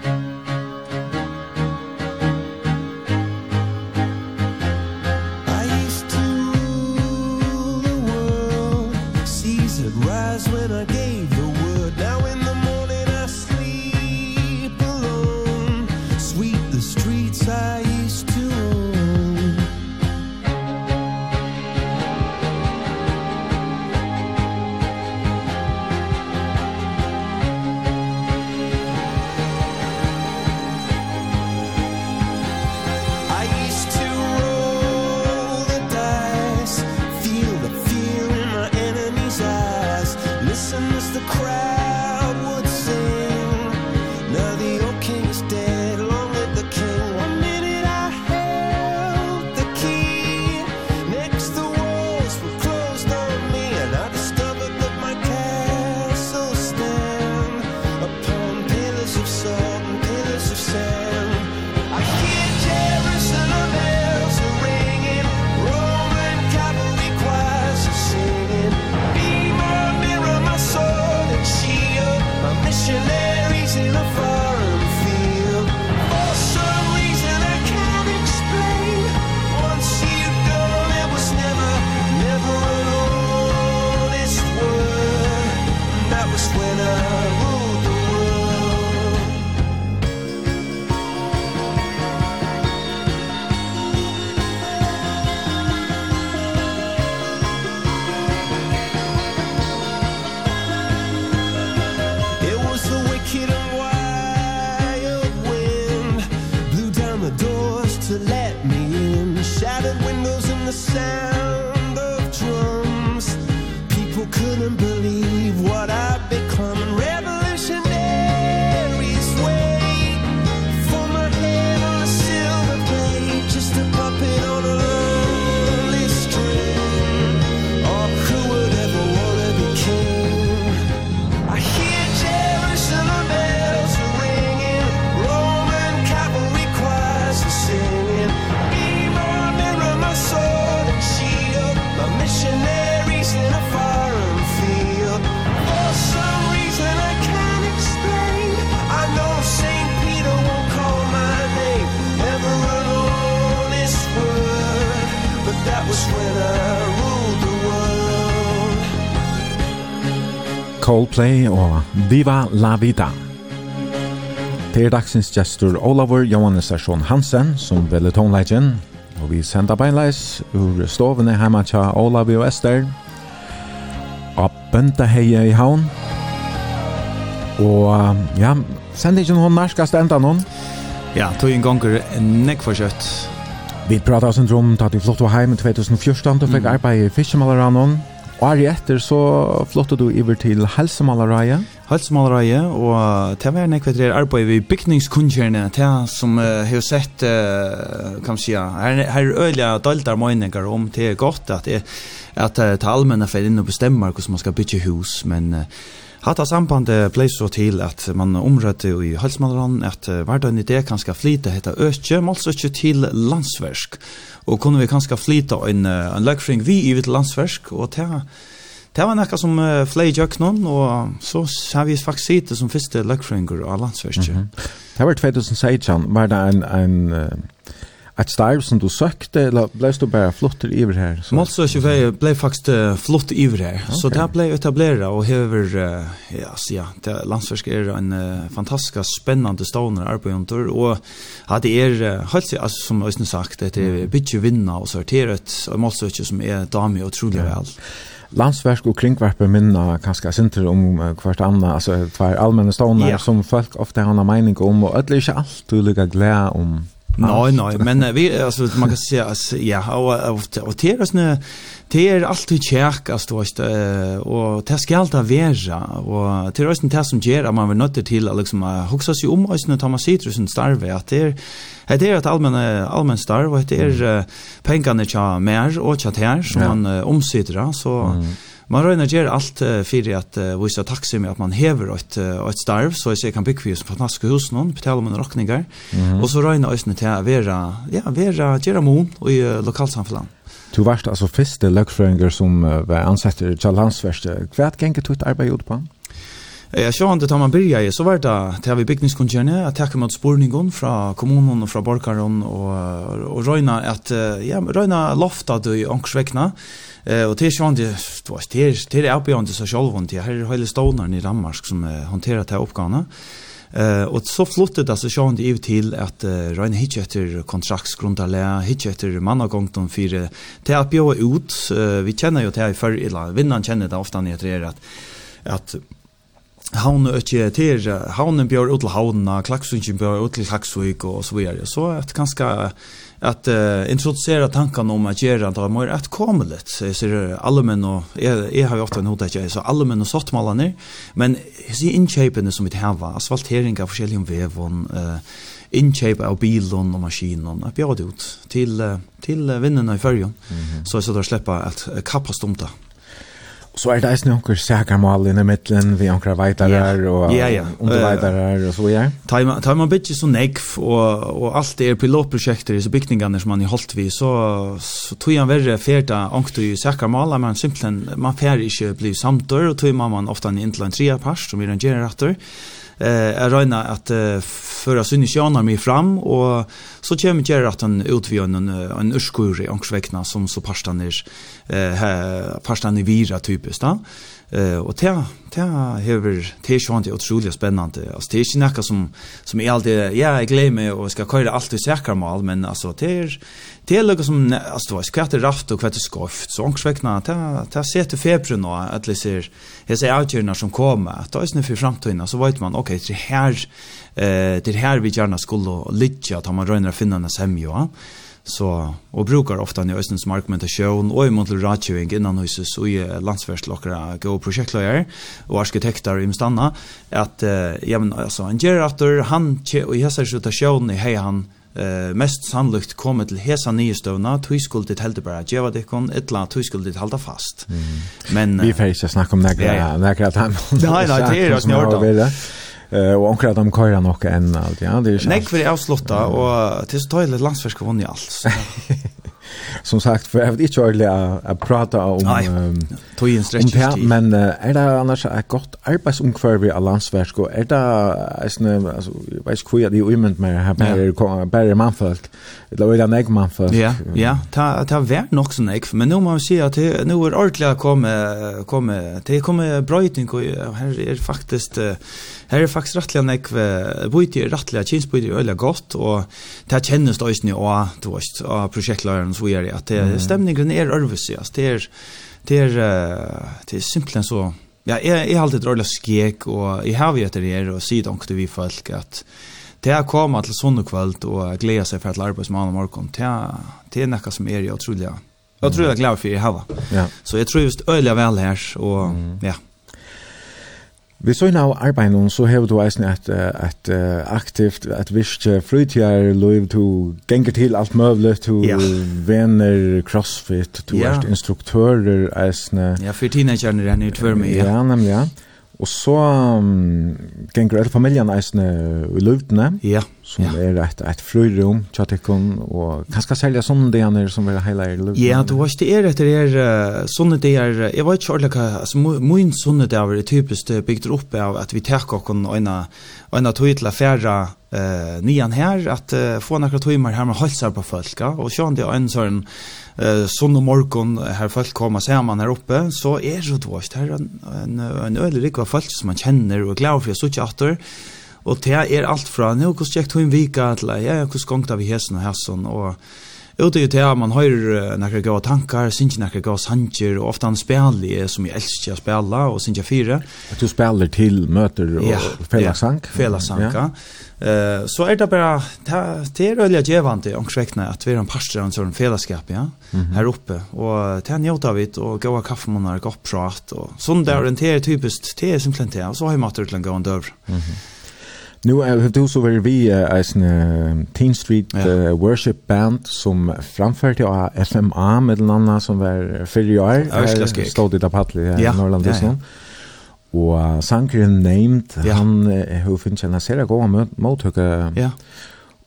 Coldplay og Viva la Vida. Det er dagsins gestur Olavur Johannes Arsson Hansen som velger tonleggen, og vi sender beinleis ur stovene hjemme tja Olavi og Ester, av Bøntaheie i havn, og ja, send ikke noen narskast enda noen. Ja, tog en gonger nekk for kjøtt. Vi prata oss en rom, tatt i flott og heim i 2014, og fikk arbeid i Fiskemaleranån, Og Ari etter så flottet du iver til Helsemalerøye. Helsemalerøye, og til å være nekvet der arbeid vi bygningskunnskjerne, til som uh, har sett, uh, kan man si, her, her er øyelig daltar meninger om det er godt at, det at, at allmenne fer inn og bestemmer hvordan man skal bygge hus, men uh, Hatta sambandet blei så til at man omrødde i Halsmannran at hverdagen i det kan skal flyte hetta økje, måls økje til landsversk. Og kunne vi kanskje flyte en, en løkfring vi i vitt landsversk, og det, det var nekka som uh, flei jøknon, og så har vi faktisk sitte som første løkfringer av landsversk. Mm -hmm. Det var 2016, var det en, en ett starv som du sökte eller blev du bara flott över här så Målsö 25 blev faktiskt flott iver här okay. så det blev etableret, och över uh, ja så ja det landsversk är en uh, fantastisk spännande stoner og och hade er uh, helt altså, som Øystein sagt det är bitje vinna och sorterat och Målsö som är dame otroligt ja. väl landsverk och kringvarper minna kanske synter om uh, hvert anna alltså tvär allmänna stoner yeah. som folk ofta har en mening om och ödliga allt du lika glädje om Nej nej men vi alltså man kan säga att ja och och det är såna det är alltid kärkast då just och det ska alltid vara och det är sånt det som ger att man vill nöta till liksom huxas ju om och såna ta man citrusen starve att det är det är ett allmän allmän starve och det är pengarna tja mer och tja här som man omsätter så Man røyner gjør alt uh, for at uh, vise taksi med at man hever et, uh, et starv, så jeg ser kan bygge hos fantastiske hus noen, betale om en råkninger, mm -hmm. og så røyner øyne til å være, ja, være gjøre mon i uh, lokalsamfunnet. Du varst altså første løgfrøynger som uh, var ansett til landsverste. Hva er gikk du arbeid ut på? Jag så inte att man började så var det till vi byggningskoncernen att ta mot spårningen från kommunen och från Borkaron och och Röna att ja Röna loftat i Anksväckna eh och till sånt det var till det är på inte så självont det här hela stonar i Danmark som hanterar det här uppgifterna. Eh och så flottet alltså sånt ju till att Röna hitch efter kontraktsgrundarlä hitch efter mannagångton för och ut vi känner ju det här för vinnaren känner det ofta när det är att att havn og ikke til havnen bjør ut til havnen, klaksvikken bjør ut til klaksvik og så videre. Så at kanskje at uh, introdusere tankene om at gjøre det mer att komma lite. Jag ser allmän och jeg jag har jo ofte en hodet ikke, så alle menn og malar. Men jeg sier innkjøpene som vi har, asfaltering av forskjellige vevån, uh, innkjøp av bilen og maskinen. at bjør det ut til, uh, til vinnene i førjen, Mm -hmm. Så jag ska släppa att kappa stumta. Mm Så er det eisen onker sækermal i mittlen, vi onker veitarar yeah. og Ja, yeah. underveitarar og så ja. Tar, tar man bytje så negv, og, og alt er pilotprosjekter i så bygningene som man har holdt vi, så, så tog han verre ferda onker i sækermal, men simpelthen, man fer ikke bli samtår, og tog man man ofte inn til en tria pars som vi rangerer etter, eh jag röna att eh, föra sin tjänar mig fram och så kommer jag att han utvider en en urskur i som så pastan är eh pastan är vira typiskt då Eh och det det har det sjönte otroligt spännande. Alltså det är inte något som som är alltid ja, jag glömmer och ska köra allt i säkra mål, men alltså det är det är något som alltså det skvätter raft och kvart skoft. Så ångsväckna ta det se till februari då att det ser jag ser outjurnar som kommer att det är för framtiden så vet man okej det här eh det här vi gärna skulle lycka att man rönar finna en semjo. semja så och brukar ofta när östens som argumentation och i motell ratioing innan huset så är landsvärdslokra go projektledare och arkitekter i stanna att ja men alltså en generator han och i häsar så i hej han eh mest sannolikt kommer till hesa nystövna tyskult det helt bara ge vad det kon ett la tyskult till hålla fast. Men vi får ju snacka om några några tam. Nej nej det är det snart. Eh och onkel de kör nog en allt ja det är ju Nej för det är avslutta och till så tojligt landsfisk har vunnit allt. Som sagt för jag vet inte ordentligt att prata om tojen stretch men är det annars ett gott arbetsomkvärve av landsfisk och är det alltså jag vet inte hur det är ju med här bara bara manfolk Det var ju den man för. Ja, ja, ta ta vart nog sån ägg, men nu måste si att det nu är å komme, komme det kommer brötning och här är faktiskt här är faktiskt rättligen ägg bojte rättliga chins på er öliga gott och det känns då også, og du vet og projektledaren så är det att det stämningen är altså, Det är det är det er simpelt så Ja, jag är alltid dålig skek och jeg har ju det og och det kunde vi folk at, det er kommer til sonnekvöld och og sig för att lära på som annan morgon. Det er det som är jeg utrolig, jag. Tror jag är glad för i hava. har. Ja. Så jag tror just öliga väl här och mm. ja. Vi så innan arbeid så har du eisen et, et aktivt, et visst fritidar liv, du genger til alt møvlig, du ja. venner crossfit, du ja. er instruktører eisen. Ja, for teenagerne er nye tvør med. Ja, nemlig, ja. Og så um, ganger alle familien eisene i løvdene. Ja. Yeah som ja. er et, et frøyrum, tjattikon, og kanskje selge sånne deaner som er hele i løpet. Ja, du vet, det er etter er sånne deaner, jeg vet ikke ordentlig hva, altså min sånne deaner er typisk bygd opp av at vi tek okken øyne, øyne tog til å fære uh, nian her, at uh, få noen timer her med halsar på folk, ja, og sjån det er en sånn, uh, sånn og morgon her folk koma saman her oppe så er det vart her en en, en øyelig folk som man kjenner og er glad for å sitte atter Og det er alt fra, nå, hvordan gikk hun vika, til, ja, hvordan gongta vi hesen og hesen, og ute i det man høyrer nekra gode tankar, synes nekra gode sanger, og ofte han spiller jeg, som jeg elsker å spille, og synes jeg fire. At du spiller til møter og ja, fellesang? Ja, fellesang, ja. Uh, så er det bare, det er øyelig gjevande, omkvekkene, at vi er en parster av en sånn fellesskap, ja, mm -hmm. her oppe, og det er njøta vidt, og gode kaffemåner, godt prat, og sånn det er orienteret typisk, det er simpelthen det, og så har jeg matur til en gående døver. Mm -hmm. Nu har du så varit vi uh, en Teen Street ja. uh, Worship Band som framførte av FMA med den andre som var fyrre år. Stod i där på Hatley i ja. Norrland. Ja, ja. Og uh, sangeren Named, ja. han har finnet en serie gode mottøkker ja.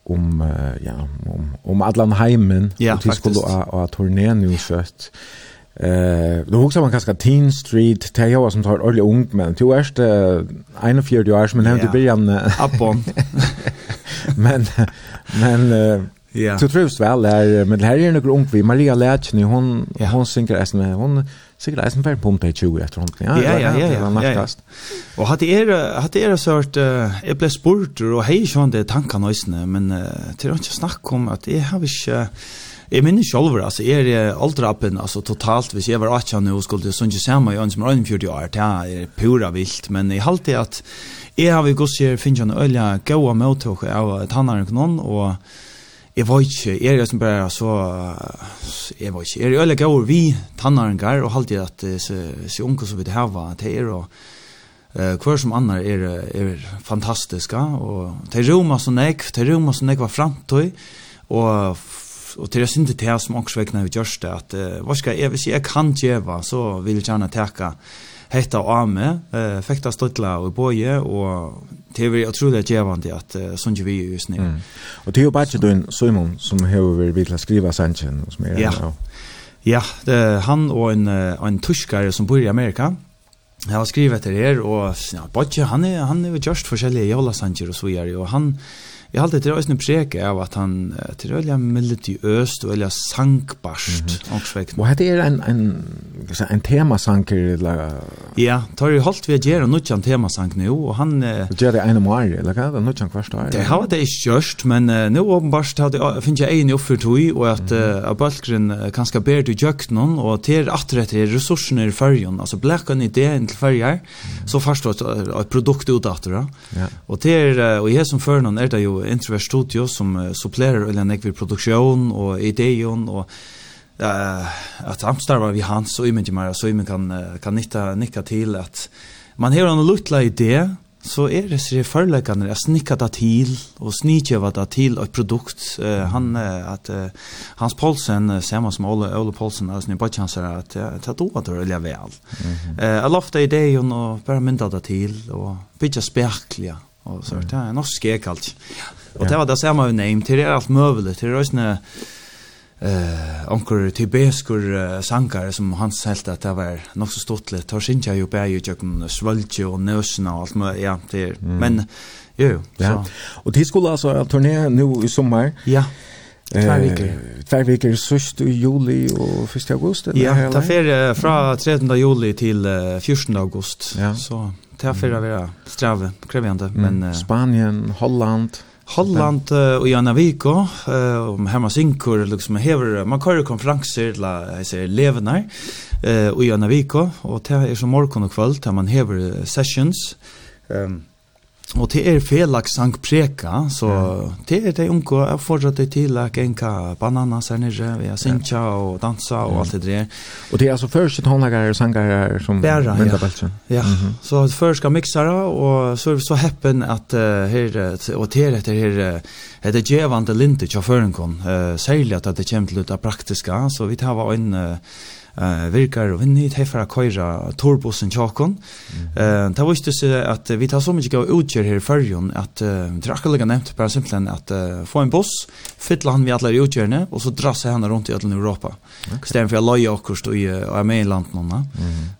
om, uh, ja, om, om Adlan Heimen, ja, og de skulle ha turné nu kjøtt. Ja. Eh, då huxar man kanske Teen Street, det jag som tar ordentligt ung men du är eh, 41 år men hem till början appon. men men Ja. Så trivs väl där men här är några ung vi Maria Lätchen hon ja. hon synker äsna hon synker äsna på pumpa 20 efter hon. Ja ja ja ja. ja, Och hade er hade er sort eh blev spurt och hej sånt det tankarna men till att snacka om att det har vi inte Jeg minner selv, altså, jeg er aldrappen, altså, totalt, hvis jeg var 18 nå, skulle jeg ikke se meg, jeg ønsker meg 41 år, det er pura vilt, men jeg halte at jeg har vi gått sier, finner jeg en øye, gode møttok av tannaren noen, og jeg vet ikke, jeg er som bare så, jeg vet ikke, jeg er øye gode vi tannaren gar, og halte at så unge som vi det her det er og, Eh kvar som annar er er fantastiska og te Roma så nek, te Roma så nek var framtøy og og til jeg synes det er som også vekkene vi gjørs det, at uh, hva skal jeg, hvis jeg kan djeva, så vil jeg gjerne teka hetta av meg, uh, fekta støtla og boje, og det er utrolig djevande at uh, sånn vi er just nu. Mm. Og det jo bare du en Simon som har vært vidt til å skrive som er ja. Ja, det, han og en, en tyskare som bor i Amerika, Jag har skrivit det här och ja, Bodje han är han är ju just forskjellige jolasanger och så gör och han Jeg har alltid det är preke av at han til till öliga melodiöst og öliga sankbarst mm -hmm. Och det är en en en temasanker eller Ja, tar jo holdt vi å gjøre noe en temasank nu och han gör det en mer eller kan något en kvart år? Det har det ikke gjørst, men uh, nå åpenbart har det finns jeg en uppför tog och att att uh, kanske ber du jökt någon og til att rätt är resurserna i färjan alltså blackan idén till färjar så først förstås et produkt utåt då. Ja. Och till och här som för någon är det jo Introvert Studio som supplerar eller nekvi produksjon og ideon og uh, att samstarva vi hans och image mer så imen kan kan nitta nicka till att man har en lutla idé så är det så förläggande att snicka det till och snicka det till ett produkt. Uh, han att uh, Hans Paulsen samma som Ole, Ole Paulsen alltså ni bara chansar att ta då att det väl. Eh uh, lofta idén och bara mynda det till och bygga spärkliga Och så det är norsk skekalt. Och det var det samma name till det är allt möjligt. Det är rösna eh onkur tibeskur uh, sankar som han helt at det var nog så stort litt. tar sinja ju på jo jøkken svulche och nösna og allt med ja det mm. men jo jo ja. så och det skulle alltså turné nu i sommar ja Tvær viker. Eh, Tvær viker sørst i juli og 1. august. Ja, det er fra 13. juli til 14. august. Ja. Så Det har förra vara strave, krävande, men mm. Spanien, Holland, Holland uh, och Jana Viko uh, om hemma synkor liksom hever man kör konferanser, la, jag säger levenar uh, och Jana Viko och det är som morgon och kväll där man hever sessions. Um, Og det er felag sang preka, så det er det unge, jeg fortsatte til at genka bananas her nere, vi har sinja og dansa og alt det der. Og det er altså første et og sangere som Bæra, ja. ja. Så først skal miksere, og så er vi så heppen at her, og det er etter her, er det djevande lintet kjøføren kom, særlig at det kommer til å praktiska, så vi tar en, uh, eh virkar og vinner hit för att köra turbosen. Eh det var seg at att vi tar så mycket av utger här förjon att det har aldrig nämnt på simpelthen att få en boss fylla han vi alla utgärna och så dra seg han runt i hela Europa. Istället för att og er med i Armenland någon.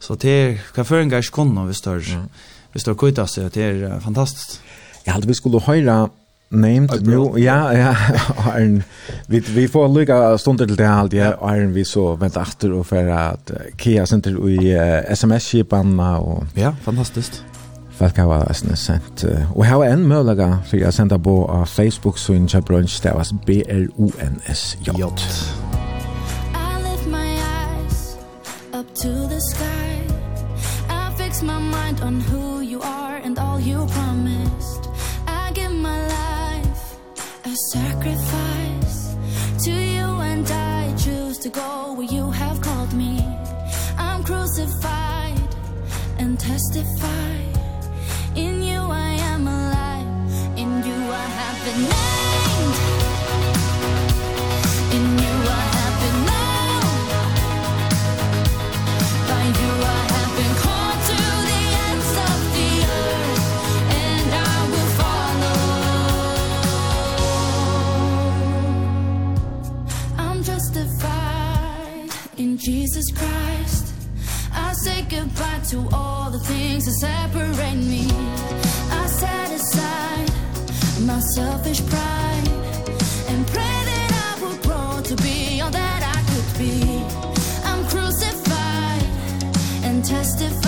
Så det kan för en gång kunna vi stör. Vi står kvitas det är fantastiskt. Jag hade vi skulle höra Named nu, ja, ja, Arn. Vi, vi får lukka stunder til det alt, ja, Arn, vi så vent after og for at Kia sender i uh, SMS skipan og... Ja, fantastisk. Folk har vært sendt. Og her er en mulig for jeg sender på av Facebook, så ikke brunch, det var B-R-U-N-S-J. J. I lift my eyes up to the sky I fix my mind on who to go where you have called me. I'm crucified and testified. Jesus Christ. I say goodbye to all the things that separate me. I set aside my selfish pride And pray that I will grow to be all that I could be. I'm crucified and testify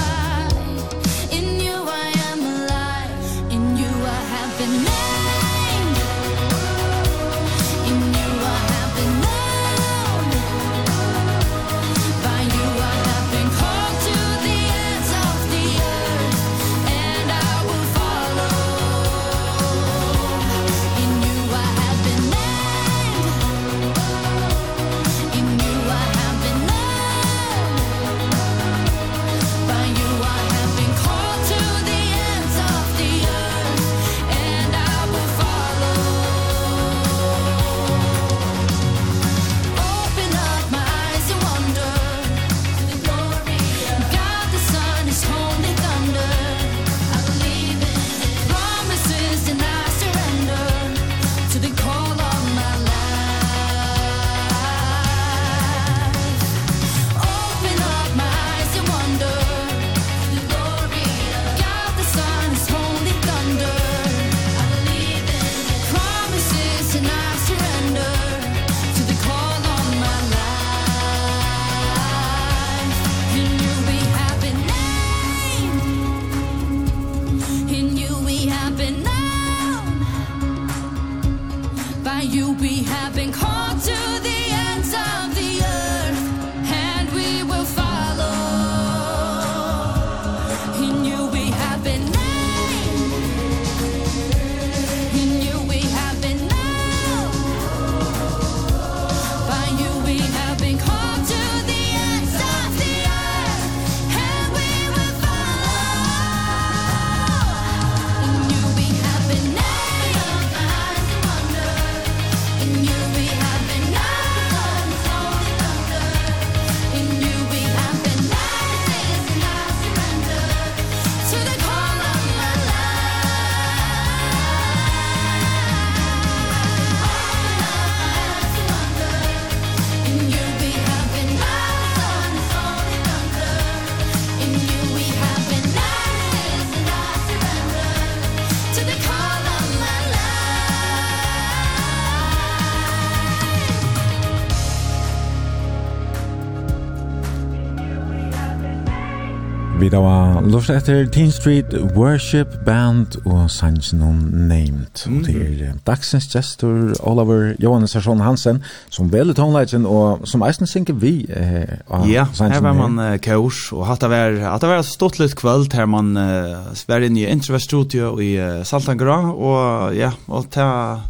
Lort etter Teen Street Worship Band og sangen hun named. Mm -hmm. Det er dagsens gestor Oliver Johannes Sarsson Hansen som vel tonelagen og som eisen synker vi eh, Ja, her var man uh, kaos og hatt det var, hatt det var stått litt kvöld her man uh, var inne i Introvert Studio i uh, Saltangra og ja, og ta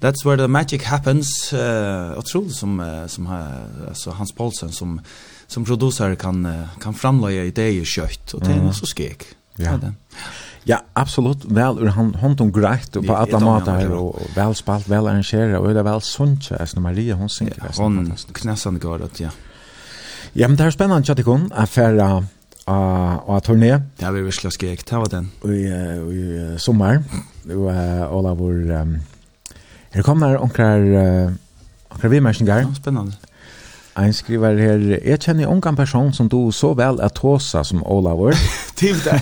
That's where the magic happens. Uh, otroligt som, uh, som uh, alltså Hans Paulsen som som producer kan kan framlägga idéer kött och det är så skek. Ja. Det. Ja, absolut. Väl ur han hon tog grejt på alla matar här och väl spalt, väl arrangerat och det väl sunt as när Maria hon synker. Ja, hon knässan går att ja. Ja, men det är spännande Chatikon, det kom affära och att turné. Ja, vi vill skrek skek, det var den. Och i sommar och alla vår Her kommer onkrar onkrar vi Ja, Spännande. Ein skriver her, jeg kjenner ungan person som du så vel er tåsa som Olavur. Til det.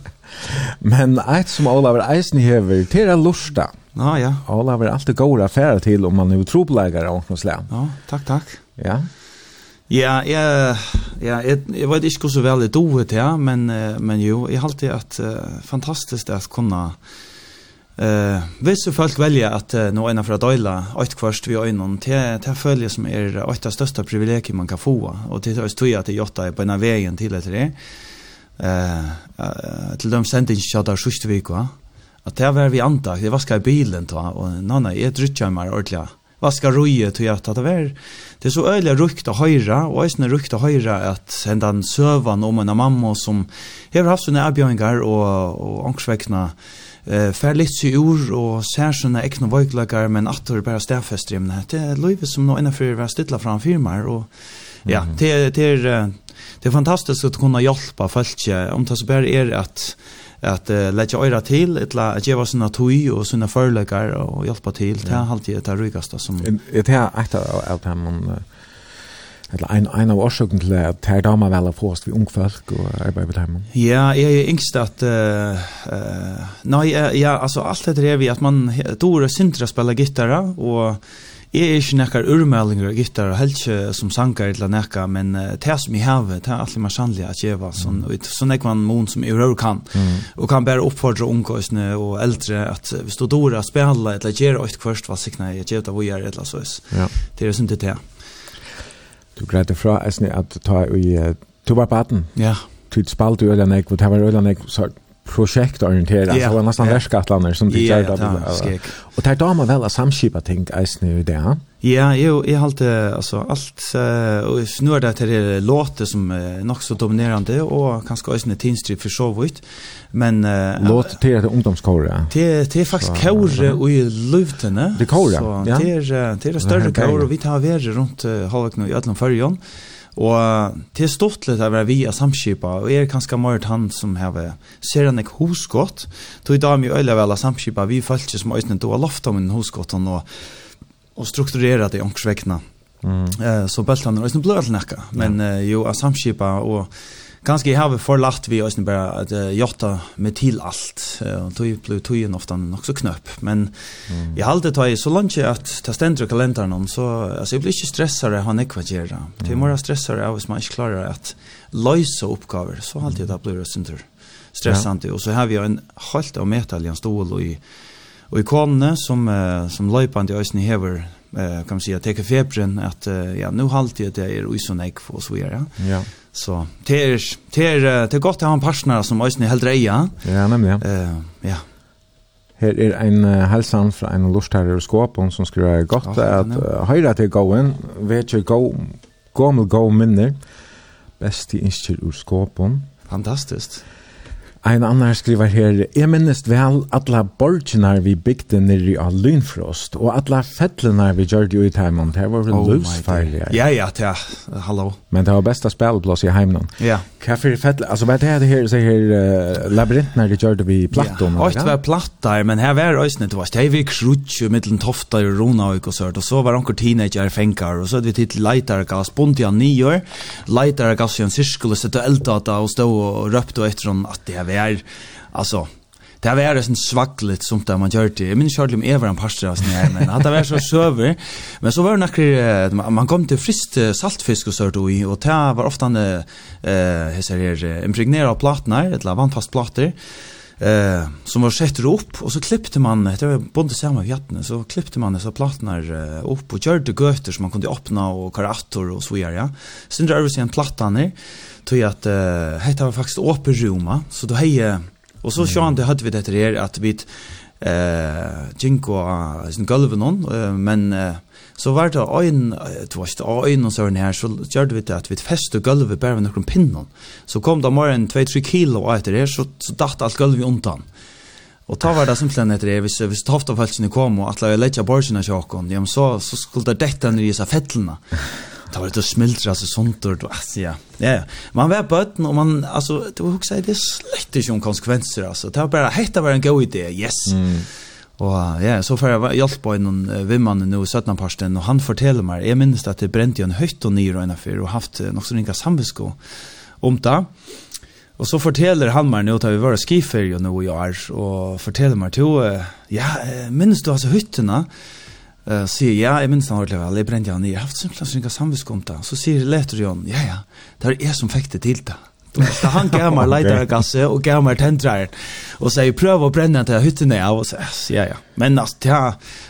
Men eit som Olavur eisen hever, til er lusta. Ja, ja. Olavur er alltid god affæra til om man er utrobelegger av noe slag. Ja, takk, takk. Ja. Ja, jeg, ja, jeg, jeg vet ikke hvordan vel jeg doet, ja, men, men jo, jeg halte at uh, fantastisk det at kunne uh, Eh, vissa folk velger at uh, nå ena fra døyla, åt kvørst vi øynene, til, til følge som er åt det største privilegiet man kan få, og til oss tog at det jotta det på en av veien til etter det. Eh, til dem sendte ikke kjadda sørste vika, at det var vi antak, det vaskar i bilen ta, og nanna, jeg drytja meg ordentlig, vaska roje til at det var, det er så øyelig rukt å høyre, og øyne rukt å høyre at hendan søvan om en av mamma som har haft sånne avbjøringar og, og angstvekkna, eh fer litt sig ur og ser såna ekna vøglagar men atter bara stærfester det er løyve som nå innan for å stilla fram firmar og ja det det er det er fantastiskt att kunna hjälpa folk om det så bara är att att uh, lägga øyra till ett la att ge oss en tui och såna förläggar och hjälpa till det har alltid det rygaste som det här ett av att man eller en, en av årsøkken til at her dama vel har fåst vi ung folk og arbeid med dem? Ja, jeg er yngst at, uh, uh, nei, ja, altså alt det er vi at man, dore Sintra spela gitarra, og jeg er ikke nekkar urmeldinger av gitarra, helt ikke som sanger eller nekka, men uh, det som jeg har, det er alltid mer sannlig at jeg var sånn, mm. sånn jeg man en som jeg rør kan, mm. og kan bare oppfordre unge og eldre at hvis du Dora spiller, eller gjør et først, hva sikna jeg gjør det vi gjør, eller så, ja. det er jo sånn det det. Ja. Du greide fra eisne at ta i uh, tubarbaten. Ja. Tid spalte i Ølanegg, og det var Ølanegg så projektorienteret, yeah. så var nesten yeah. verskatlander som de yeah, gjør det. Og det er da man vel å samskipa ting eisne i det, ja. Ja, jag jag halt alltså allt och snur det till låter som er nok så dominerande och kanske også en tinstrip för så vidt. Men låt till ungdomskåra. Det det är faktiskt kåra och i luften. Det kåra. Ja. Det är det är större og vi tar väger runt halvknö i Atlant förjon. Og til stort litt av vi av samskipa, og er kanskje mer han som har ser han ikke hosgått, tog i dag mye øyla vel av samskipa, vi følte som øyne då lofta min hosgått, og och strukturerat i omkring Mm. Eh så bultan är nästan blöd näka men ja. jo av samskipa och ganska har vi förlatt vi oss bara att uh, jotta med till allt och tog blev tog ofta så knöpp men mm. jag hade tagit så långt att ta ständra kalendern om så altså, jeg blir inte stressare han är kvartera till mera stressad är hvis man ikke klarer att løse oppgaver, så alltid det blir det synder stressant ja. och så har vi en halt av metallian stål og i Og i konne som uh, som løypande i i hever uh, kan man si, at teker febren at uh, ja nu halte jeg det er uisonek nek för så vidare. Ja. Så det er, det er, det er godt å ha en partner som ösn i helt reja. Ja, nemlig. Ja. Uh, ja. Her er ein helsan fra ein lustherre og skåpen som skriver godt at uh, høyre til gåen, vet ikke gå, gammel gå minner, Best i innskir ur skåpen. Fantastisk. Ein annar skriver her, «Jeg minnest vel alla borginar vi bygde nirri av lynfrost, og alla fettlenar vi gjør det i heimen, det var vel løsfarlige. Ja, ja, ja, hallo. Men det var besta spelblås i heimnon. Ja. Hva for fettle, altså hva er det her, så her, uh, labyrintnar de gjør det vi plattom? Ja, det var plattar, men her var øysene, det var steg vi krutje, mittelen Tofta i rona och sørt, och så var anker teenager fengar, och så hade vi titt leitar gass, bunti av nior, leitar gass i en sirskul, og stå og elda og stå og røpte og etter at det var alltså Det var det sån svackligt som det man gjorde. Jeg minns själv om Eva en pastor av snär men at det var så søver. Men så var det några man kom til frist saltfisk og sørt och i det var ofte en eh hur säger det impregnerad platna eller vannfast plater, eh som var sett opp, og så klippte man det var bonde samma jatten så klippte man så plattnar uh, upp og gjorde gøter som man kunne öppna og karator og så vidare ja. Så det vi sen plattan ner tog att uh, hetta var faktiskt öppen roma, så då hej och så sjön det hade vi det där att vi eh jinko sin golven on men uh, så var det ein två sta ein och sån här så gjorde vi det att vi fäste golvet bara med några pinnar så kom det mer än 2-3 kilo efter det så så dacht allt golvet undan Og ta var det simpelthen etter det, hvis, hvis toftafelsen kom og atle jeg letja borsen av sjåkon, ja, så, så skulle det dette ned i seg fettlene. Det var lite smiltra så sånt och alltså ja. Ja. Man var bötten och man alltså det var också det slett inte om konsekvenser alltså. Det var bara hetta var en god idé. Yes. Mm. Og ja, så får jeg hjelp på en vimmann nå i 17. parsten, og han forteller meg, jeg minnes at det brente jo en høyt og nyr og en affyr, og haft nok så ringa samvisko om det. Og så forteller han meg nå, da vi var skifer jo nå i år, og forteller meg til, ja, minnes du altså hyttene, uh, sier ja, jeg minns han ordentlig vel, jeg brente han i, jeg har haft simpelthen synka samviskomta, så sier leter Jon, ja, ja, det er jeg som fikk det til det. Så han gav meg leitargasse og gav meg tendrar og sier prøv å brenne til hyttene av og sier ja ja. Men altså, ja,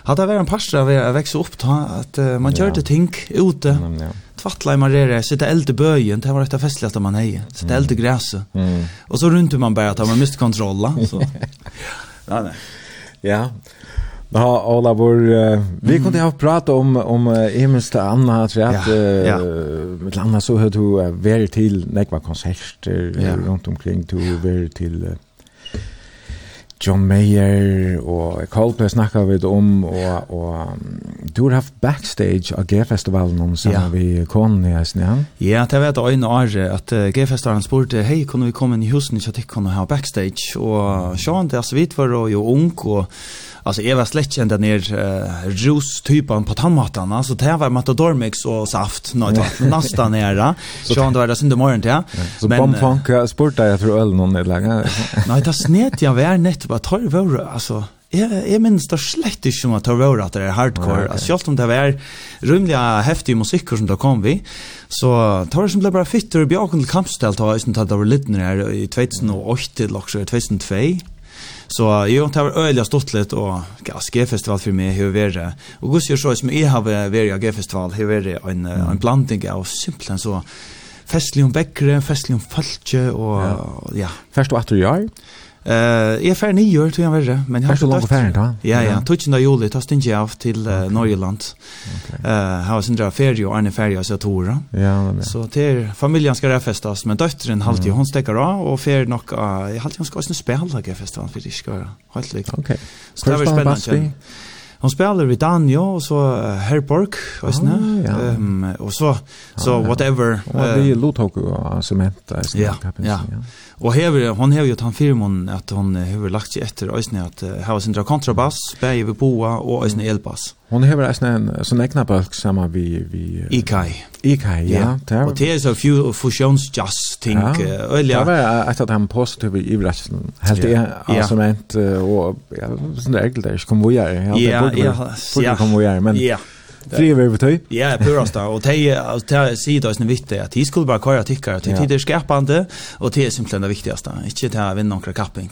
hadde jeg vært en parstra av å vekse opp da, at uh, man gjør det ting ute, tvattla i marere, sitte eld i bøyen, det var et av festligaste man heier, sitte eld i græset, mm. og så rundt man bare at man miste kontrolla. Så. ja, nei. Ja, Ja, alla vår uh, vi kunde ha pratat om om uh, Emils till Anna tror vi att ja, ja. uh, med Anna så hör du uh, väl till nekva konserter ja. runt omkring du väl till uh, John Mayer och Coldplay snackar vi om och och du har haft backstage av G-festivalen om sammen ja. vi kom i Eisen, Ja, det vet jag en at att G-festivalen spurte hej kunne vi komma i husen så jeg kunne ha backstage och Sean det er så vidt var ju ung og alltså Eva Sletchen där ner uh, rus typen på tandmatan alltså det var Matadormix och saft något no, nästan nära så han då är det synd imorgon ja. Så bombfunk sportar jag tror öl någon lägga nej det snet jag var nett bara tar vår alltså Jeg, jeg minns det slett ikke om at det var at det er hardcore. Okay. Selv om det var rymlig heftig musikk som det kom vi, så det var som det bare fyrt, og bjørken til kampstelt, og det var litt her i 2008 til 2002. Så jo, det var øyelig stått litt, og ja, G-festival for meg har vært, og gus gjør så som jeg har vært i G-festival, har vært en, en blanding av simpelthen så festlig om bekkere, festlig om falske, og ja. Først og etter i år? Eh, uh, jag färd ni år tror en värre, men jag har så långt färd då. Ja, ja, tog inte juli, tog inte av till uh, Norgeland. Eh, har var sindra färd och en färd så tora. Ja, men. Så till familjen ska det festas, men dottern halt ju hon stäcker av och färd nog jag halt ju ska också spela det festan för det ska helt likt. Okej. Så det var spännande. Hon spelar vid Danjo och så uh, Herborg och så ehm och så så whatever. Och det låter ju cement. Ja. Ja. Og hever, hon hever jo att firmon at hon hever lagt seg etter ösne at uh, här sindra kontrabass, bäge vi boa og ösne elbass. Hon hever ösne en sånn egna balk samma vi... vi uh, Ikai. Ikai, ja. ja. Og det er så fyr fusions jazz ting. Ja. Uh, det var ett av de positiva överraskelsen. Helt det ja. som hänt og ja, sånn det er egentlig, ikke kom vi göra. Ja, ja. ja. kommer vi göra, men... Ja. Tre vi tøy. Ja, purast då. Och te te sida är viktig, att de skulle bara köra tycker att det er skärpande och det är simpelthen det viktigaste. Inte til å vinne några kapping.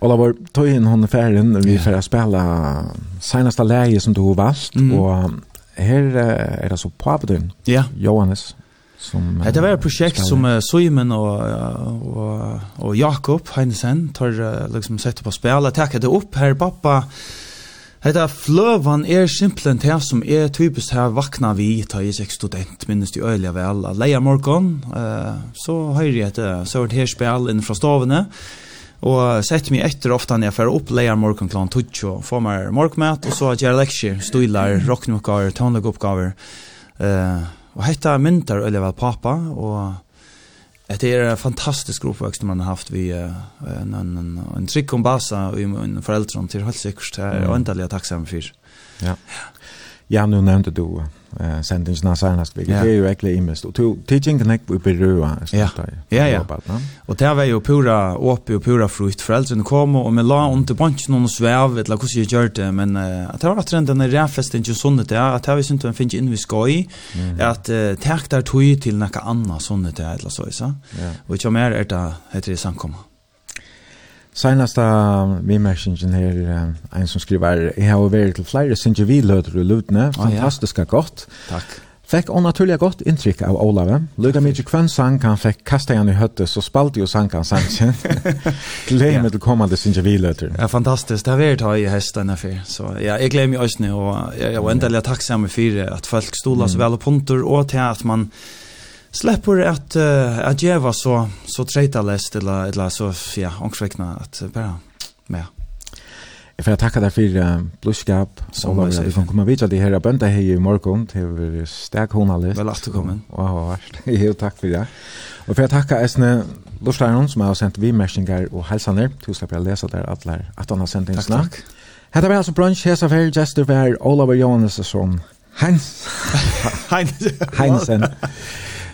Ola var tøy inn hon ferien, och vi får spela senaste läge som du har valt och här är det så på Ja. Johannes som Det var ett projekt som Simon och och og Jakob Heinesen tar liksom sätter på spela. det upp här pappa Hetta fløvan er simpelthen det som er typisk her vakna vi, ta i seks student, minnes de øyelig vel, at leia morgon, uh, så høyre jeg etter sørt her spil innenfra stovene og sett meg etter ofta når jeg fer opp leia morgon klant tutsk, og får meg morgmat, og så at jeg leksjer, stilar, rocknukkar, tonlegoppgaver, uh, og hetta myntar øyelig vel pappa, og Det är en fantastisk uppväxt man har haft vi en en en trick kombasa i en föräldrar till helt säkert och ändliga tacksam för. Ja. Ja, nu nevnte du uh, sendingsna senast, hvilket ja. det er jo egentlig imest. Og tidsen kan ikke bli berøve. Ja, ja, ja. Og det var jo pura åpi og pura frukt. Foreldrene kom og vi la under bansjen og svev, eller hvordan jeg gjør det, men uh, at det var at den er ikke sånn det at det var sånn at vi finner inn vi skoj, mm. at uh, tek der tog til noe annet sånn det er, eller så, så. Ja. Og ikke mer er det, heter det samkommet. Senaste vimersingen her, en som skriver, jeg har vært til flere sinjeviløter i Lutne, fantastiska godt. Takk. Fekk onaturliga godt inntrykk av Olave. Luka mykje kvann sang han fekk kasta igjen i høttet, så spalte jo sang han sangen. Gleder meg til kommande sinjeviløter. Ja, fantastisk. Det har vært høy i hesten her Så ja, jeg gleder meg også nå, og jeg var endelig takksom for at folk stolas vel og punter, og til at man släpper att uh, att geva så så trejta läst eller eller så ja ångsväckna att bara med. Jag får tacka dig för uh, blodskap som vi vi kan komma vidare det här bönta här i morgon till vi stark journalist. Väl att komma. Ja, Jo tack för det. Och för att tacka Esne Lorstein som har sänt vi messingar och hälsaner. Tusen tack läsa där alla att han har sänt en snack. Hetta var altså brunch hesa fer gestur ver Oliver Johannesson. Heinz Heinz Heinsen.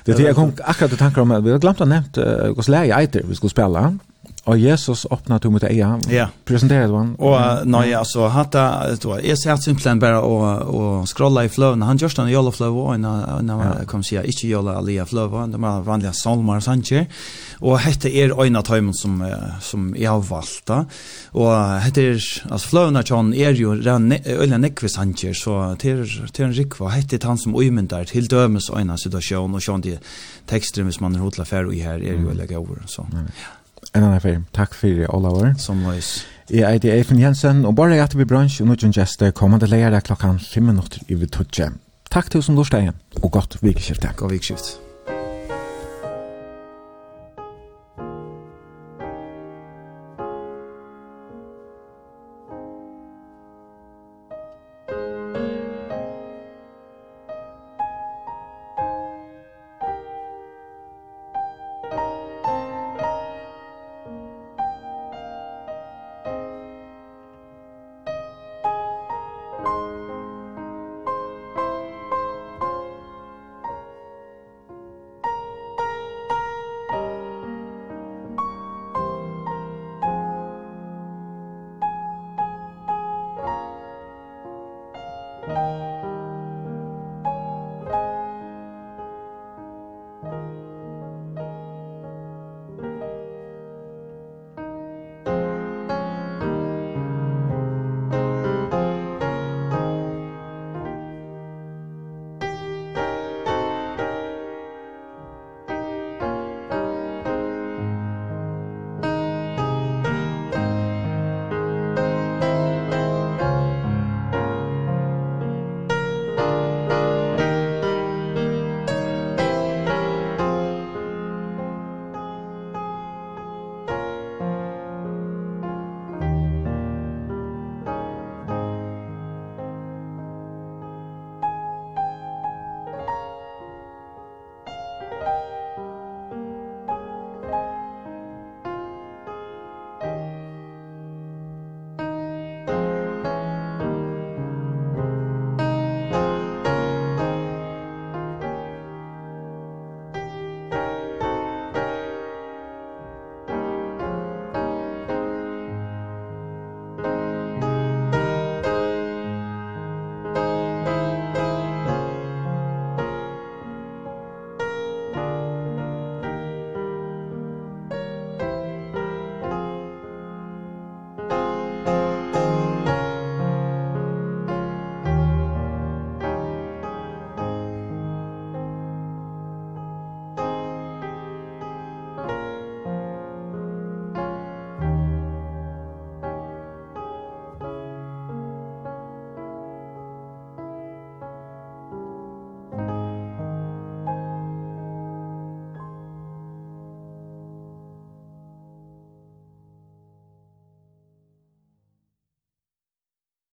Det är jag kom akkurat att tänka om att vi har glömt att nämnt hur släge eiter vi skulle spela. Og Jesus öppnar du mot eia, Ja. Presenterar du han. Och nei, altså, hata då jeg ser simpelthen bare å, å scrolla i fløven, Han just en yellow og och när ja. kom si, ikke yellow alia flow det var vanliga salmar sanche. og hette er en av timmen som som jeg har valgt da, og hette er, altså fløven av John er jo eller nekve sanche så til, til en rikva hette er han som øymyndar til dømes dömes situasjon, og och de tekster hvis man rotla för i her, er jo eller går så. Ja. En annan film. Takk fyrir, Olavar. Som løys. Jeg er det Eifen Jensen, og bare etter vi bransj, og nå kjønner gjester kommende leir klokkan 5 minutter i vi Takk til som lorsteien, og godt vikeskiftet. God vikeskiftet.